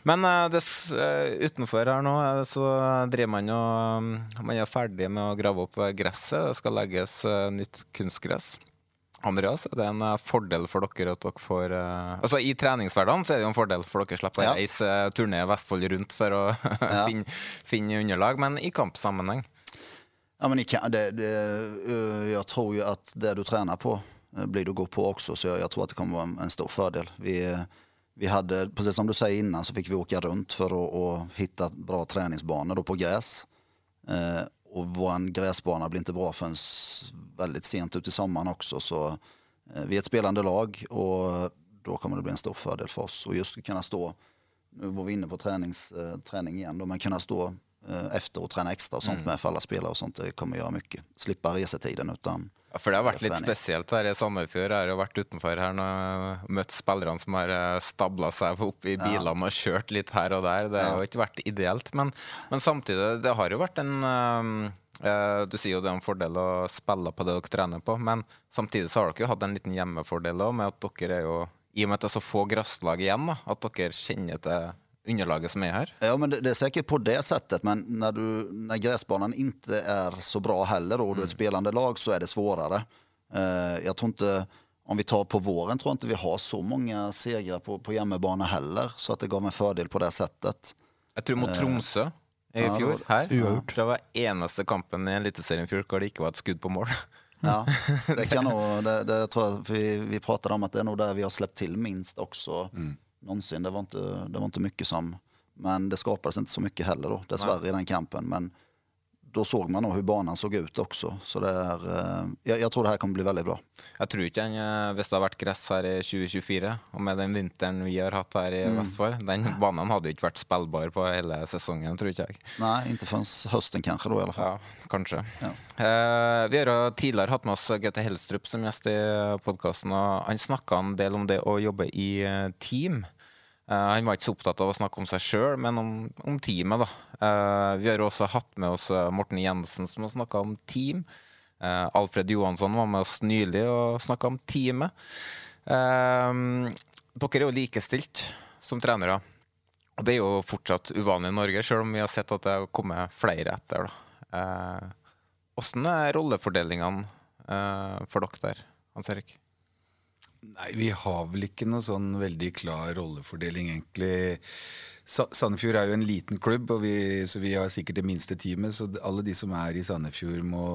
Men eh, det, eh, utenfor her nå eh, så driver man jo mm, Man er ferdig med å grave opp eh, gresset. Det skal legges eh, nytt kunstgress. Andreas, er det en eh, fordel for dere at dere får uh, Altså I treningshverdagen så er det jo en fordel for dere slipper å Ja. reise eh, turné Vestfold rundt for å finne, finne underlag, men i kampsammenheng Ja, men ikke, det, det, jag tror jo at det du trener på blir du god på også, Så jeg, jeg tror at det kommer være en, en stor fordel. Vi, vi hadde, precis som du sier innan, så fikk vi åka rundt for å, å hitta bra treningsbaner på gress. Eh, og vår gressbane blir ikke bra før väldigt sent ut i sommaren också. Så eh, vi är ett spelande lag och då kommer det bli en stor fördel för oss. Och just att kunna stå, nu var vi inne på tränings, eh, träning igen, då, men kunna stå eh, efter och träna extra och sånt Mm. med för alla spelare och sånt, det kommer göra mycket. Slippa resetiden utan Ja, for det har vært litt spesielt her i Sandefjord. Jeg har jo vært utenfor her og møtt spillerne som har stabla seg opp i bilene og kjørt litt her og der. Det har jo ikke vært ideelt. Men, men samtidig, det har jo vært en øh, Du sier jo det er en fordel å spille på det dere trener på, men samtidig så har dere jo hatt en liten hjemmefordel òg, med at dere er jo I og med at det er så få grasslag igjen, da, at dere kjenner til underlaget som er her. Ja, men det, det är säkert på det sättet. Men när, du, när gräsbanan inte är så bra heller och du är ett spelande lag så är det svårare. Eh, jag tror inte, om vi tar på våren tror jag inte vi har så många segrar på, på hjemmebane heller. Så att det gav en fördel på det sättet. Jeg tror mot Eh, Tromsø i ja, fjor, det her. var- Uavgjort. Det var eneste kampen i Eliteserien i fjor hvor det ikke var et skudd på mål. Ja, det kan nog, det, det tror jag, vi, vi pratade om att det är nog där vi har släppt till minst också någonsin. Det var, inte, det var inte mycket som, men det skapades inte så mycket heller då, dessvärre i den kampen. Men då såg man nog hur banan såg ut också. Så det är, eh, jag, jag tror det här kommer bli väldigt bra. Jeg tror ikke den, eh, Hvis det hadde vært gress her i 2024, og med den vinteren vi har hatt her i Mm. Vestfold Den banen hadde ikke vært spillbar på hele sesongen, tror ikke jeg. Nej, inte förrän hösten kanske då i alla fall. Ja, kanskje. Eh, vi har tidligere hatt med oss Gaute Helstrup som gjest i podkasten, og han snakka en del om det å jobbe i eh, team. Eh, han var ikke så opptatt av å snakke om seg sjøl, men om, om teamet. da. Eh, vi har også hatt med oss eh, Morten Jensen som har snakka om team. Alfred Johansson var med oss nylig og snakka om teamet. Dere er jo likestilt som trenere. Og det er jo fortsatt uvanlig i Norge, selv om vi har sett at det har kommet flere etter. da. Åssen er rollefordelingene for dere der, Hans Erik? Nei, vi har vel ikke noe sånn veldig klar rollefordeling, egentlig. Sa Sandefjord er jo en liten klubb, vi, så vi har sikkert det minste teamet. Så alle de som er i Sandefjord, må,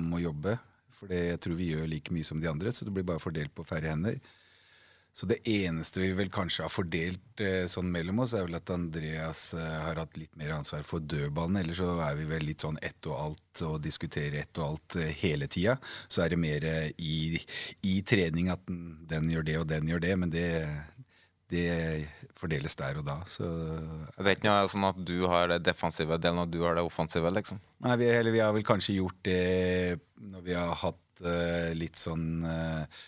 må jobbe. For jeg tror vi gjør like mye som de andre, så det blir bare fordelt på færre hender. Så det eneste vi vel kanskje har fordelt eh, sånn mellom oss, er vel at Andreas eh, har hatt litt mer ansvar for dødballen. Ellers så er vi vel litt sånn ett og alt og diskuterer ett og alt eh, hele tida. Så er det mer eh, i, i trening at den, den gjør det og den gjør det, men det, det fordeles der og da. Så Det er ikke noe sånn at du har det defensive delen og du har det offensive, liksom? Nei, vi, eller vi har vel kanskje gjort det når vi har hatt eh, litt sånn uh,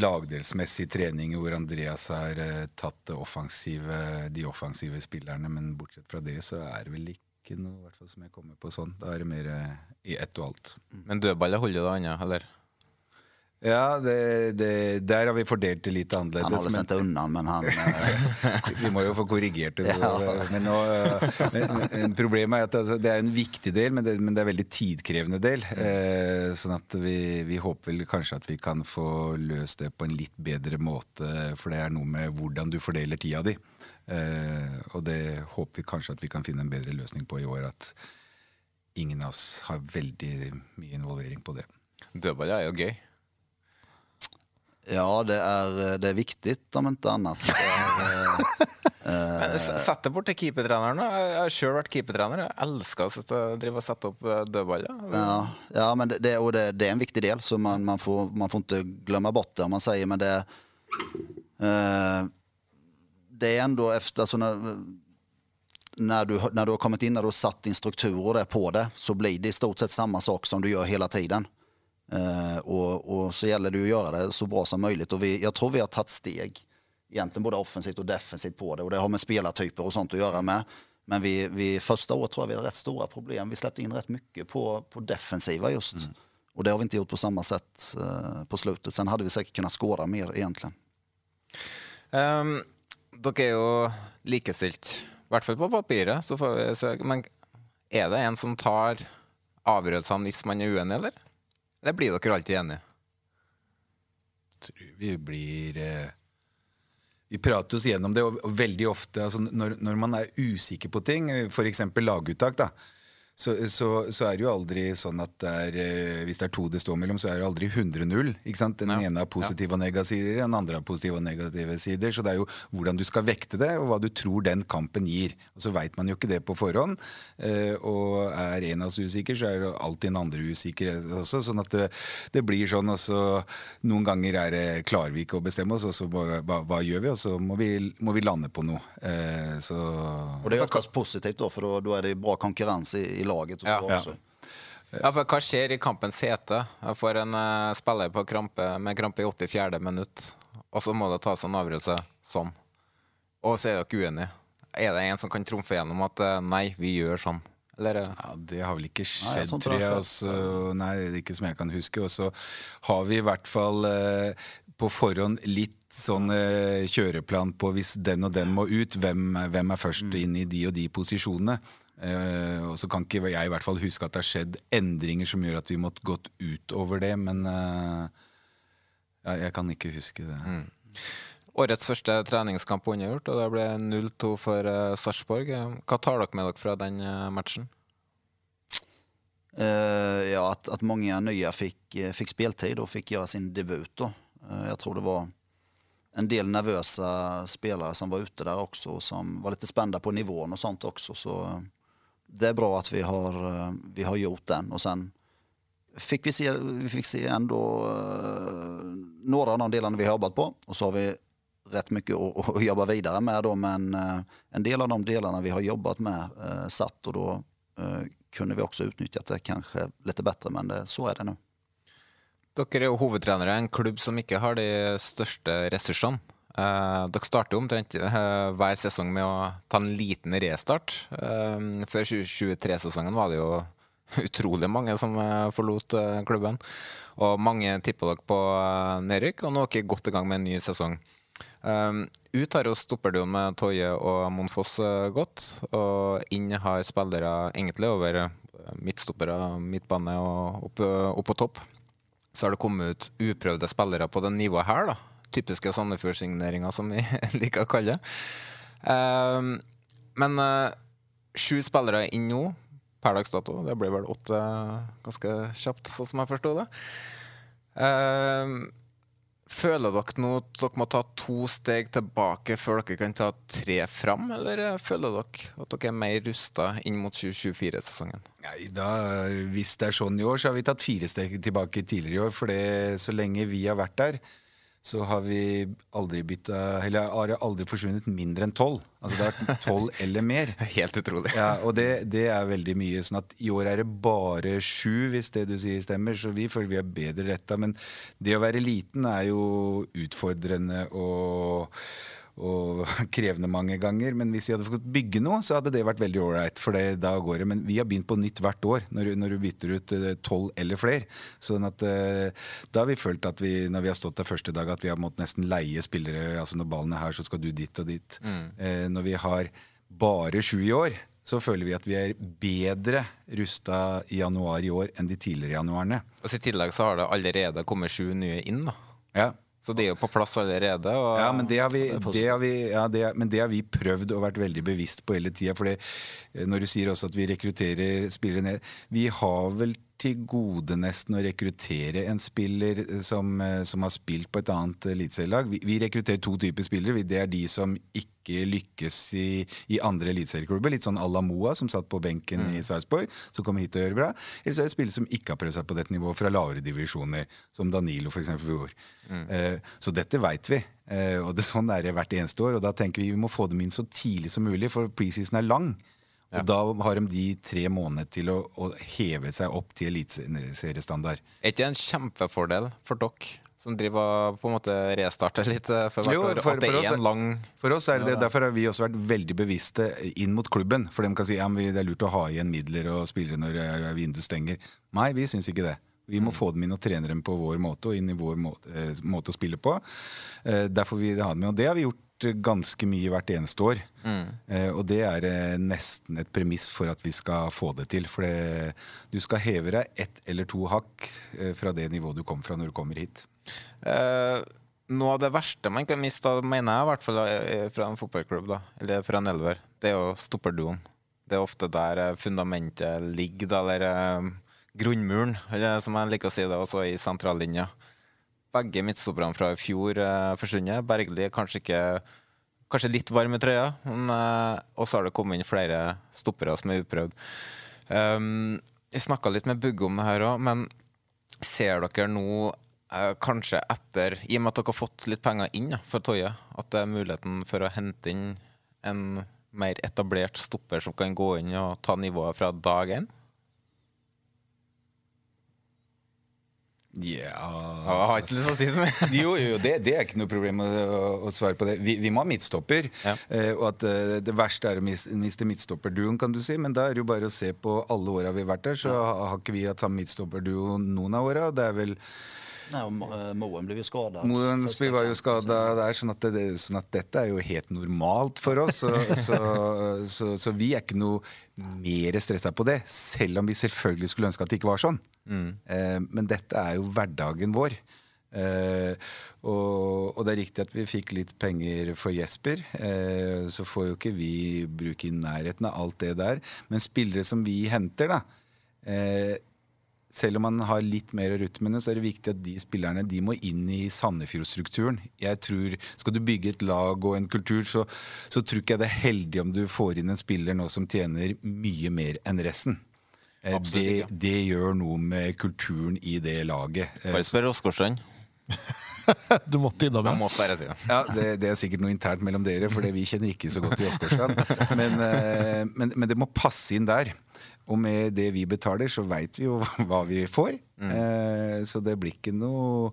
lagdelsmessig trening hvor Andreas har eh, tatt offensive, de offensive spillerne, men bortsett fra det så er det vel ikke noe som jeg kommer på sånn. Da er det mer eh, i ett og alt. Men dødballer holder det annet, eller? Ja, det, det, der har vi fordelt det litt annerledes. Han hadde sendt det unna, men han... vi må jo få korrigert det. Så, Ja. men, nå, men, men problemet er at altså, det er en viktig del, men det, men det er en veldig tidkrevende del. Eh, sånn at vi, vi håper vel kanskje at vi kan få løst det på en litt bedre måte, for det er noe med hvordan du fordeler tida di. Eh, og det håper vi kanskje at vi kan finne en bedre løsning på i år. At ingen av oss har veldig mye involvering på det. Dødballer er jo gøy. Ja, det er, det er viktig, om ikke annet. Det eh, Sett deg bort til keepertreneren. Jeg har sjøl vært keepertrener. Jeg elsker å drive og sette opp eh, dødballer. Ja, ja men det, det, det, är en viktig del så man, man, får, man får ikke glemme bort det om man sier, men det uh, Det er ändå efter, altså, når, når du, når du har kommet inn og satt din strukturer på det så blir det i stort sett samme sak som du gjør hele tiden. Eh, och, och så gäller det å att göra det så bra som möjligt och vi, jag tror vi har tagit steg egentligen både offensivt och defensivt på det och det har med spelartyper och sånt att göra med. Men vi, vi första året tror jag vi hade rätt stora problem. Vi släppte in rätt mycket på, på defensiva just. Och det har vi inte gjort på samma sätt eh, på slutet. Sen hade vi säkert kunnat skåra mer egentligen. Um, dere er jo likestilt, i hvert fall på papiret. Så får vi se. Men er det en som tar avgjørelsene hvis man er uenig, eller? Eller blir dere alltid enige? tror vi blir eh, Vi prater oss gjennom det, og veldig ofte altså, når, når man er usikker på ting, f.eks. laguttak, da, så, så, så er det jo aldri sånn at det er, eh, hvis det er to det står mellom, så er det aldri 100-0. ikke sant? Den ene har positive og negative sider, den andre har positive og negative sider. Så det er jo hvordan du skal vekte det, og hva du tror den kampen gir. Og så veit man jo ikke det på forhånd. eh, Og er en av oss usikker, så er det alltid en andre usikker også. Sånn at det, det blir sånn, og så noen ganger er det klarer vi ikke å bestemme oss, og så hva, hva, gjør vi? Og så må vi, må vi lande på noe. Eh, Så og det är oftast positivt da, for da er det bra konkurrens i, i laget. Och så Ja. också. Ja, for Hva skjer i kampens hete? Jeg får en uh, spiller på krampe, med krampe i 84. minutt, og så må det tas en avgjørelse sånn. Og så er dere uenige. Er det en som kan trumfe gjennom at uh, nei, vi gjør sånn? Eller, eh? Ja, Det har vel ikke skjedd, nei, tror jeg. Altså, nei, ikke som jeg kan huske. Og så har vi i hvert fall uh, på forhånd litt sånn kjøreplan på hvis den og den må ut, hvem, hvem er først Mm. inn i de og de posisjonene. Eh, og så kan ikke jeg i hvert fall huske at det har skjedd endringer som gjør at vi måtte gått utover det, men uh, Ja, jeg kan ikke huske det. Mm. Årets første treningskamp unnagjort, og det ble 0-2 for uh, Sarpsborg. Hva tar dere med dere fra den uh, matchen? Uh, ja, at, at, mange nye fikk, fikk spiltid og fikk gjøre sin debut. Da. jeg tror det var en del nervøse spillere som var ute der også, som var litt spente på nivåene og sånt også. Så det er bra at vi har, vi har gjort den. Og sen fikk vi se, vi fikk se ändå noen av de delene vi har jobbet på. Og så har vi rätt mycket att jobba vidare med. Då, men eh, en del av de delarna vi har jobbat med eh, satt och då kunne vi også utnyttet det kanskje litt bedre, men det, så er det nå. Dere er jo hovedtrenere i en klubb som ikke har de største ressursene. Eh, dere starter omtrent uh, hver sesong med å ta en liten restart. Uh, før 2023-sesongen var det jo utrolig mange som forlot klubben. Og mange tippa dere på nedrykk, og nå er dere godt i gang med en ny sesong. Ut har jo stopperduoen med Toje og Monfoss uh, gått, og inn har spillere egentlig over uh, midtstoppere, midtbane og opp, uh, opp, på topp. Så har det kommet ut uprøvde spillere på det nivået her, da. Typiske Sandefjord-signeringa, som vi liker å kalle det. Um, men uh, sju spillere inn nå, per dags dato. Det blir vel åtte ganske kjapt, sånn som jeg forsto det. Um, Føler dere nå at dere må ta to steg tilbake før dere kan ta tre fram, eller føler dere at dere er mer rusta inn mot 2024-sesongen? Hvis det er sånn i år, så har vi tatt fire steg tilbake tidligere i år. For så lenge vi har vært der, så har vi aldri bytta Eller har aldri forsvunnet mindre enn tolv. Altså det har vært tolv eller mer. Helt utrolig. Ja, og det, det, er veldig mye. sånn at i år er det bare sju, hvis det du sier stemmer. Så vi føler vi er bedre retta. Men det å være liten er jo utfordrende og og krevende mange ganger. Men hvis vi hadde fått bygge noe, så hadde det vært veldig ålreit. For det, da går det. Men vi har begynt på nytt hvert år, når, når du bytter ut eh, tolv eller flere. Sånn at uh, da har vi følt at vi, når vi har stått der første dag, at vi har måttet nesten leie spillere. Altså når ballen er her, så skal du dit og dit. Mm. Uh, når vi har bare sju i år, så føler vi at vi er bedre rusta i januar i år enn de tidligere januarene. Altså I tillegg så har det allerede kommet sju nye inn, da. Ja, så det er jo på plass allerede? ja, men det, har vi, det har vi, ja, det, men det har vi prøvd og vært veldig bevisst på hele tida. Eh, når du sier også at vi rekrutterer spillere ned Vi har vel til gode nesten å rekruttere en spiller som, eh, som har spilt på et annet eliteserielag. Vi, vi, rekrutterer to typer spillere. Det er de som ikke lykkes i, i andre eliteserieklubber. Litt sånn à la Moa, som satt på benken mm. i Sarpsborg, som kommer hit og gjør bra. Eller så er det spillere som ikke har prøvd seg på dette nivået fra lavere divisjoner, som Danilo f.eks. Mm. Uh, så dette veit vi. Uh, og det, sånn er det hvert eneste år. Og da tenker vi vi må få dem inn så tidlig som mulig, for preseason er lang. Og ja. da har de de tre månedene til å, å heve seg opp til eliteseriestandard. Er ikke det en kjempefordel for dere som driver på en måte restarter litt eh, for hvert år? For, er en lang For oss er det, Derfor har vi også vært veldig bevisste inn mot klubben. For de kan si ja, det er lurt å ha igjen midler og spillere når vinduet stenger. Nei, vi syns ikke det. Vi må mm. få dem inn og trene dem på vår måte og inn i vår måte, eh, måte å spille på. Eh, derfor vi ha dem med, og Det har vi gjort ganske mye hvert eneste år. Mm. Eh, og det er eh, nesten et premiss for at vi skal få det til. For det, du skal heve deg ett eller to hakk eh, fra det nivået du kom fra når du kommer hit. Eh, noe av det verste man kan miste, mener jeg i hvert fall eh, fra en fotballklubb, da, eller fra en elver, det er jo stopperduoen. Det er ofte der eh, fundamentet ligger, da, eller grunnmuren, eller, som jeg liker å si det, også i sentrallinja begge midtstopperne fra i fjor uh, forsvunnet. Bergli er kanskje ikke Kanskje litt varm i trøya, men uh, også har det kommet inn flere stoppere som er uprøvd. Um, jeg snakka litt med Bugge om det her òg, men ser dere nå uh, kanskje etter, i og med at dere har fått litt penger inn ja, for Toje, at det er muligheten for å hente inn en mer etablert stopper som kan gå inn og ta nivået fra dag én? Ja Jeg har ikke lyst til å si så mye. jo, jo, det, det, er ikke noe problem å, å svare på det. Vi, vi må ha midtstopper. Ja. Eh, og at uh, det verste er å miste, miste midtstopperduoen, kan du si. Men da er det jo bare å se på alle åra vi har vært der, så ja. har ikke vi hatt samme midtstopperduo noen av åra. Det er vel Nei, og Moen ble jo skada. Moen var jo skada der, sånn at, det, sånn at, dette er jo helt normalt for oss. Så, så, så, så vi er ikke noe mer stressa på det, selv om vi selvfølgelig skulle ønske at det ikke var sånn. Mm. Eh, men dette er jo hverdagen vår. Eh, og, og, det er riktig at vi fikk litt penger for Jesper. Eh, så får jo ikke vi bruke i nærheten av alt det der. Men spillere som vi henter, da eh, selv om man har litt mer rytmene, så er det viktig at de spillerne de må inn i Sandefjord-strukturen. Jeg tror, Skal du bygge et lag og en kultur, så, så tror ikke jeg det er heldig om du får inn en spiller nå som tjener mye mer enn resten. Absolutt, det, det, gjør noe med kulturen i det laget. Bare eh, spør Åsgårdstrand. du måtte innom, Jeg Måtte bare si det. Ja, det, det, er sikkert noe internt mellom dere, for vi kjenner ikke så godt til Åsgårdstrand. Men, eh, men, men, det må passe inn der. Og med det vi betaler, så veit vi jo hva vi får. Mm. Eh, så det blir ikke noe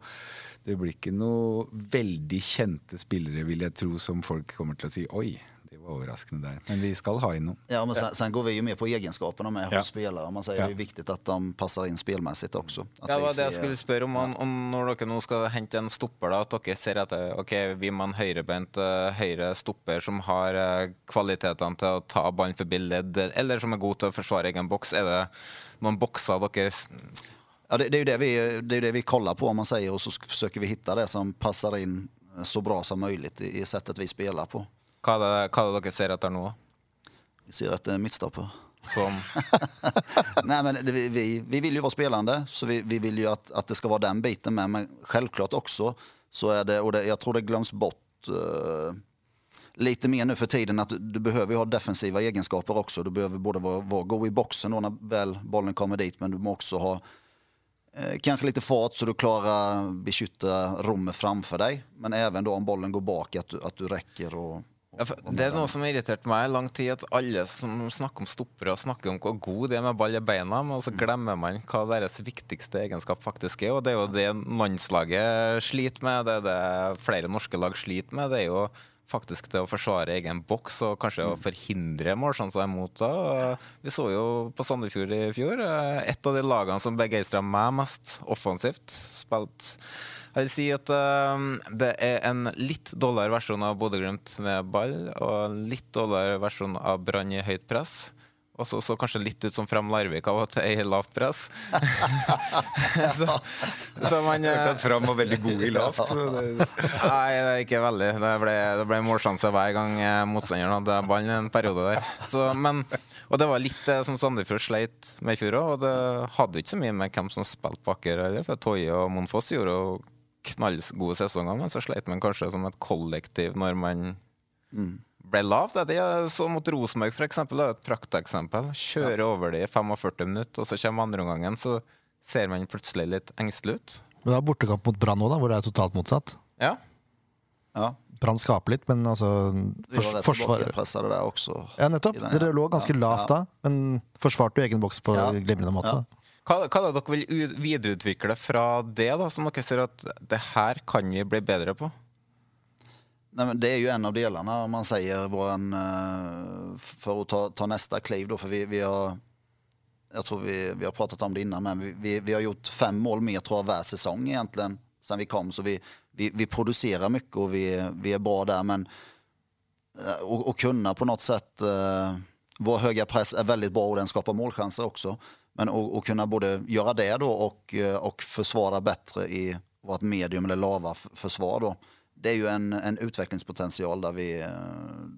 det blir ikke noe veldig kjente spillere, vil jeg tro, som folk kommer til å si oi, var overraskende där. Men vi skal ha inn noe. Ja, men sen, sen går vi jo med på egenskaperna med hos spelare. Man sier ja. det er viktig at de passer inn spillmessig også. ja, det var det jeg skulle spørre om, om, om, når dere nå skal hente en stopper, da, at dere ser at ok, vi må ha en høyrebeint uh, høyre stopper som har uh, kvalitetene til å ta ballen forbi ledd, eller som er god til å forsvare egen boks. Er det noen bokser dere Ja, det, det, er jo det vi, det er det vi kollar på, om man sier, og så forsøker vi finne det som passer inn så bra som mulig i, i settet vi spiller på. Hva er det, hva er det dere ser etter nå? Vi ser etter midtstopper. Som Nei, men det, vi, vi vil jo være spillende, så vi, vi vil jo at, at, det skal være den biten med. Men selvklart også så er det, Og det, jeg tror det glemmes bort uh, litt mer nå for tiden, at du, behøver jo ha defensiva egenskaper også. Du behøver både være, være god i boxen når vel ballen bollen kommer dit, men du må også ha eh, litt lite fart så du klarer å beskytte rommet framfor deg. Men även då om bollen går bak, at du, at du räcker och ja, det er noe som har irritert meg i lang tid, at alle som snakker om stoppere, snakker om hvor god de er med ball i beina, men så glemmer man hva deres viktigste egenskap faktisk er. Og det er jo det landslaget sliter med, det er det flere norske lag sliter med. det er jo faktisk det å forsvare egen boks og kanskje å forhindre målsjanser imot det. Vi så jo på Sandefjord i fjor, eh, et av de lagene som begeistra meg mest offensivt. Spilt jeg vil si at uh, det er en litt dårligere versjon av Bodø-Glimt med ball, og en litt dårligere versjon av Brann i høyt press. Og så, så kanskje litt ut som Frem Larvik av og er i lavt press. så, så man Hørte at Fram var veldig god i lavt. Nei, det er ikke veldig. Det ble, det ble målsjanse hver gang eh, motstanderen hadde ballen en periode der. Så, men, og det var litt det som Sandefjord sleit med i fjor òg. Og det hadde ikke så mye med hvem som spilte bakker heller, for Toje og Monfoss gjorde jo knallgode sesonger, men så sleit man kanskje som et kollektiv når man mm. ble lavt. Det er så mot Rosenborg, f.eks., et prakteksempel. Kjører ja. over det i 45 minutter, og så kommer andreomgangen, så ser man plutselig litt engstelig ut. Men det er bortekamp mot Brann òg, hvor det er totalt motsatt. Ja. ja. Brann skaper litt, men altså fors forsvar... det der også. Ja, nettopp. Dere lå ganske lavt da, men forsvarte jo egen boks på ja. glimrende måte. Ja. Hva, hva er det dere vil videreutvikle fra det, da, som dere ser at det her kan vi bli bedre på? Nei, men det er jo en av delene, man sier våran, uh, For å ta, ta neste kliv. for vi, vi har, Jeg tror vi, vi har pratet om det innan, men vi, vi, har gjort fem mål mer tror jeg, hver sesong egentlig sen vi kom. Så vi, vi, producerar mycket och vi, är bra der. Men uh, kunne på noe sett uh, vår høye press er veldig bra og den skaper målchanser också. Men att kunna både göra det då och, eh, och försvara bättre i vårt medium eller lava försvar då. Det är ju en, en utvecklingspotential där vi, eh,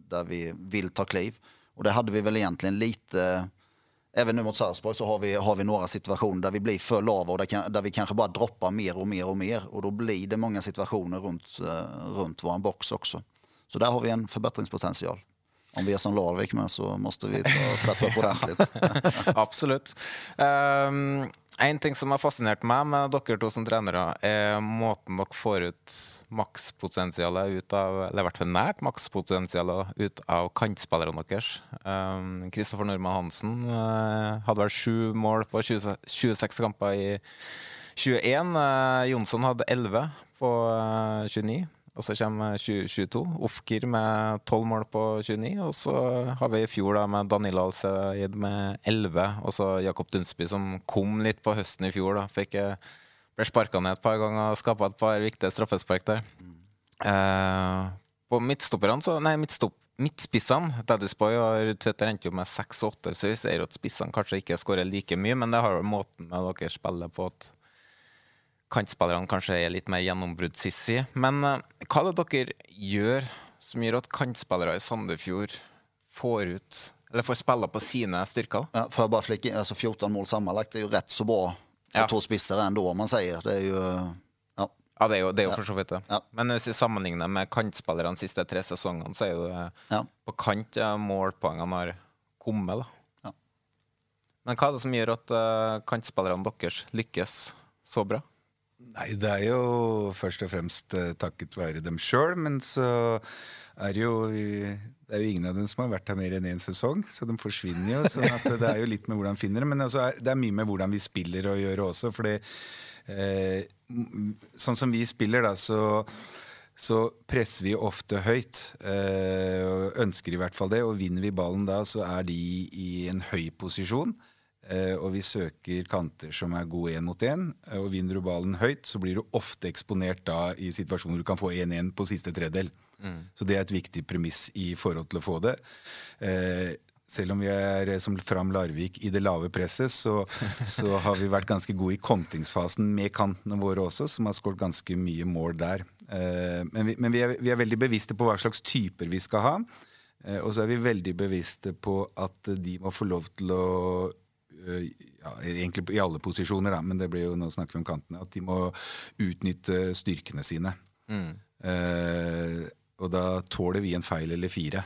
där vi vill ta kliv. Och det hade vi väl egentligen lite Även nu mot Sarpsborg har vi, har vi några situationer där vi blir för lava och där, där vi kanske bara droppar mer och mer och mer. Och då blir det många situationer runt, uh, runt vår box också. Så där har vi en förbättringspotential. Om vi er som Larvik med, så måste vi ta steppe opp ordentlig. Absolutt. Um, en ting som har fascinert meg med dere to som trenere, er måten dere får ut makspotensialet ut av Eller i hvert fall nært makspotensialet ut av kantspillerne deres. Kristoffer um, Normann Hansen uh, hadde vel sju mål på 20, 26 kamper i 21. Uh, Jonsson hadde 11 på uh, 29. Og så kommer 2022. Ofkir med 12 mål på 29. Og så har vi i fjor da med Danilo Alseid med 11. Og så Jakob Dunsby som kom litt på høsten i fjor. da. Fikk, ble sparka ned et par ganger og skapa et par viktige straffespark der. Mm. Eh, på midtstopperne så Nei, midtstopp, midtspissene. Daddy's og Tveter endte jo med 6 8, så vi ser at spissene kanskje ikke skårer like mye, men det har jo måten med dere spiller på at kantspillerne kanskje er litt mer gjennombruddssissy. Men uh, hva er det dere gjør som gjør at kantspillere i Sandefjord får ut Eller får spille på sine styrker? Ja, for bare flika in, alltså 14 mål sammenlagt er jo rett så bra på Ja. to spissar ändå om man sier. Det er jo ja. Ja, det er jo, det er jo Ja. for så vidt det. Men hvis vi sammenligner med kantspillerne de siste tre sesongene, så er det på kant ja, målpoengene har kommet. da. Men hva er det som gjør at uh, kantspillerne deres lykkes så bra? Nei, det er jo først og fremst eh, takket være dem sjøl, men så er det jo Det er jo ingen av dem som har vært her mer enn én sesong, så de forsvinner jo. sånn at det er jo litt med hvordan finner dem. Men altså det er mye med hvordan vi spiller å gjøre også, fordi eh, Sånn som vi spiller, da, så så presser vi ofte høyt, eh, ønsker i hvert fall det. Og vinner vi ballen da, så er de i en høy posisjon. Eh, og vi søker kanter som er gode én mot én. Eh, og vinner du ballen høyt, så blir du ofte eksponert da i situasjoner du kan få 1-1 på siste tredel. Mm. Så det er et viktig premiss i forhold til å få det. Eh, selv om vi er som Fram Larvik i det lave presset, så, så har vi vært ganske gode i kontingsfasen med kantene våre også, som har skåret ganske mye mål der. Eh, men vi, men vi, er, vi er veldig bevisste på hva slags typer vi skal ha. Eh, og så er vi veldig bevisste på at de må få lov til å ja, egentlig i alle posisjoner, da, men det blir jo nå snakker vi om kantene. At de må utnytte styrkene sine. Mm. Eh, og da tåler vi en feil eller fire.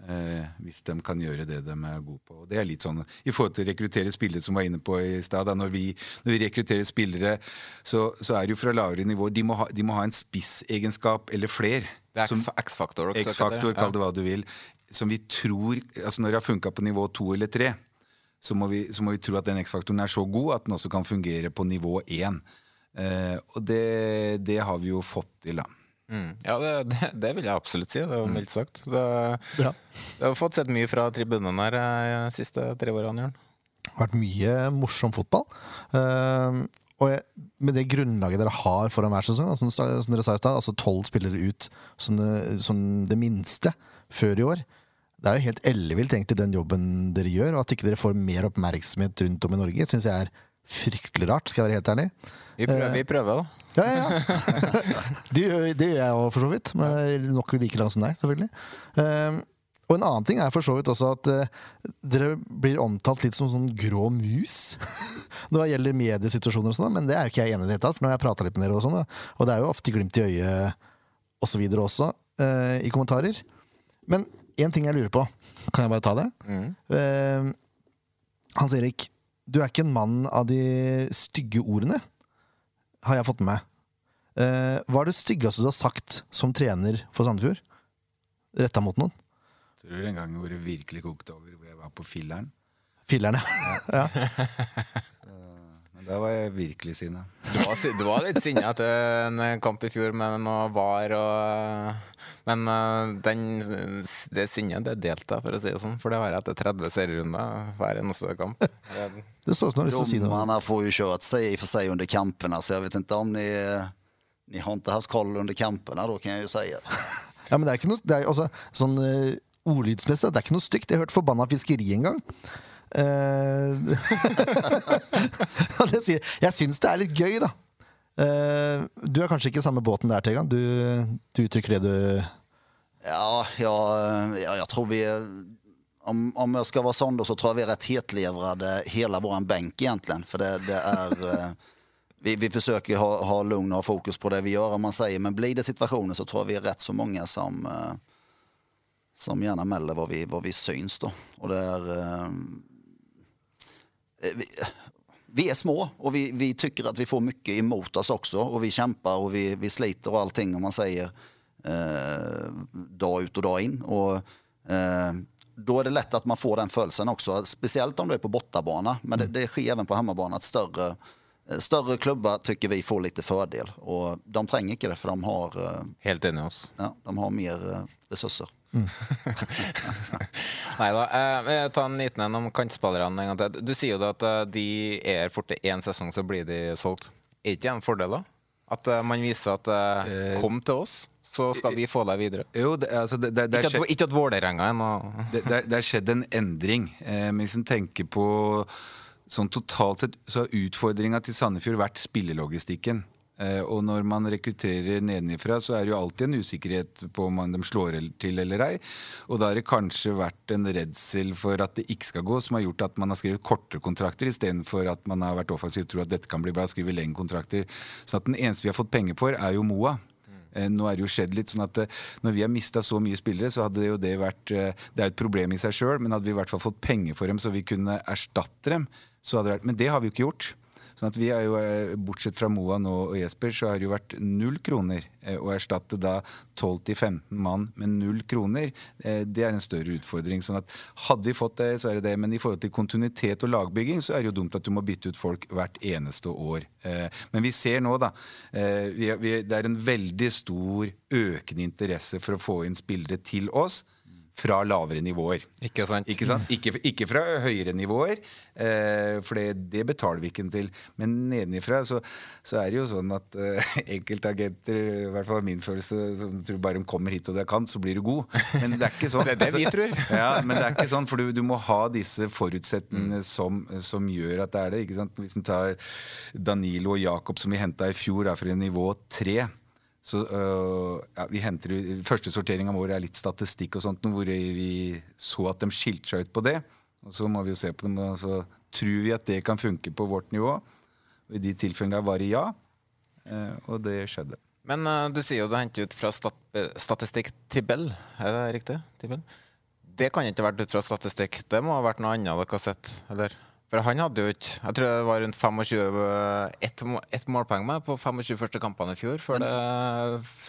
Eh, hvis de kan gjøre det de er gode på. Og det er litt sånn I forhold til å rekruttere spillere, som var inne på i stad. Når, vi- når vi rekrutterer spillere, så, så er det jo fra lavere nivå. De må ha, de må ha en spissegenskap eller fler. Det er X-faktor. Kall det? det hva du vil. Som vi tror altså Når det har funka på nivå to eller tre, så må, vi, så må vi tro at den X-faktoren er så god at den også kan fungere på nivå én. Eh, og det, det har vi jo fått til, da. Mm. Ja, det, det, det vil jeg absolutt si. Det var mildt sagt. Det, Bra. Jeg har fått sett mye fra tribunen her eh, de siste tre årene, Jørn. Det har vært mye morsom fotball. Uh, og jeg, med det grunnlaget dere har foran hver sesong, som, som dere sa i stad, altså tolv spillere ut som det, som det minste før i år. Det er jo helt ellevilt egentlig den jobben dere gjør, og at ikke dere får mer oppmerksomhet rundt om i Norge, syns jeg er fryktelig rart, skal jeg være helt ærlig. Vi prøver, Eh, vi prøver da. ja, ja, ja. det, det gjør jeg òg, for så vidt. Men nok like langt som deg, selvfølgelig. Ehm, og en annen ting er for så vidt også at eh, dere blir omtalt litt som sånn grå mus når det gjelder mediesituasjoner og sånn, men det er jo ikke jeg enig i det hele tatt, for nå har jeg prata litt med dere og sånn, og det er jo ofte glimt i øyet og så videre også, eh, i kommentarer. Men én ting jeg lurer på, kan jeg bare ta det? Ehm, Hans Erik, du er ikke en mann av de stygge ordene, har jeg fått med meg. Eh, hva er det styggeste du har sagt som trener for Sandefjord? Retta mot noen? Tror du en gang hvor det virkelig kokte over, hvor jeg var på filleren? Filleren, ja. Men da var jeg virkelig sinna. Du var, du var litt sinna etter en kamp i fjor med noe var og Men eh, den, det sinnet det delte jeg, for å si det sånn. For det har jeg etter 30 serierunder hver eneste kamp. Det- Det står som du har lyst til å si noe. Domarna får jo kört sig i och för sig under kamperna så jag vet inte om ni, ni har inte haft koll under kamperna då kan jag ju säga. Ja, men det er ikke noe det er, altså, Sånn uh, ordlydsmessig, det er ikke noe stygt. Jeg har hørt 'forbanna fiskeri' en gang. Eh, og jeg syns det er litt gøy, da. Eh, du er kanskje ikke samme båten der, Tegan? Du, du uttrykker det du Ja, ja, ja, jeg tror vi om, om jag ska vara sån så tror jag vi är rätt hetlevrade hela vår bänk egentligen. För det, det är, eh, vi, vi försöker ha, ha lugn och ha fokus på det vi gör om man säger. Men blir det situationer så tror jag vi är rätt så många som, som gärna mäller vad vi, vad vi syns då. Och det är, vi, vi är små och vi, vi tycker att vi får mycket emot oss också. Och vi kämpar och vi, vi sliter och allting om man säger eh, dag ut och dag in. Och, eh, då är det lätt att man får den følelsen också, speciellt om du är på bortabana. Men det, det sker även på hemmabana att större, eh, större klubbar tycker vi får lite fördel. Och de tränger inte det för de har, eh, Helt enig oss. ja, de har mer eh, resurser. Nei da. Eh, tar en liten en om kantspillerne en gang til. Du sier jo at eh, de er fort til én sesong, så blir de solgt. Er ikke det en fordel, da? At eh, man viser at eh, kom til oss, så skal vi få deg videre. Jo, det, altså, det, det, Ikke at, ikke at Vålerenga er noe det, har skjedd en endring. Eh, men hvis en tenker på sånn totalt sett så har utfordringa til Sandefjord vært spillelogistikken. Eh, og når man rekrutterer nedenifra, så er det jo alltid en usikkerhet på om de slår til eller ei. Og da har det kanskje vært en redsel for at det ikke skal gå, som har gjort at man har skrevet kortere kontrakter istedenfor at man har vært offensiv og tror at dette kan bli bra, skrive lengre kontrakter. Så den eneste vi har fått penger for, er jo Moa. Eh, Nå er det jo skjedd litt sånn at eh, Når vi har mista så mye spillere, så hadde jo det vært Det er jo et problem i seg sjøl, men hadde vi i hvert fall fått penger for dem så vi kunne erstatte dem, så hadde det vært Men det har vi jo ikke gjort. Sånn at vi har jo, eh, Bortsett fra Moa nå og Jesper, så har det jo vært null kroner. eh, Å erstatte da 12-15 mann med null kroner, eh, det er en større utfordring. Sånn at Hadde vi fått det, så er det det. Men i forhold til kontinuitet og lagbygging, så er det jo dumt at du må bytte ut folk hvert eneste år. Men vi ser nå, da. Det er en veldig stor økende interesse for å få inn spillere til oss fra lavere nivåer. Ikke sant? Ikke, sant? ikke, ikke fra høyere nivåer, eh, for det, det betaler vi ikke til. Men nedenifra så, så er det jo sånn at eh, enkeltagenter, i hvert fall min følelse, som tror bare de kommer hit og de kan, så blir du god. Men det er ikke sånn. Det er det vi tror. ja, men det er ikke sånn, for du, du må ha disse forutsetningene som, som gjør at det er det. ikke sant? Hvis en tar Danilo og Jakob, som vi henta i fjor, da, fra nivå tre. Så øh, ja, vi henter jo- Første sorteringa vår er litt statistikk og sånt, hvor vi så at de skilte seg ut på det. Og så må vi jo se på dem, og så tror vi at det kan funke på vårt nivå. Og I de tilfellene var det ja, eh, og det skjedde. Men eh, du sier jo du henter ut fra stat statistikk Tibel, er det riktig? Tibel? Det kan ikke ha vært ut fra statistikk. Det må ha vært noe annet dere har sett, eller? For han hadde jo ikke Jeg tror det var rundt 25 ett, må- ett målpoeng med på 25 første kampene i fjor, før de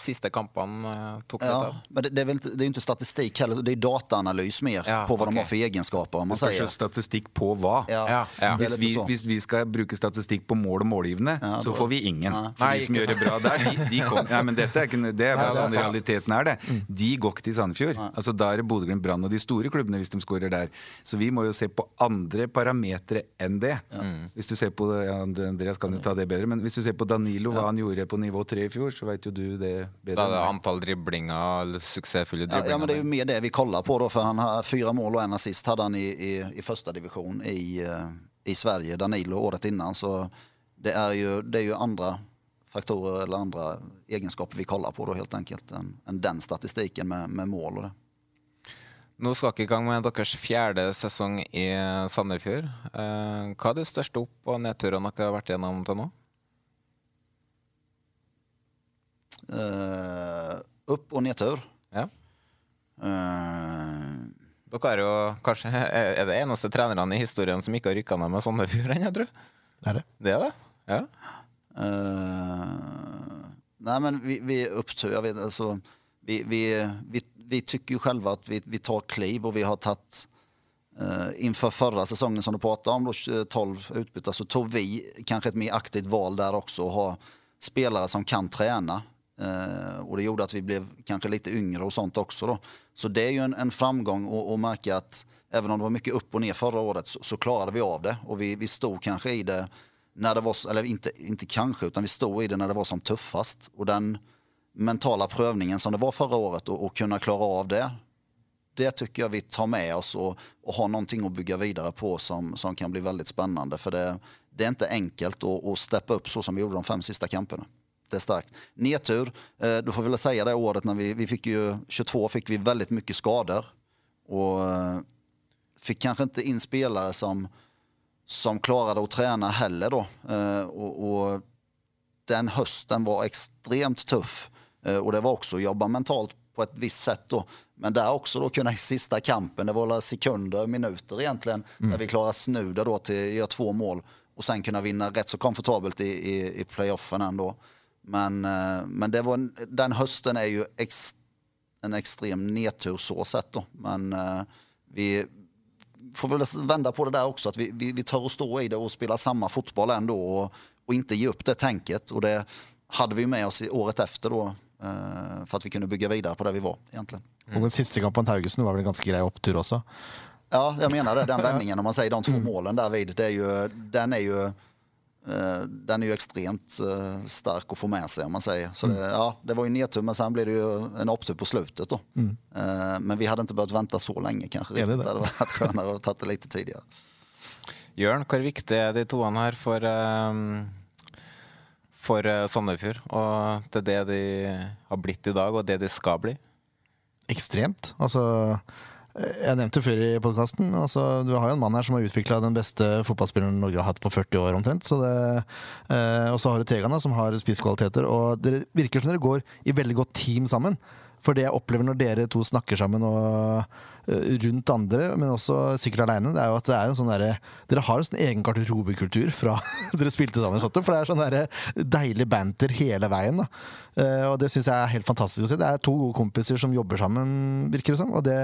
siste kampene eh, tok Ja, dette. men det, det, er väl inte, det är ju inte statistik heller, det er dataanalys mer på vad de har for egenskaper. Man Det skal säger. ikke statistikk på hva. Ja, Ja, ja. er Hvis, vi, sånn. hvis vi skal bruke statistikk på mål og målgivende, så får vi ingen. Nei. For Nei, de som gjør det bra der, de, de kommer ja, men dette er ikke, det er bare er sånn realiteten er det. De går ikke til Sandefjord. Altså, da er det Bodø-Glimt, Brann og de store klubbene hvis de skårer der. Så vi må jo se på andre parametere enn det. Hvis du ser på ja, Andreas kan jo ta det bedre, men hvis du ser på Danilo, hva han gjorde på nivå tre i fjor, så vet jo du det bedre. Da er det antall driblinger, suksessfulle Ja, driblinger. ja, men det er jo mer det vi kollar på da, for han har fyra mål og en assist hadde han i, i, i førstedivisjon division i, eh, i Sverige, Danilo, året innan. Så det er jo, det er jo andre faktorer eller andre egenskaper vi kollar på da, helt enkelt enn en den statistiken med, med mål og det. Nå skal dere i gang med deres fjerde sesong i Sandefjord. Eh, hva er de største opp- og nedturene dere har vært gjennom til nå? Uh, opp- og nedtur. Ja. Uh, Dere er jo kanskje er det eneste trenerne i historien som ikke har rykka ned med Sandefjord ennå, tror jeg. Det er det. Det er det? Ja. Uh, nei, men vi, vi opptøyer vi, altså, vi, vi, vi, vi tycker ju själva att vi, vi tar kliv och vi har tagit eh, inför förra säsongen som du pratade om, då, 12 utbytta, så tog vi kanske ett mer aktivt val där också och ha spelare som kan träna. Eh, och det gjorde att vi blev kanske lite yngre och sånt också då. Så det är ju en, en framgång att- märka att även om det var mycket upp och ner förra året så, så klarade vi av det och vi, vi stod kanske i det när det var, eller inte kanske, utan vi stod i det när det var som tuffast. Och den mentala prövningen som det var förra året och, och kunna klara av det, det tycker jag vi tar med oss och, och har någonting att bygga vidare på som, som kan bli väldigt spännande. För det, det är inte enkelt att, att steppa upp så som vi gjorde de fem sista kamperna. Det är starkt. Nedtur, eh, då får vi väl säga det året när vi, vi fick ju, 22 fick vi väldigt mycket skador. Och eh, fick kanske inte in spelare som, som klarade att träna heller då. Eh, och, och den hösten var extremt tuff. Eh, och det var också att jobba mentalt på ett visst sätt då. Men där också då kunna i sista kampen, det var sekunder, minuter egentligen, Mm. där vi klarar snuda då till göra två mål och sen kunna vinna rätt så komfortabelt i, i, i playoffen ändå. Men, eh, men det var, den hösten är ju ex, en extrem nedtur så sett då. Men eh, vi får väl vända på det där också, att vi, vi, vi tar och stå i det och spelar samma fotboll ändå och, och inte ge upp det tänket. Och det hade vi med oss i året efter då, eh, at att vi kunne bygge videre på det vi var egentligen. Og den siste kampen til Haugesund var vel en ganske grei opptur også. Ja, jeg mener det. Den vendingen om man sier de to målene där vid, det er jo, den er jo eh, den er jo ekstremt eh, stark att få med seg. om man sier. Så det, ja, det var jo nedtur men sen blir det jo en opptur på slutet. Mm. Eh, men vi hadde ikke bør vente så lenge, kanskje. Det det? Det hadde vært skönare att ta det litt tidligere. Jørn, hvor viktig er de toene her for, eh, for eh, Sandefjord? Og til det de har blitt i dag, og det de skal bli? Ekstremt. Altså jeg nevnte før i podkasten altså, Du har jo en mann her som har utvikla den beste fotballspilleren Norge har hatt på 40 år omtrent. Så det, eh, og så har du Tegana, som har spisskvaliteter. Og det virker som dere går i veldig godt team sammen. For det jeg opplever når dere to snakker sammen og uh, rundt andre, men også sikkert aleine, det er jo at det er en sånn derre Dere har en sånn egen garderobekultur fra dere spilte sammen. For det er sånn derre deilig banter hele veien. Da. Uh, og det syns jeg er helt fantastisk å se. Det er to gode kompiser som jobber sammen, virker det som. Og det,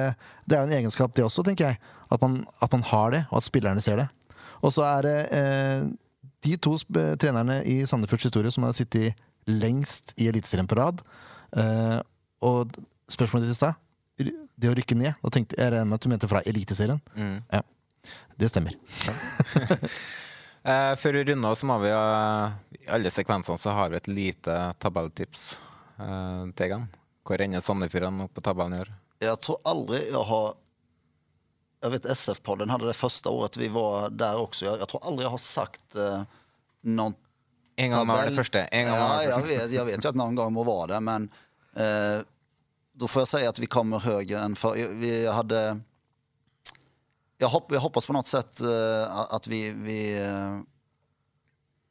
det er jo en egenskap, det også, tenker jeg. At man, at man har det, og at spillerne ser det. Og så er det uh, de to trenerne i Sandefjords historie som har sittet lengst i Eliteserien på rad. Uh, og spørsmålet ditt i stad, det å rykke ned Da tenkte jeg regner med at du mente fra Eliteserien. Mm. Ja, det stemmer. eh, før vi runder av, så må vi uh, i alle sekvensene så har vi et lite tabelltips. Uh, Tegan, hvor ender Sandefjord opp på tabellen i år? Jeg tror aldri jeg har Jeg vet SF-podden hadde det første året vi var der også. Jeg, jeg tror aldri jeg har sagt eh, noen En gang var det første. En gang ja, var det jeg vet, jeg vet jo at noen gang må være det, men eh, då får jag säga att vi kommer högre än för. Vi hade... Jag, hopp, jag hoppas på något sätt eh, att vi... vi eh,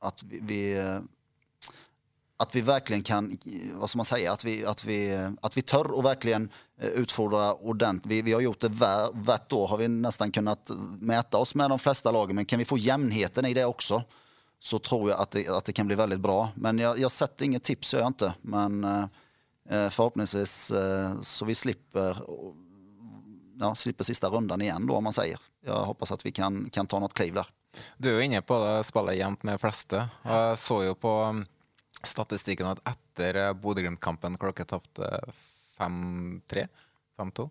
att vi, vi eh, att vi verkligen kan, vad ska man säga, att vi, att vi, att vi tör och verkligen eh, utfordra ordentligt. Vi, vi har gjort det var, vart år har vi nästan kunnat mäta oss med de flesta lagen, men kan vi få jämnheten i det också så tror jag att det, att det kan bli väldigt bra. Men jag, jag sätter inget tips, jag inte. Men eh, förhoppningsvis eh, så vi slipper, ja, slipper siste rundan igjen, da, om man sier. Jeg håper at vi kan, kan ta noe kliv der. Du er jo inne på det spillet jevnt med fleste. Jeg så jo på um, statistikken at etter eh, Bodø-Glimt-kampen klokka tapte 5-3, 5-2,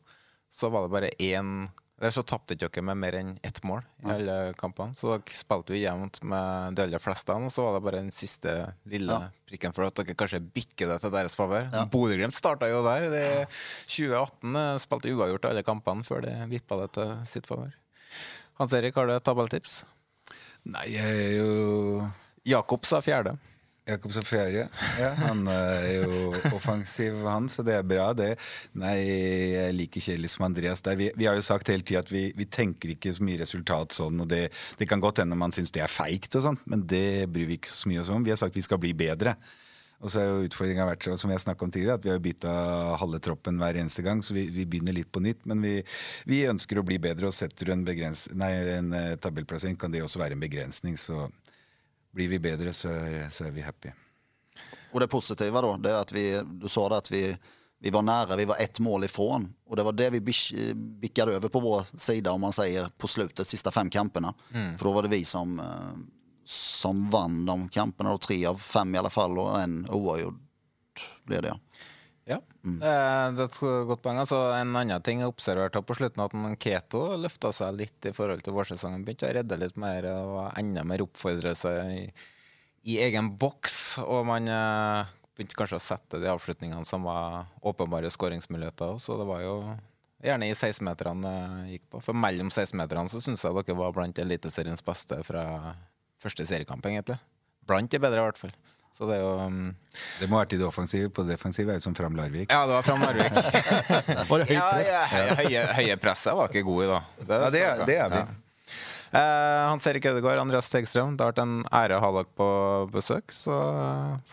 så var det bare én Eller så tapte dere med mer enn ett mål i alle kampene. Så dere spilte jo jevnt med de aller fleste, og så var det bare den siste lille Ja. prikken for at dere kanskje bikker det til deres favør. Ja. Bodø-Glimt starta jo der. Det, 2018 eh, spilte uavgjort alle kampene før de vippa det til sitt favør. Hans Erik, har du et tabelltips? Nei, jeg er jo Jakob sa fjerde. Jakob sa. Ja, han er jo offensiv, han, så det er bra, det. Nei, jeg liker like som Andreas der. Vi, vi har jo sagt hele tida at vi, vi tenker ikke så mye resultat sånn, og det, det kan godt hende man syns det er feigt og sånn, men det bryr vi ikke så mye oss om. Vi har sagt vi skal bli bedre. Og så er jo utfordringa vært som jeg om tidligere, at vi har bytta halve troppen hver eneste gang, så vi, vi begynner litt på nytt. Men vi, vi ønsker å bli bedre, og setter du en, nei, en eh, tabellplassering, kan det også være en begrensning. Så blir vi bedre, så er, så er vi happy. Og det positiva da, det er at vi, du sa det at vi, vi var nære. vi var ett mål ifrån. Og det var det vi bick- bickade över på vår sida om man säger på slutet, sista fem kamperna. Mm. For da var det vi som, eh, som vann de kamperna, tre av fem i alla fall og en oavgjord blev det. Ja. Ja, eh, det er et godt poeng. Altså, en annen ting jeg observerte på slutten, at Keto løfta seg litt i forhold til vårsesongen. Begynte å redde litt mer og var enda mer oppfordre seg i, i egen boks. Og man eh, begynte kanskje å sette de avslutningene som var åpenbare skåringsmuligheter. Så det var jo gjerne i 16-meterne det gikk på. For mellom 16-meterne så syns jeg dere var blant Eliteseriens beste fra første seriekamp, egentlig. Blant de bedre, i hvert fall. Så det er jo um, Det må ha vært i det offensive. På det defensive er jo som Fram Larvik. Ja, det var Fram Larvik. Var det høyt press? ja, høye, høye, høye presset var ikke god i dag. Ja, det er- det er vi. Eh, Hans Erik Ødegaard, Andreas Stegstrøm, det har vært en ære å ha dere på besøk. Så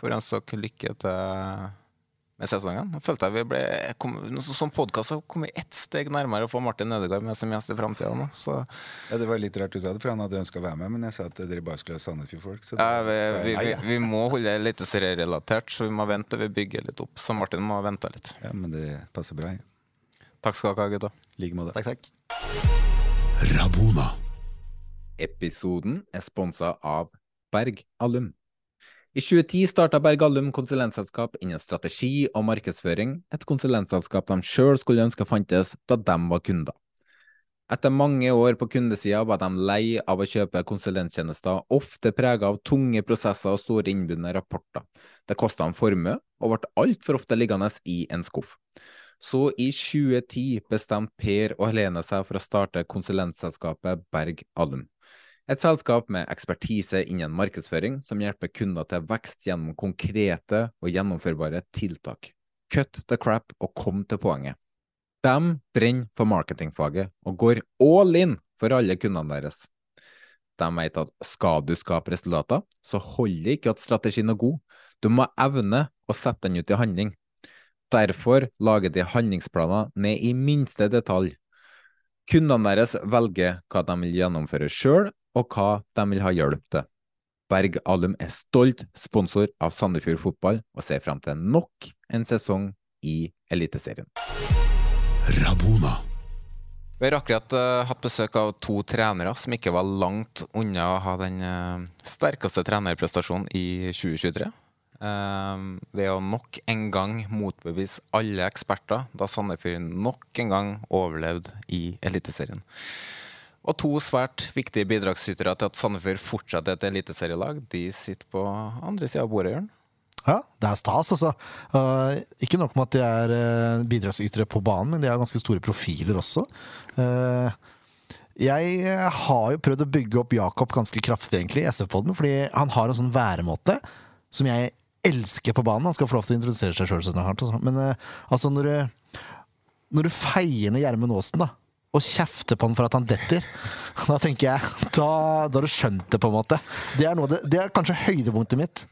får ønske dere lykke til med sesongen. Jeg følte jeg vi ble, kom, Som podkast kom vi ett steg nærmere å få Martin Ødegaard med som gjest i framtida nå. Så Ja, Det var litt rart du sa det, for han hadde ønska å være med, men jeg sa at dere bare skulle ha Sandefjord-folk. ja, vi, vi, vi, vi må holde det litt serierelatert, så vi må vente vi bygger litt opp. Så Martin må vente litt. Ja, men det passer bra. Ja. Takk skal dere ha, gutta. I like måte. Takk, takk. Rabona. Episoden er sponsa av Berg Allum. I 2010 starta Berg Allum konsulentselskap innen strategi og markedsføring, et konsulentselskap de sjøl skulle ønske fantes da de var kunder. Etter mange år på kundesida var de lei av å kjøpe konsulenttjenester, ofte prega av tunge prosesser og store innbundne rapporter. Det kosta en formue, og ble altfor ofte liggende i en skuff. Så i 2010 bestemte Per og Helene seg for å starte konsulentselskapet Berg Allum. Et selskap med ekspertise innen markedsføring som hjelper kunder til vekst gjennom konkrete og gjennomførbare tiltak. Cut the crap og kom til poenget. De brenner for marketingfaget og går all in for alle kundene deres. De vet at skal du skape resultater, så holder det ikke at strategien er god, du må evne å sette den ut i handling. Derfor lager de handlingsplaner ned i minste detalj. Kundene deres velger hva de vil gjennomføre sjøl, og hva de vil ha hjelp til. Berg Alum er stolt sponsor av Sandefjord fotball og ser frem til nok en sesong i Eliteserien. Rabona. Vi har akkurat uh, hatt besøk av to trenere som ikke var langt unna å ha den uh, sterkeste trenerprestasjonen i 2023. Uh, ved å nok en gang motbevise alle eksperter, da Sandefjord nok en gang overlevde i Eliteserien. Og to svært viktige bidragsytere til at Sandefjord fortsetter et eliteserielag, de sitter på andre sida av bordet, Jørn. Ja, det er stas, altså. Uh, ikke nok med at de er uh, bidragsytere på banen, men de er ganske store profiler også. Uh, jeg har jo prøvd å bygge opp Jakob ganske kraftig egentlig i SF-poden, fordi han har en sånn væremåte som jeg elsker på banen. Han skal få lov til å introdusere seg sjøl. Altså. Men altså, når du, når du feier ned Gjermund Aasen, da og kjefter på han for at han detter, da tenker jeg Da, da har du skjønt det, på en måte. Det er, det, det er kanskje høydepunktet mitt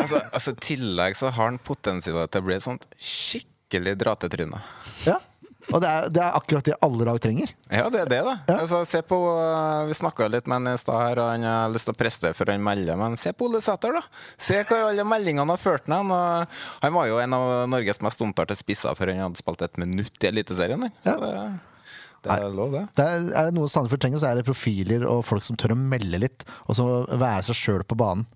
altså, altså, I tillegg så har han potensial til å bli et sånt skikkelig dratetryne. Ja, og det er, det er, akkurat det alle lag trenger. Ja, det er det, da. Ja. Altså, se på, uh, Vi snakka litt med han i stad her, og han har lyst til å prestere for han melder. Men se på Ole Sæter, da! Se hva alle meldingene har ført han. Han var jo en av Norges mest omtalte spisser før han hadde spilt et minutt i Eliteserien. Så ja. det det er lov, det. det er, er, det noe Sandefjord trenger, så er det profiler og folk som tør å melde litt. Og så være seg sjøl på banen.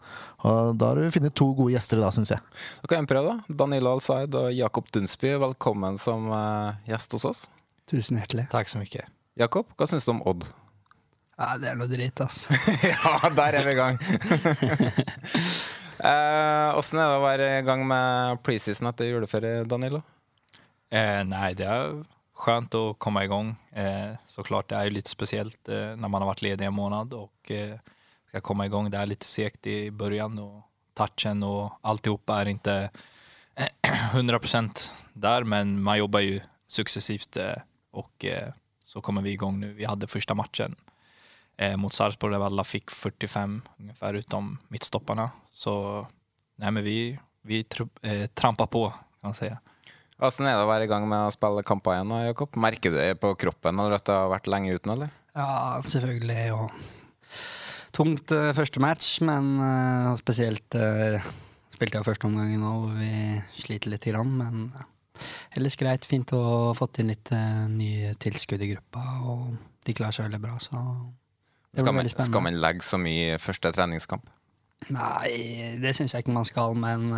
Og Da har du funnet to gode gjester i dag, syns jeg. Da kan jeg prøve, da. Danilo Alsaid og Jakob Dunsby, velkommen som uh, gjest hos oss. Tusen hjertelig. Takk så mye. Jakob, hva syns du om Odd? Ja, Det er noe dritt, ass. ja, der er vi i gang. Åssen uh, er det å være i gang med preseason etter juleferie, Danilo? Eh, nei, det er skönt att komma igång. Eh, såklart, det är ju lite speciellt eh, när man har varit ledig en månad och eh, ska komma igång. Det är lite segt i början och touchen och alltihopa är inte 100% där, men man jobbar ju successivt eh, och eh, så kommer vi igång nu. Vi hade första matchen eh, mot Sarpsborg där alla fick 45 ungefär utom mittstopparna. Så nej, men vi, vi trampar på kan man säga. Hvordan er det å være i gang med å spille kamper igjen, Jakob? Merker du det på kroppen eller at det har vært lenge uten, eller? Ja, selvfølgelig. Og tungt uh, første match, men uh, spesielt uh, spilte jeg første omgang nå hvor vi sliter litt, grann, men ellers greit. Fint å ha fått inn litt nye tilskudd i gruppa, og de klarer seg veldig bra, så det skal man, skal man legge så mye i første treningskamp? Nei, det syns jeg ikke man skal, men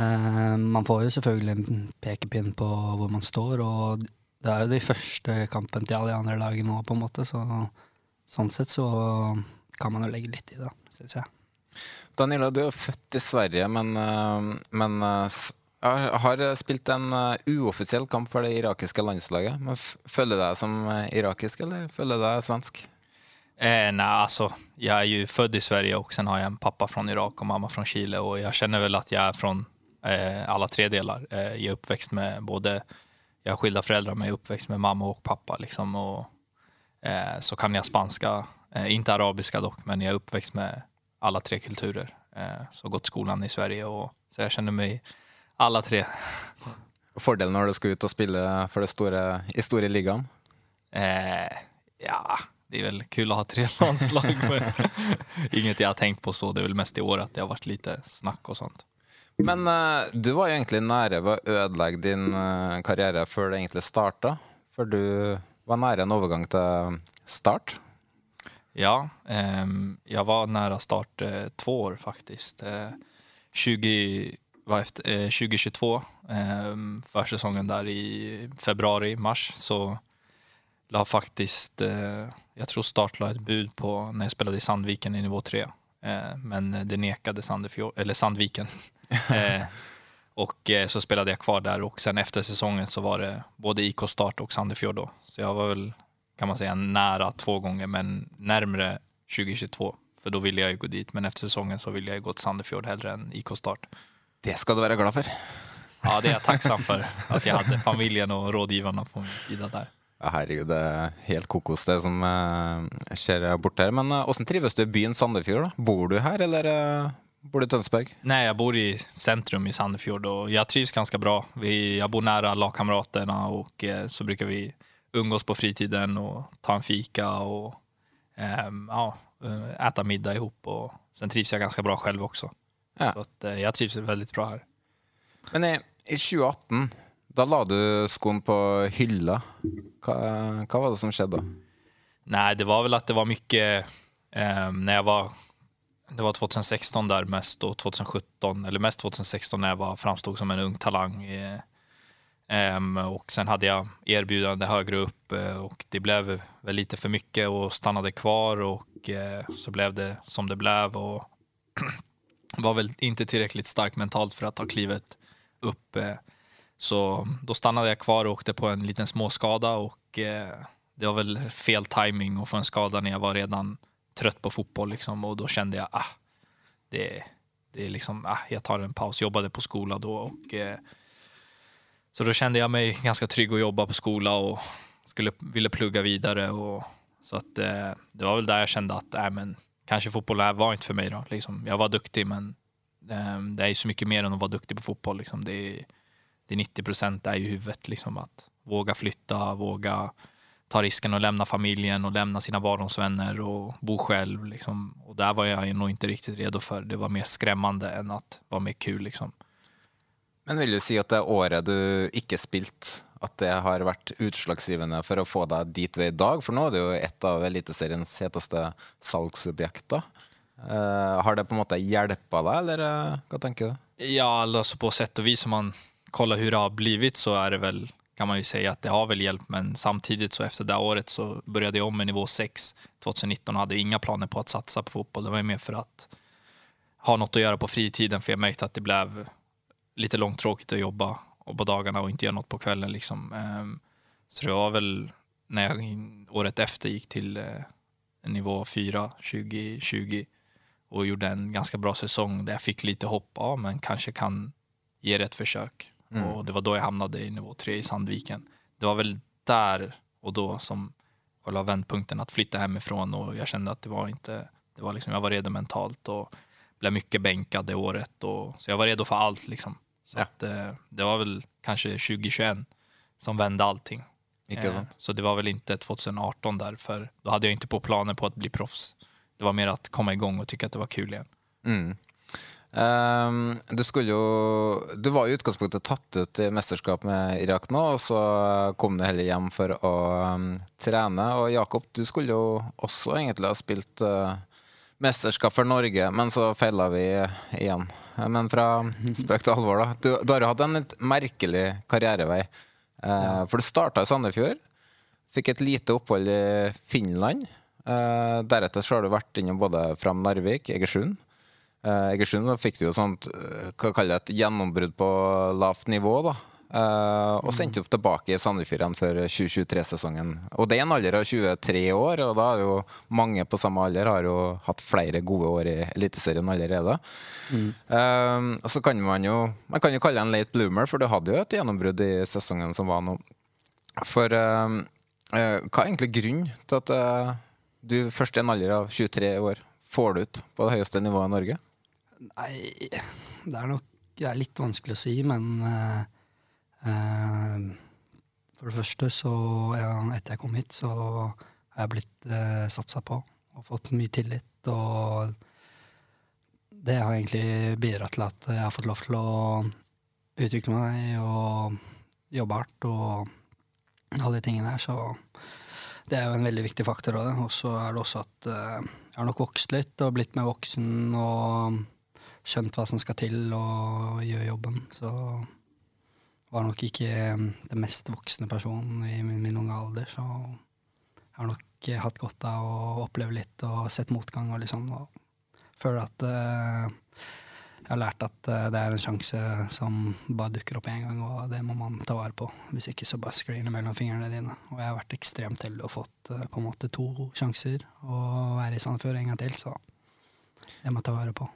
man får jo selvfølgelig en pekepinn på hvor man står, og det er jo de første kampene til alle de andre lagene nå, på en måte, så sånn sett så kan man jo legge litt i det, syns jeg. Daniela, du er født i Sverige, men, uh, men uh, har spilt en uoffisiell kamp for det irakiske landslaget. Men føler du deg som irakisk, eller føler du deg svensk? Eh, nei, altså, jeg er jo født i Sverige og sen har jeg en pappa fra Irak og mamma fra Chile og jeg kjenner vel at jeg er från Eh, alla tre delar. Eh, jag är uppväxt med både, jag har skilda föräldrar men jag är uppväxt med mamma och pappa liksom och eh, så kan jag spanska, inte arabiska dock, men jag är uppväxt med alla tre kulturer. så gått skolan i Sverige och så jag känner mig alla tre. Fordelen når du skal ut og spille for det store, i store ligaen? Eh, ja, det är väl kul att ha tre landslag. inget jag har tänkt på så. Det är väl mest i år att det har varit lite snack och sånt. Men uh, du var jo egentlig nære ved å ødelegge din uh, karriere før det egentlig starta. For du var nære en overgang til Start. Ja, um, jeg var nære start uh, to år faktisk. 20, var efter, 2022, um, försäsongen der i februari, mars, så la faktisk Jeg tror Start la et bud på når jeg spilte i Sandviken i nivå tre, men det nekte Sandviken eh, och eh, så spelade jag kvar där och sen efter säsongen så var det både IK Start och Sandefjord då. Så jag var väl kan man säga nära två gånger men närmre 2022. För då ville jag ju gå dit men efter säsongen så ville jag ju gå till Sandefjord hellre än IK Start. Det skal du være glad for. Ja, det är jag tacksam för. Att jag hade familjen och rådgivarna på min sida där. Ja, herregud, det er helt kokos det som eh, skjer borte her. Men åssen trives du i byen Sandefjord? da? Bor du her, eller eh, bor du i Tønsberg? Nej, jag bor i centrum i Sandefjord och jag trivs ganska bra. Vi, jag bor nära lagkamraterna och eh, så brukar vi umgås på fritiden och ta en fika och eh, ja, eh, äta middag ihop. Och sen trivs jag ganska bra själv också. Ja. Så att, eh, jag trivs väldigt bra här. Men i, i 2018, da la du skoen på hylla. Hva, hva var det som skjedde da? Nei, det var vel at det var mye eh, Når jeg var det var 2016 där mest och 2017 eller mest 2016 när jag var framstod som en ung talang. Eh, ehm, och sen hade jag erbjudande högre upp eh, och det blev väl lite för mycket och stannade kvar och eh, så blev det som det blev och var väl inte tillräckligt stark mentalt för att ta klivet upp. Eh, så då stannade jag kvar och åkte på en liten småskada och eh, det var väl fel timing att få en skada när jag var redan trött på fotboll liksom, och då kände jag ah, det, det är liksom, ah, jag tar en paus. Jobbade på skola då och eh, så då kände jag mig ganska trygg att jobba på skola och skulle, ville plugga vidare och så att eh, det var väl där jag kände att äh, men, kanske fotboll var inte för mig då. Liksom, jag var duktig men eh, det är så mycket mer än att vara duktig på fotboll. Liksom. Det, är, det är 90 procent ju huvudet. Liksom, att våga flytta, våga ta risken att lämna familjen och lämna sina barndomsvänner och bo själv. Liksom. Och där var jag nog inte riktigt redo för. Det var mer skrämmande än att vara mer kul. Liksom. Men vil du si at det året du ikke spilte, at det har vært utslagsgivende for å få deg dit du er i dag? For nå er det jo et av Eliteseriens heteste salgsobjekter. Uh, har det på en måte hjälpa deg, eller uh, hva tenker du? Ja, alltså på sätt och vis om man kollar hur det har blivit så är det väl kan man ju säga att det har väl hjälpt men samtidigt så efter det året så började jag om med nivå 6 2019 och hade inga planer på att satsa på fotboll. Det var ju mer för att ha något att göra på fritiden för jag märkte att det blev lite långtråkigt att jobba och på dagarna och inte göra något på kvällen. Liksom. Ehm, Så det var väl när jag året efter gick till eh, nivå 4 2020 och gjorde en ganska bra säsong där jag fick lite hopp, ja men kanske kan ge det ett försök. Mm. Och det var då jag hamnade i nivå tre i Sandviken. Det var väl där och då som själva vändpunkten att flytta hemifrån och jag kände att det var inte, det var liksom, jag var redo mentalt och blev mycket bänkad det året och så jag var redo för allt liksom. Så att, eh, det var väl kanske 2021 som vände allting. Eh. Så det var väl inte 2018 där för då hade jag inte på planen på att bli proffs. Det var mer att komma igång och tycka att det var kul igen. Mm. Ehm, du skulle jo Du var i utgangspunktet tatt ut i mesterskap med Irak nå, og så kom du heller hjem for å um, trene. Og Jakob, du skulle jo også egentlig ha spilt uh, mesterskap for Norge, men så feila vi igjen. Men fra spøk til alvor, da. Du, du har jo hatt en litt merkelig karrierevei. Eh, For du starta i Sandefjord. Fikk et lite opphold i Finland. Uh, deretter så har du vært innom både Fram Narvik, Egersund. Eh, Egersund fikk jo sånt eh, hva kaller jeg et gjennombrudd på lavt nivå. da. Uh, og sendte opp tilbake i Sandefjord igjen for 2023-sesongen. Og det er en alder av 23 år, og da er jo mange på samme alder har jo hatt flere gode år i Eliteserien allerede. Eh, og så kan man jo Man kan jo kalle en late bloomer, for du hadde jo et gjennombrudd i sesongen som var nå. For uh, hva er egentlig grunnen til at du først i en alder av 23 år får det ut på det høyeste nivået i Norge? Nei, det er nok det er litt vanskelig å si, men uh, uh, For det første, så ja, etter jeg kom hit, så har jeg blitt uh, satsa på og fått mye tillit. Og det har egentlig bidratt til at jeg har fått lov til å utvikle meg og jobbe hardt og alle de tingene her. Så det er jo en veldig viktig faktor av det. Og så er det også at eh, jeg har nok vokst litt og blitt mer voksen og skjønt hva som skal til og gjøre jobben. Så var nok ikke den mest voksne personen i min, min unge alder. Så jeg har nok hatt godt av å oppleve litt og sett motgang og liksom. Og føler at uh, jeg har lært at uh, det er en sjanse som bare dukker opp én gang, og det må man ta vare på. Hvis ikke så bare screener mellom fingrene dine. Og jeg har vært ekstremt heldig og fått uh, på en måte to sjanser å være i Sandefjord en gang til, så det må jeg ta vare på.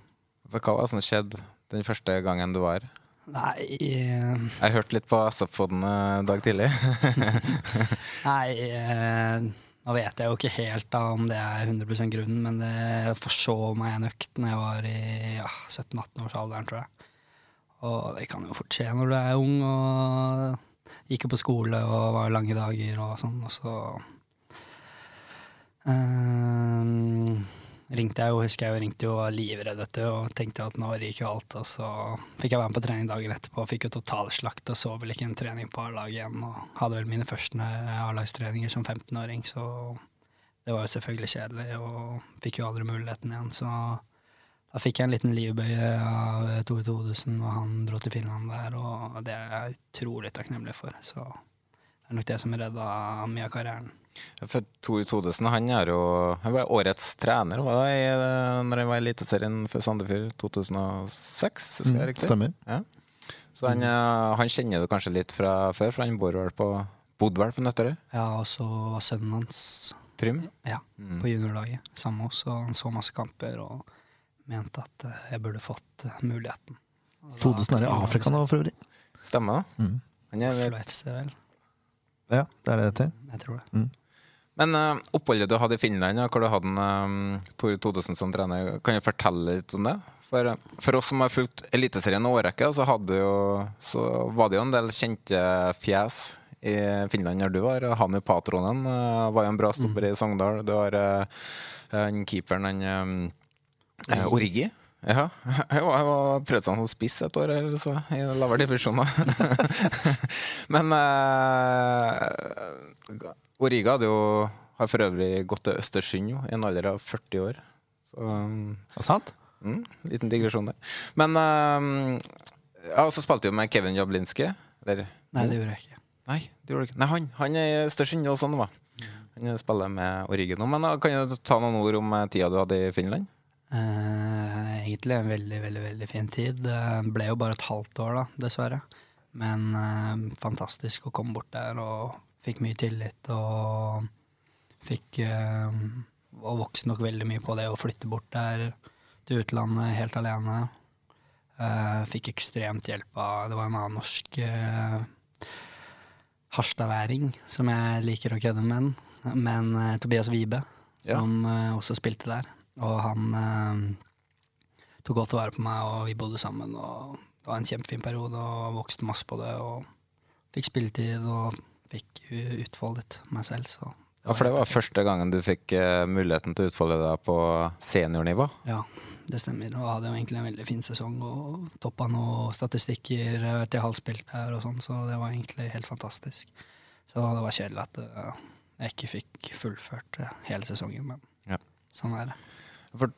Hva var det som skjedde den første gangen du var her? Nei eh, Jeg hørte litt på SF-poden en dag tidlig. Nei, eh, nå vet jeg jo ikke helt da om det er 100% grunnen, men det forså meg en økt når jeg var i ja, 17-18-årsalderen, tror jeg. Og det kan jo fort skje når du er ung og gikk jo på skole og var lange dager og sånn, og så eh, ringte jeg jo, husker jeg jo ringte og var livredd dette, og tenkte at nå ryker jo alt. Og så fikk jeg være med på trening dagen etterpå, fikk jo totalslakt og så vel ikke en trening på A-laget igjen. Og hadde vel mine første A-lagstreninger som 15-åring, så det var jo selvfølgelig kjedelig, og fikk jo aldri muligheten igjen. Så da fikk jeg en liten livbøye av Tore Thodesen, og han dro til Finland der, og det er jeg utrolig takknemlig for. Så det er nok det som redda mye av karrieren. For Tor Todesen han er jo han ble årets trener var det, i, når han var i Eliteserien for Sandefjord 2006, husker jeg Mm, riktig? stemmer. Ja. Så han, eh, han kjenner du kanskje litt fra før, for han bor vel på, bodde vel på Nøtterøy? Ja, og så var sønnen hans Trym? Ja, Mm. på juniorlaget sammen med oss, og han så masse kamper og mente at eh, jeg burde fått eh, muligheten. Todesen er i Afrika nå, for øvrig. Stemmer det. Mm. Han er Oslo FC, vel. Ja, det er det det heter. Jeg tror det. Mm. Men uh, oppholdet du hadde i Finland, ja, hvor du hadde en, um, Tore Todesen som trener, kan du fortelle litt om det? For, eh, for oss som har fulgt Eliteserien en årrekke, så, hadde jo, så var det jo en del kjente fjes i Finland når du var. Hannu Patronen uh, var jo en bra stopper i Sogndal. Du har uh, keeperen, han um, uh, Origi. Ja, jeg var, jeg var prøvd seg som spiss et år eller så, i lavere divisjoner. Men eh, Origa hadde jo har for øvrig gått til Østersund jo, i en alder av 40 år. Så, um, sant? Mm, liten digresjon der. Men um, ja, også spilte jeg jo med Kevin Jablinski. Eller? Nei, det gjorde jeg ikke. Nei, det gjorde du ikke. Nei, han, han er i Østersund og sånn, da. Han spiller med Origa nå. Men uh, kan du ta noen ord om uh, tida du hadde i Finland? Uh, egentlig en veldig, veldig veldig fin tid. Det ble jo bare et halvt år, da, dessverre. Men uh, fantastisk å komme bort der, og fikk mye tillit. Og fikk eh, Og vokste nok veldig mye på det å flytte bort der til utlandet helt alene. Uh, fikk ekstremt hjelp av Det var en annen norsk uh, harstadværing som jeg liker å kødde med, men uh, Tobias Wibe, Ja. som eh, også spilte der. Og han tok godt vare på meg, og vi bodde sammen. Og det var en kjempefin periode, og vokste masse på det. Og fikk spilletid og fikk utfoldet meg selv. Så Ja, For det var første gangen du fikk uh, muligheten til å utfolde deg på seniornivå? ja, det stemmer. Og hadde jo egentlig en veldig fin sesong og toppa noen statistikker eh, til halvspilt der og sånn, så det var egentlig helt fantastisk. Så det var kjedelig at uh, jeg ikke fikk fullført uh, hele sesongen, men Ja. sånn er det. For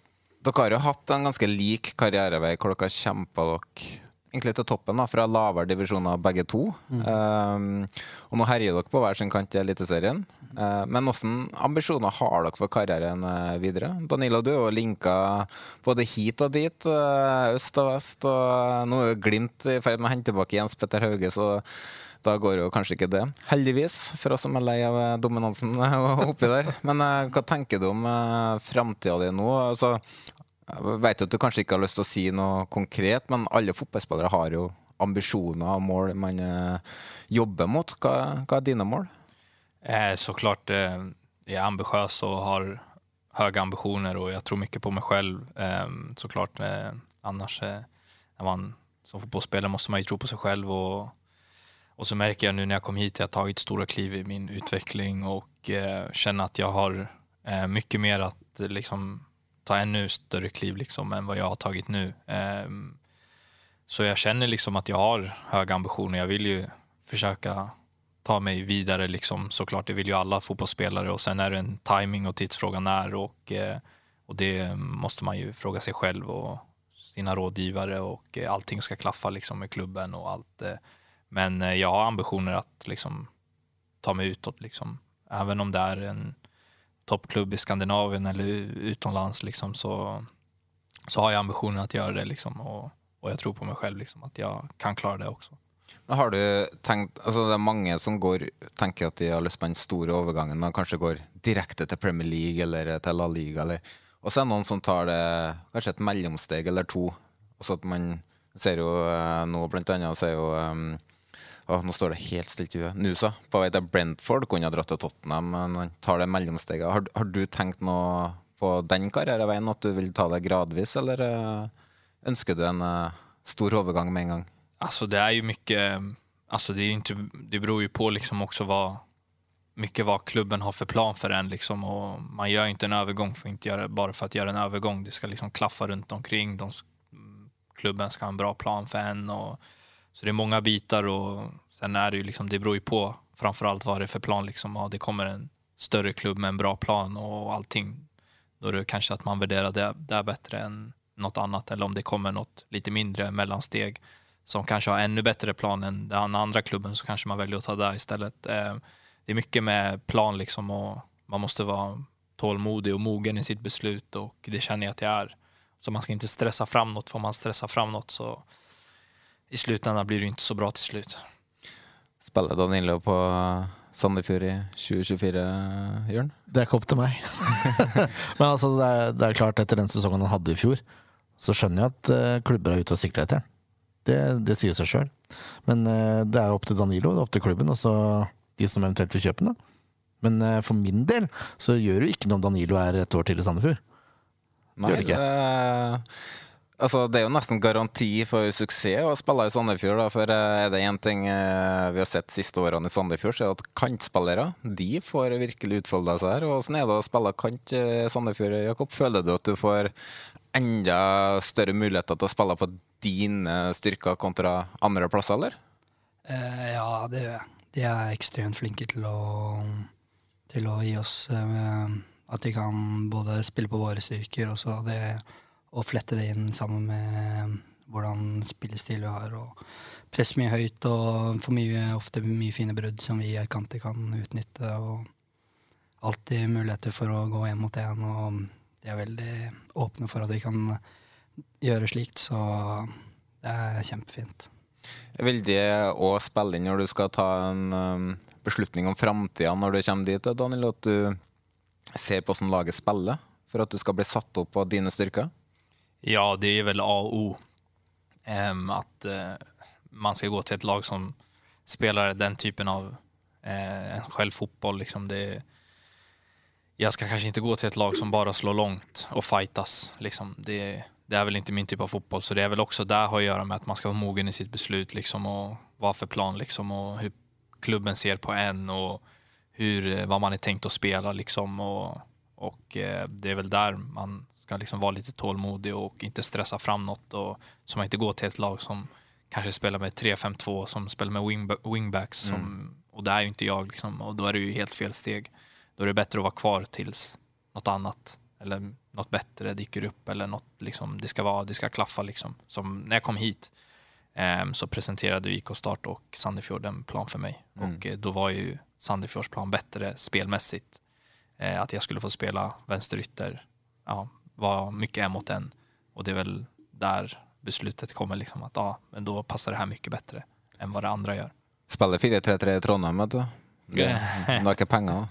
dere har jo hatt en ganske lik karrierevei hvor dere har kjempa dere egentlig til toppen, da, fra lavere divisjoner begge to. Um, og nå herjer dere på hver sin kant i Eliteserien. Uh, men hvilke ambisjoner har dere for karrieren uh, videre? Danilo, du jo linka både hit og dit, uh, øst og vest. Og nå er jo Glimt i ferd med å hente tilbake Jens Petter Hauge, så da går jo kanskje ikke det. Heldigvis, for oss som er lei av eh, dominansen eh, oppi der. Men eh, hva tenker du om uh, framtida di nå? Altså, jeg vet at du kanskje ikke har lyst til å si noe konkret, men alle fotballspillere har jo ambisjoner og mål man eh, jobber mot. Hva, hva er dine mål? Eh, såklart eh, jeg er ambisiøs og har høye ambisjoner, og jeg tror mye på meg selv. Eh, så klart. annars eh, när man som fotballspiller, må man jo tro på seg selv. og og så merker jeg nå når jeg kom hit jag har tatt store kliv i min utvikling og eh, kjenner at jeg har eh, mye mer eh, liksom, ta ännu större kliv liksom, än vad jag har tagit nu. Eh, så jag känner liksom att jag har höga ambitioner. Jag vill ju försöka ta mig vidare liksom såklart. Det vill ju alla fotbollsspelare och sen är det en timing och tidsfråga när och, eh, och det måste man ju fråga sig själv och sina rådgivare och eh, allting ska klaffa liksom med klubben och allt. eh. Men jag har ambitioner att liksom ta mig utåt liksom. Även om det är en toppklubb i Skandinavien eller utenlands, liksom så, så har jeg ambisjonen å gjøre det liksom og, og jeg tror på meg selv, liksom, at jeg kan klare det også. Har du tenkt, altså Det er mange som går, tenker at de har lyst på den store overgangen og kanskje går direkte til Premier League eller til La Liga. Og så er det noen som tar det kanskje et mellomsteg eller to. Og at man ser jo eh, nå blant annet så er jo um, å, Nå står det helt stilt i huet. Nusa på vei til Brentford. Kunne ha dratt til Tottenham, men han tar det mellomsteget. Har, har du tenkt noe på den karriereveien, at du vil ta det gradvis, eller uh, ønsker du en uh, stor overgang med en gang? Alltså det är ju mycket, alltså det, är inte, det beror ju på liksom också vad, mycket vad klubben har för plan för en. Liksom, och man gör inte en övergång för inte göra, bara för att göra en övergång. Det ska liksom klaffa runt omkring. De, klubben ska ha en bra plan för en. Och, så det är många bitar och sen är det ju liksom, det beror ju på framförallt vad det är för plan. Liksom. Ja, det kommer en större klubb med en bra plan och allting. Då är det kanske att man värderar det, det bättre än något annat. Eller om det kommer något lite mindre mellansteg som kanske har ännu bättre plan än den andra klubben så kanske man väljer att ta där istället. Eh, det är mycket med plan liksom och man måste vara tålmodig och mogen i sitt beslut och det känner jag att jag är. Så man ska inte stressa fram något, för om man stressar fram något så i slutändan blir det inte så bra till slut. Spiller Danilo på Sandefjord i 2024, Jørn? Det er ikke opp til meg. Men altså, det er, det er, klart, etter den sesongen han hadde i fjor, så skjønner jeg at uh, klubber er ute og sikter etter det, det sier seg sjøl. Men uh, det er opp til Danilo, det er opp til klubben, og så de som eventuelt vil kjøpe den. Men uh, for min del så gjør det jo ikke noe om Danilo er et år til i Sandefjord. Nei, det, det, altså, det er jo nesten garanti for suksess å spille i Sandefjord. Da, for er det én ting vi har sett siste årene i Sandefjord, så er det at kantspillere de får virkelig utfolde seg her. Hvordan er det å spille kant i Sandefjord, Jakob? Føler du at du får enda større muligheter til å spille på dine styrker kontra andre plasser, eller? Uh, ja, det, gjør jeg. de er ekstremt flinke til å, til å gi oss uh, at de kan både spille på våre styrker og så det å flette det inn sammen med hvordan spillestil vi har. og Press mye høyt og for mye, ofte mye fine brudd som vi i Kanti kan utnytte. og Alltid muligheter for å gå én mot én, og de er veldig åpne for at vi kan gjøre slikt, så det er kjempefint. Vil det òg spille inn når du skal ta en um, beslutning om framtida når du kommer dit, Daniel, at du ser på hvordan laget spiller, for at du skal bli satt opp av dine styrker? Ja, det er vel A og O. Um, at uh, man skal gå til et lag som spiller den typen av uh, en själv fotboll. Liksom det, jag ska kanske inte gå till ett lag som bara slår långt och fightas. Liksom. Det, det är väl inte min typ av fotboll. Så det är väl också där har att göra med att man ska vara mogen i sitt beslut liksom, och vad för plan liksom, och hur klubben ser på en och hur, vad man är tänkt att spela. Liksom, och, och eh, det är väl där man ska liksom vara lite tålmodig och inte stressa fram något. Och, så man inte går till ett lag som kanske spelar med 3-5-2, som spelar med wing, wingbacks. Som, mm. Och det är ju inte jag. Liksom, och då är det ju helt fel steg. Då är det bättre att vara kvar tills något annat eller något bättre dyker upp eller något liksom, det ska vara, det ska klaffa liksom. Som när jag kom hit eh, så presenterade IK Start och Sandefjord en plan för mig mm. och eh, då var ju Sandefjords plan bättre spelmässigt. Eh, att jag skulle få spela vänsterytter ja, var mycket är mot en och det är väl där beslutet kommer liksom att ja, men då passar det här mycket bättre än vad det andra gör. Spiller 4-3-3 i Trondheim, vet du. Det, du har ikke penger.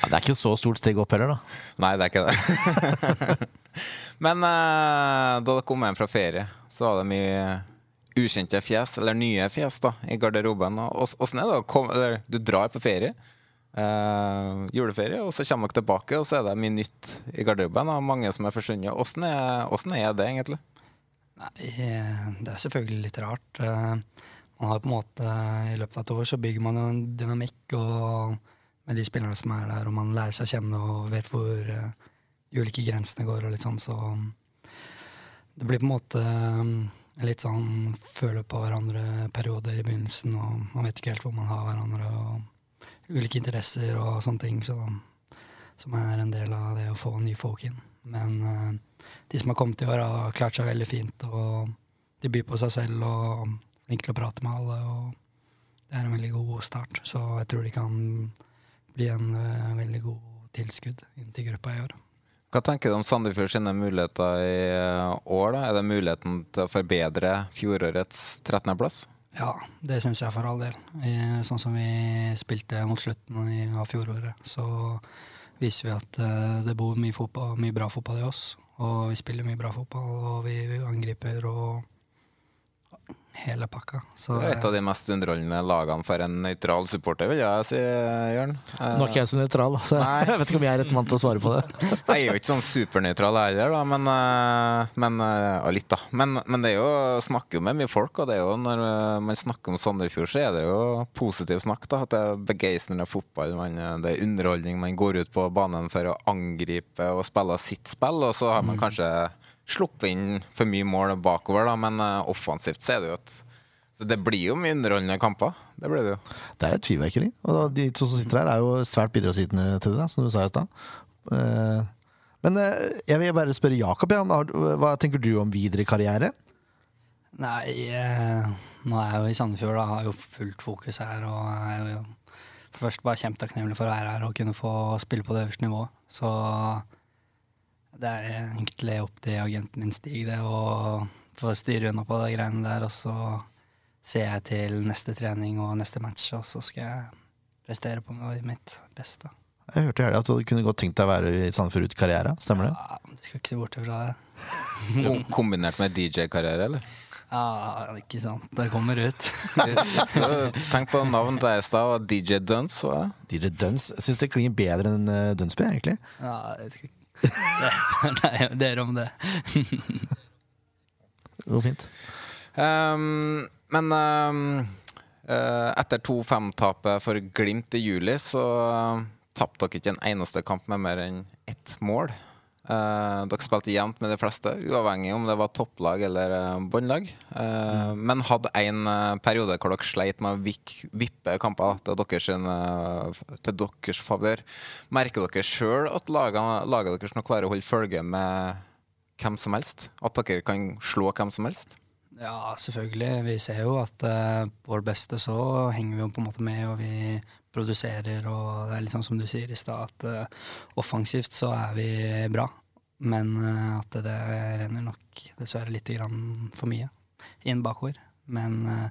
ja, det er ikke så stort steg opp heller, da. Nei, det er ikke det. Men uh, da dere kom hjem fra ferie, så var det mye ukjente fjes, eller nye fjes, da, i garderoben. Åssen er det å komme Eller du drar på ferie, uh, juleferie, og så kommer dere tilbake, og så er det mye nytt i garderoben, og mange som er forsvunnet. Åssen er, er, det, egentlig? Nei, det er selvfølgelig litt rart. Uh, man har på en måte, I løpet av et år så bygger man jo en dynamikk og, med de spillerne som er der, og man lærer seg å kjenne og vet hvor uh, de ulike grensene går. og litt sånn, Så det blir på en måte um, litt sånn føle på hverandre-periode i begynnelsen, og man vet ikke helt hvor man har hverandre, og ulike interesser og sånne ting. Så, som er en del av det å få nye folk inn. Men uh, de som har kommet i år, har klart seg veldig fint, og de byr på seg selv. og er flinke til å prate med alle. og Det er en veldig god start. Så jeg tror de kan bli en uh, veldig god tilskudd inn til gruppa i år. Hva tenker du om Sandefjord sine muligheter i eh, år? da? Er det muligheten til å forbedre fjorårets 13.-plass? Ja, det syns jeg for all del. Sånn som vi spilte mot slutten i- av fjoråret, så viser vi at eh, det bor mye, fotball, mye bra fotball i oss. Og vi spiller mye bra fotball, og vi angriper og hele pakka. Så Det er et av de mest underholdende lagene for en nøytral supporter, vil jeg si, Jørn. Nå er ikke jeg så nøytral, så jeg vet ikke om jeg er rett mann til å svare på det. Jeg er jo ikke sånn supernøytral heller, da, men, eh, men eh, ja, litt, da. Men, men det er jo, snakker jo med mye folk, og det er jo når eh, man snakker om Sandefjord, så er det jo positiv snakk. da, At det er begeistrende fotball, man, det er underholdning. Man går ut på banen for å angripe og spille sitt spill, og så har man kanskje sluppet inn for mye mål bakover, da, men eh, offensivt så er det jo et så Det blir jo mye underholdende kamper. Det blir det jo. Det er et fyrverkeri. Og da, de to som sitter her, er jo svært bidragsytende til det, da, som du sa i stad. Eh, Men eh, jeg vil bare spørre Jakob, ja, har hva tenker du om videre karriere? Nei, nå er jeg jo i Sandefjord og har jo fullt fokus her. Og er jo først bare kjempetakknemlig for å være her og kunne få spille på det øverste nivået. Så det er egentlig opp til agenten min Stig det å få styre unna på de greiene der. Og så ser jeg til neste trening og neste match, og så skal jeg prestere på mitt beste. Jeg hørte i helga at du kunne godt tenkt deg å være i Sandefjord ut karriere. Stemmer det? Ja, du skal ikke se bort ifra det. Kombinert med DJ-karriere, eller? Ja, ikke sant. Det kommer ut. Tenk på navnet deres i stad, og DJ Duns. hva? DJ Duns syns det klinger bedre enn eh, Dunsby, egentlig. Ja, jeg skal ikke. Det, nei, dere om det. Det går fint. Um, men um, eh, etter 2-5-tapet for Glimt i juli, så uh, tapte dere ikke en eneste kamp med mer enn ett mål. Eh, dere spilte jevnt med de fleste, uavhengig om det var topplag eller uh, båndlag. Eh, Men hadde en uh, periode hvor dere sleit med å vik- vippe kamper til deres, til deres favør. Merker dere sjøl at lagene, laget deres nå klarer å holde følge med hvem som helst? At dere kan slå hvem som helst? Ja, selvfølgelig. Vi ser jo at uh, på vårt beste så henger vi jo på en måte med, og vi produserer, og det er litt sånn som du sier i stad, at uh, offensivt så er vi bra. Men uh, at det renner nok dessverre litt for mye inn bakover. Men uh,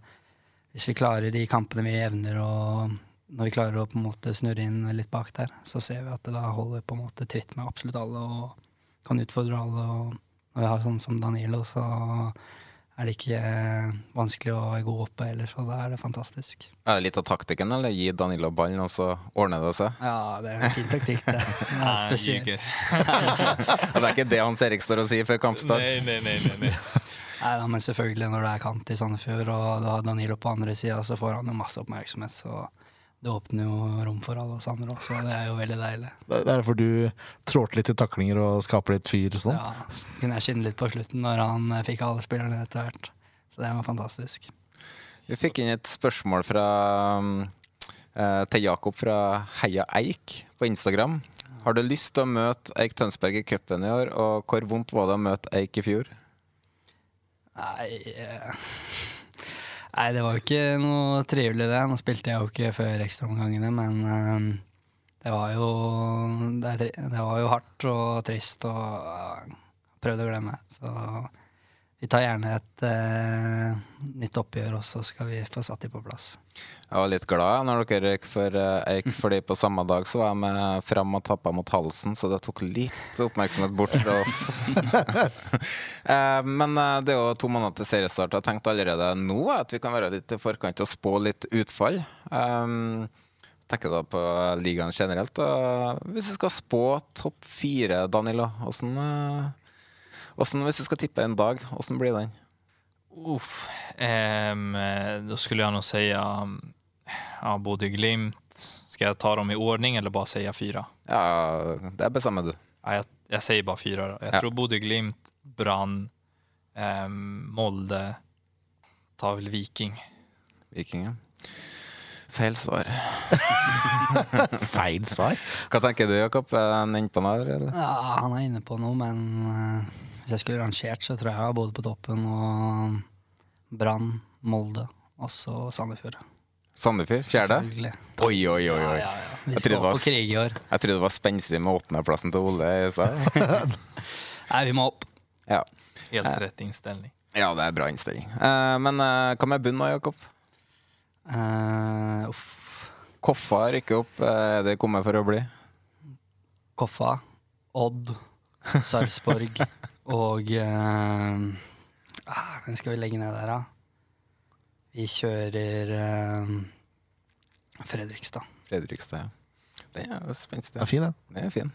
hvis vi klarer de kampene vi evner, og når vi klarer å på en måte snurre inn litt bak der, så ser vi at det da holder på en måte tritt med absolutt alle og kan utfordre alle. Og når vi har sånn som Danilo, så er det ikke eh, vanskelig å gå opp oppe heller, så da er det fantastisk. Er det litt av taktikken, eller gi Danilo ballen, og så ordner det seg? Ja, det er en fin taktikk, det. Nei, er. Og det er ikke det Hans Erik står og sier før kampstart? Nei, nei, nei, nei, nei. Nei, da, men selvfølgelig, når det er kant i Sandefjord, og du har Danilo på andre sida, så får han jo masse oppmerksomhet. Så det åpner jo rom for alle oss andre også, og det er jo veldig deilig. Det er derfor du trådte litt i taklinger og skaper litt fyr og sånn? Ja, kunne jeg skinne litt på slutten når han eh, fikk alle spillerne etter hvert. Så det var fantastisk. Vi fikk inn et spørsmål fra, eh, til Jakob fra Heia Eik på Instagram. Har du lyst til å møte Eik Tønsberg i cupen i år, og hvor vondt var det å møte Eik i fjor? Nei eh, Nei, det var jo ikke noe trivelig, det. Nå spilte jeg jo ikke før ekstraomgangene, men eh, det var jo det, det var jo hardt og trist og prøvde å glemme. Så vi tar gjerne et uh, nytt oppgjør, og så skal vi få satt de på plass. Jeg var litt glad jeg, når dere gikk for eh, Eik, fordi på samme dag så var jeg med fram og tappa mot halsen, så det tok litt oppmerksomhet bort fra oss. Eh, Men eh, det er jo to måneder til seriestart. Jeg tenkte allerede nå at vi kan være litt i forkant og spå litt utfall. Um, tenker da på ligaen generelt. Og hvis vi skal spå topp fire, Danilo, åssen eh, Hvis du skal tippe en dag, åssen blir den? Uff, um, Da skulle jeg nå si säga ja, Bodø-Glimt Skal jeg ta dem i ordning eller bare si fyra? Ja, det bestemmer du. Ja, jeg, jeg sier bare fyra Jeg Jag Ja. tror Bodø-Glimt, Brann, eh, Molde, tar vel Viking. Viking, ja. Feil svar. Feil svar? Hva tenker du, Jakob? Er han inne på noe? Eller? Ja, han er inne på noe, men eh, hvis jeg skulle rangert, så tror jeg jeg har både på toppen og Brann, Molde og så Sandefjord. Sandefjord? Fjerde? Selvfølgelig. Oi, oi, oi. oi. Ja, ja, ja. Vi skal var- på krig i år. Jeg trodde det var spenstig med åttendeplassen til Ole i stad. Nei, vi må opp. Ja. Helt rett innstilling. ja, det er bra innstilling. Uh, men uh, hva med bunn da, Jakob? Uh, Koffa rykker opp. eh, Er det kommet for å bli? Koffa, Odd, Sarpsborg og eh, ah, Hvem skal vi legge ned der, da? Vi kjører eh, Fredrikstad. Fredrikstad, ja. Den er spenstig. Ja. fin, den. Den er fin.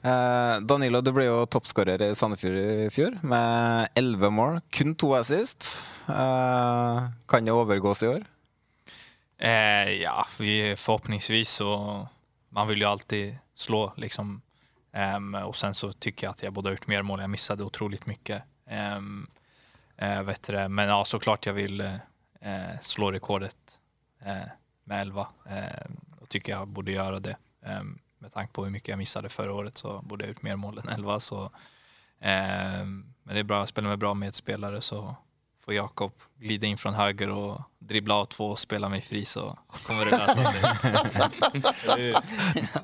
Uh, Danilo, du ble jo toppskårer i Sandefjord i fjor, med elleve mål. Kun to assist. Uh, kan det overgås i år? Uh, ja, vi forhåpningsvis så man vill ju alltid slå liksom. Um, och sen så tycker jag att jag borde ha gjort mer mål. Jag missade otroligt mycket. Um, uh, vet du det. Men ja, såklart jag vill eh, slå rekordet eh, med 11 eh, och tycker jag borde göra det. Eh, med tanke på hur mycket jag missade förra året så borde jag ut gjort mer mål än 11. Så, eh, men det är bra, jag spelar med bra medspelare så får Jakob glida in från höger och dribbla av två och spela mig fri så kommer det lösa sig.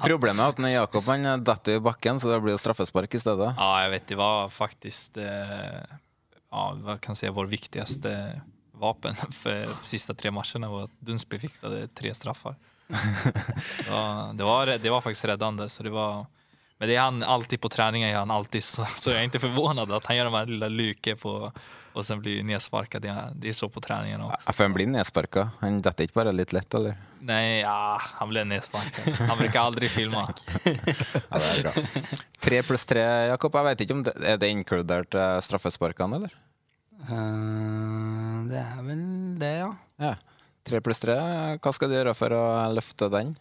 Problemet er at når Jakob han detter i bakken, så det blir straffespark i stedet. Ja, jag vet, det var faktiskt eh, ja, vad kan jag säga, vår viktigaste vapen för sista tre matcherna var att Dunsby fixade tre straffar. var, det, var, det var faktiskt räddande. Så det var, men det är han alltid på träningen, gör han alltid så, så jag är inte förvånad att han gör de här lilla lyke på och sen blir nedsparkad. Det är, det är så på träningen också. Ja, han blir nedsparkad? Han detter ikke bare litt lett, eller? Nej, ja, han blev nedsparkad. Han brukar aldrig filma. Ja, det er bra. Tre pluss tre, Jakob. Jeg vet ikke om det er det inkludert eh, straffesparkene, eller? Eh, det er vel det, ja. Ja. Tre pluss tre, hva skal du gjøre for å løfte den?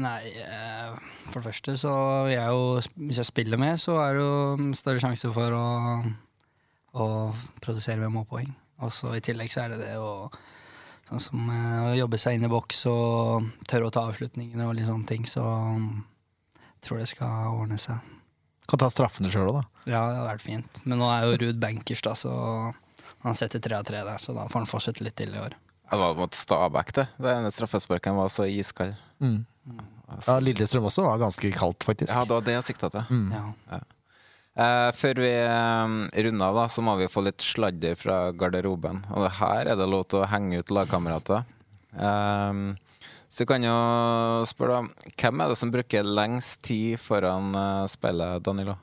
Nei, eh, for det første så vil jeg jo Hvis jeg spiller med, så er det jo større sjanse for å, å produsere med målpoeng. Og så i tillegg så er det det å Sånn som eh, å jobbe seg inn i boks og tørre å ta avslutningene og litt sånne ting. Så jeg tror det skal ordne seg. Kan ta straffene sjøl òg, da. Ja, det hadde vært fint. Men nå er jo Ruud bankers, da, så han setter tre av tre der. Så da får han fortsette litt til i år. Det var mot Stabæk, det. Det ene straffesparken var så iskald. Mm. Ja, Lillestrøm også var ganske kaldt, faktisk. Ja, det var det jeg sikta til. Mm. Ja. Eh, før vi eh, runder av, da, så må vi få litt sladder fra garderoben. Og her er det lov til å henge ut lagkamerater. Eh, så kan jo spørre, da, hvem er det som bruker lengst tid foran eh, spillet, Danilo?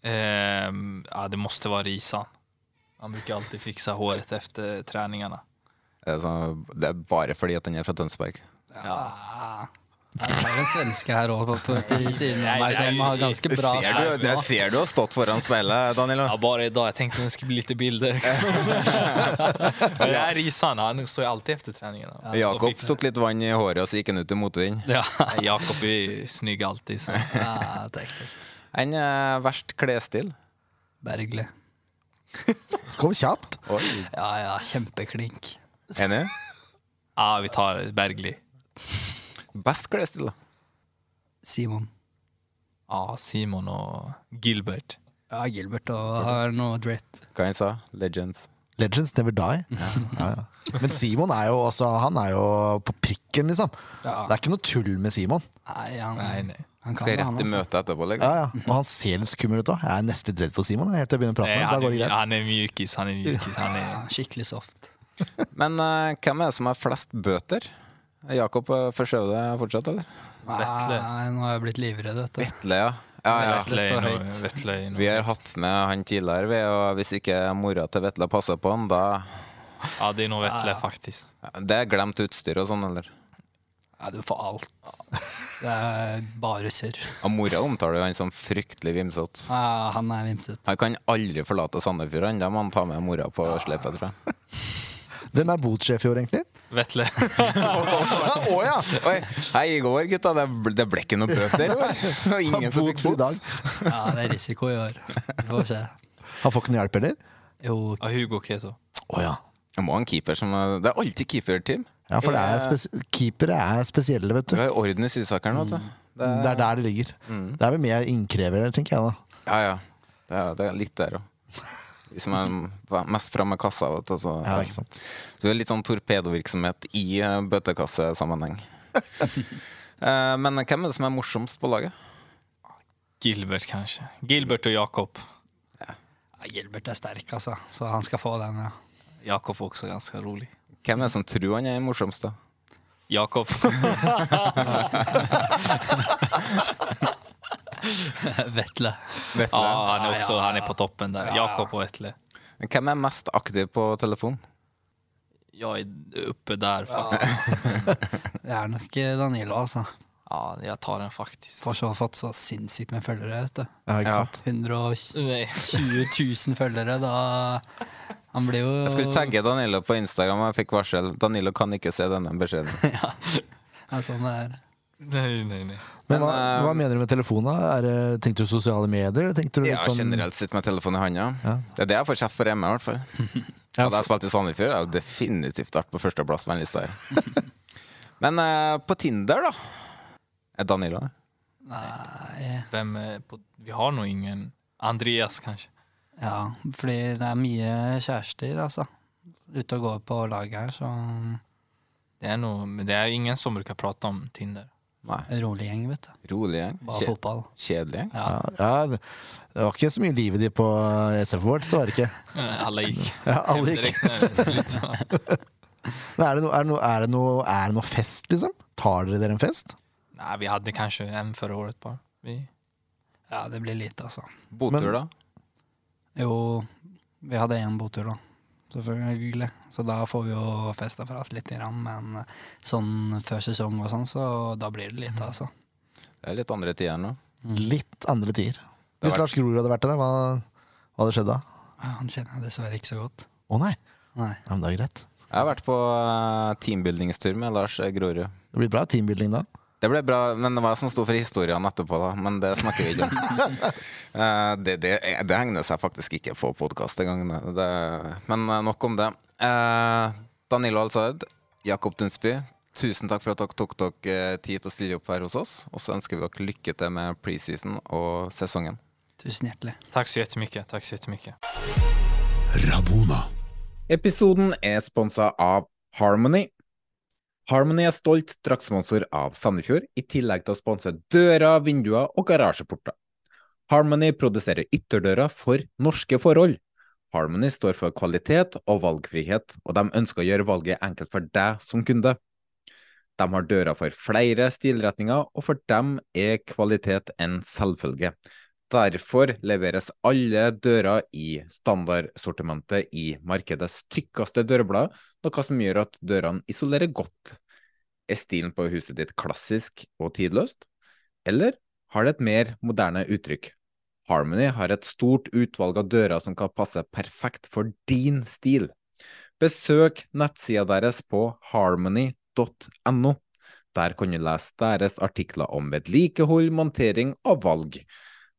Eh, ja, det måste vara Risan. Han brukar alltid fixa håret efter träningarna. Er det, sånn, det er bare fordi at han er fra Tønsberg? Ja. Det er en svenske her òg siden av meg som har ganske bra ser du, sveis det nå. ser du har stått foran speilet, Danilo. Ja, bara idag. Jeg tenkte det skulle bli litt bilder. jeg er är Risan. Han står alltid efter träningarna. Jakob tok litt vann i håret, og så gikk han ut i motvind. Ja. Jakob er snygg alltid. Så. Ja, takk, takk. En eh, verst klesstil? Bergle. Kom kjapt. Ja, ja, kjempeklink. Enig? Ja, vi tar Bergli. Best klesstil, da? Simon. Ja, Simon og Gilbert. Ja, Gilbert og har noe drip. Hva han sa? Legends. Legends never die. Ja, ja. Men Simon er jo også Han er jo på prikken, liksom. Ja. Det er ikke noe tull med Simon. Nei, han, nei, nei. han kan Skal jeg rett i møte etterpå, liksom. ja. Og han ser litt skummel ut òg. Jeg er nesten litt redd for Simon. Helt til jeg begynner å prate med han, går det greit. han er mjukis. Han er mjukis. Han er Ja, Skikkelig soft. Men uh, hvem er det som har flest bøter? Jakob uh, deg fortsatt, eller? Vetle. Nei, nå har jeg blitt livredd, vet du. Vetle, ja. ja, ja. Vetle nog- Vetle Vi har hatt med han tidligere, vi, og hvis ikke mora til Vetle passer på han, da Ja, det er noe Vetle Ja, ja. faktiskt. Det er glemt utstyr og sånn, eller? Ja, du får alt. Det er bare kjør. Og mora omtaler jo han som fryktelig vimsete. Ja, han er vimset. Han kan aldri forlate Sandefjord, han. Da må han ta med mora på slepet, tror jeg. Hvem er botsjef i år, egentlig? Vetle. Å ja! Oi, hei, i går, gutta. Det, ble- det ble ikke noe bøter der. Det var ingen som fikk Bot. Ja, det er risiko i år. Vi får se. Han får ikke noe hjelp, heller? Jo, Ja, Hugo Keto. Å ja. Jeg må ha en keeper som Det er alltid keeperteam. Ja, for det er keepere er spesielle, vet du. Du har orden i sysakeren, vet du. Det er der det ligger. Det er vel mer innkrever, tenker jeg da. Ja, ja. Det er, det er litt der òg. Som er mest framme med kassa. Vet du, så, Ja, ikke sant. så det er litt sånn torpedovirksomhet i eh, bøtekassesammenheng. uh, Men hvem er det som er morsomst på laget? Gilbert kanskje. Gilbert og Jakob. Ja, Gilbert er sterk, altså. Så han skal få den, ja. Jakob er også ganske rolig. Hvem er det som tror han er morsomst, da? Jakob. Vetle. Vetle. Ja, han er også, han er på toppen der. Jakob og Vetle. Men Hvem er mest aktiv på telefon? Jag oppe der faktisk. Det er nok eh, Danilo, altså. Ja, jeg tar den faktisk. For så, fått så sinnssykt med følgere, vet du. Ja, ikke sant? 120 000 følgere, da Han blir jo Jeg skulle tagge Danilo på Instagram, og jeg fikk varsel. Danilo kan ikke se denne beskjeden. ja. Det er sånn det er. Nei, nei, nej. Men hva, uh, hva mener du med telefon? da? Er det, tenkte du sosiale medier? Tenkte du Ja, sånn generelt sitter med telefonen i handa. Det er det jeg får kjeft for hjemme, i hvert fall. Hadde jeg spilt i Sandefjord, hadde jeg definitivt vært på førsteplass på den lista her. Men uh, på Tinder, da? Er Danilo der? Nei Hvem er på, vi har nå ingen. Andreas kanskje? Ja, fordi det er mye kjærester, altså. Ute og går på laget her, så Det er noe men det er ingen som bruker prate om Tinder. Nei. Rolig gjeng, vet du. Rolig gjeng? Bare Kje- fotball. Kjedelig gjeng? ja, ja, det det var ikke så mye liv i de på SF Awards, det var det ikke. alle gikk. Ja, alle. Men er det noe, er det no, er det no, er det noe fest, liksom? Tar dere dere en fest? Nei, vi hadde kanskje en förra året bara. Vi, Ja, det blir lite, altså. Botur, Men- da? Jo, vi hadde én botur, da. Selvfølgelig. Så da får vi jo festa for oss litt, grann, men sånn før sesong og sånn, så da blir det lite, altså. Det er litt andre tider nå. Litt andre tider. Hvis vært... Lars Grorud hadde vært der, hva, hva hadde skjedd da? Ja, Han kjenner jeg dessverre ikke så godt. Å nei. Nei. Ja, men det er greit. Jeg har vært på eh, teambuildingstur med Lars Grorud. Det blir bra teambuilding da. Det ble bra, men det var jeg som sto for historiene etterpå, da. Men det snakker vi ikke om. Eh, det, det, det hegner seg faktisk ikke på podkast engang. Men eh, nok om det. Eh, Danilo Alsaid, Jakob Dunsby, tusen takk for at dere tok dere tid til å stille opp her hos oss. Og så ønsker vi dere lykke til med preseason og sesongen. Tusen hjertelig. Takk så jettemykke. Takk så jettemykke. Rabona. Episoden er sponsa av Harmony. Harmony er stolt draktsponsor av Sandefjord, i tillegg til å sponse dører, vinduer og garasjeporter. Harmony produserer ytterdører for norske forhold. Harmony står for kvalitet og valgfrihet, og de ønsker å gjøre valget enkelt for deg som kunde. De har dører for flere stilretninger, og for dem er kvalitet en selvfølge. Derfor leveres alle dører i standardsortimentet i markedets tykkeste dørblad, noe som gjør at dørene isolerer godt. Er stilen på huset ditt klassisk og tidløst, eller har det et mer moderne uttrykk? Harmony har et stort utvalg av dører som kan passe perfekt for din stil. Besøk nettsida deres på harmony.no. Der kan du lese deres artikler om vedlikehold, montering og valg.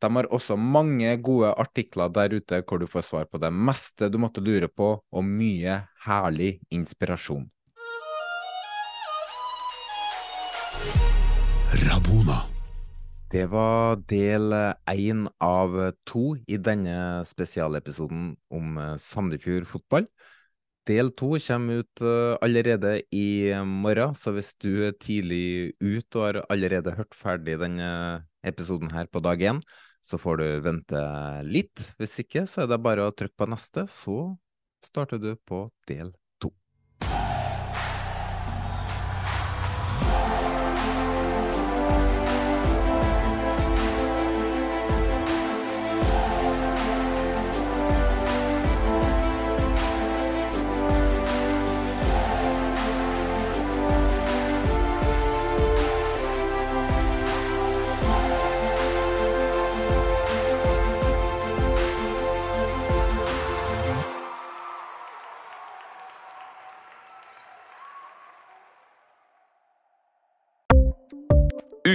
De har også mange gode artikler der ute hvor du får svar på det meste du måtte lure på, og mye herlig inspirasjon. Rabona. Det var del én av to i denne spesialepisoden om eh, Sandefjord fotball. Del to kommer ut eh, allerede i morgen, så hvis du er tidlig ut og har allerede hørt ferdig denne episoden her på dag én, så får du vente litt. Hvis ikke, så er det bare å trykke på neste, så starter du på del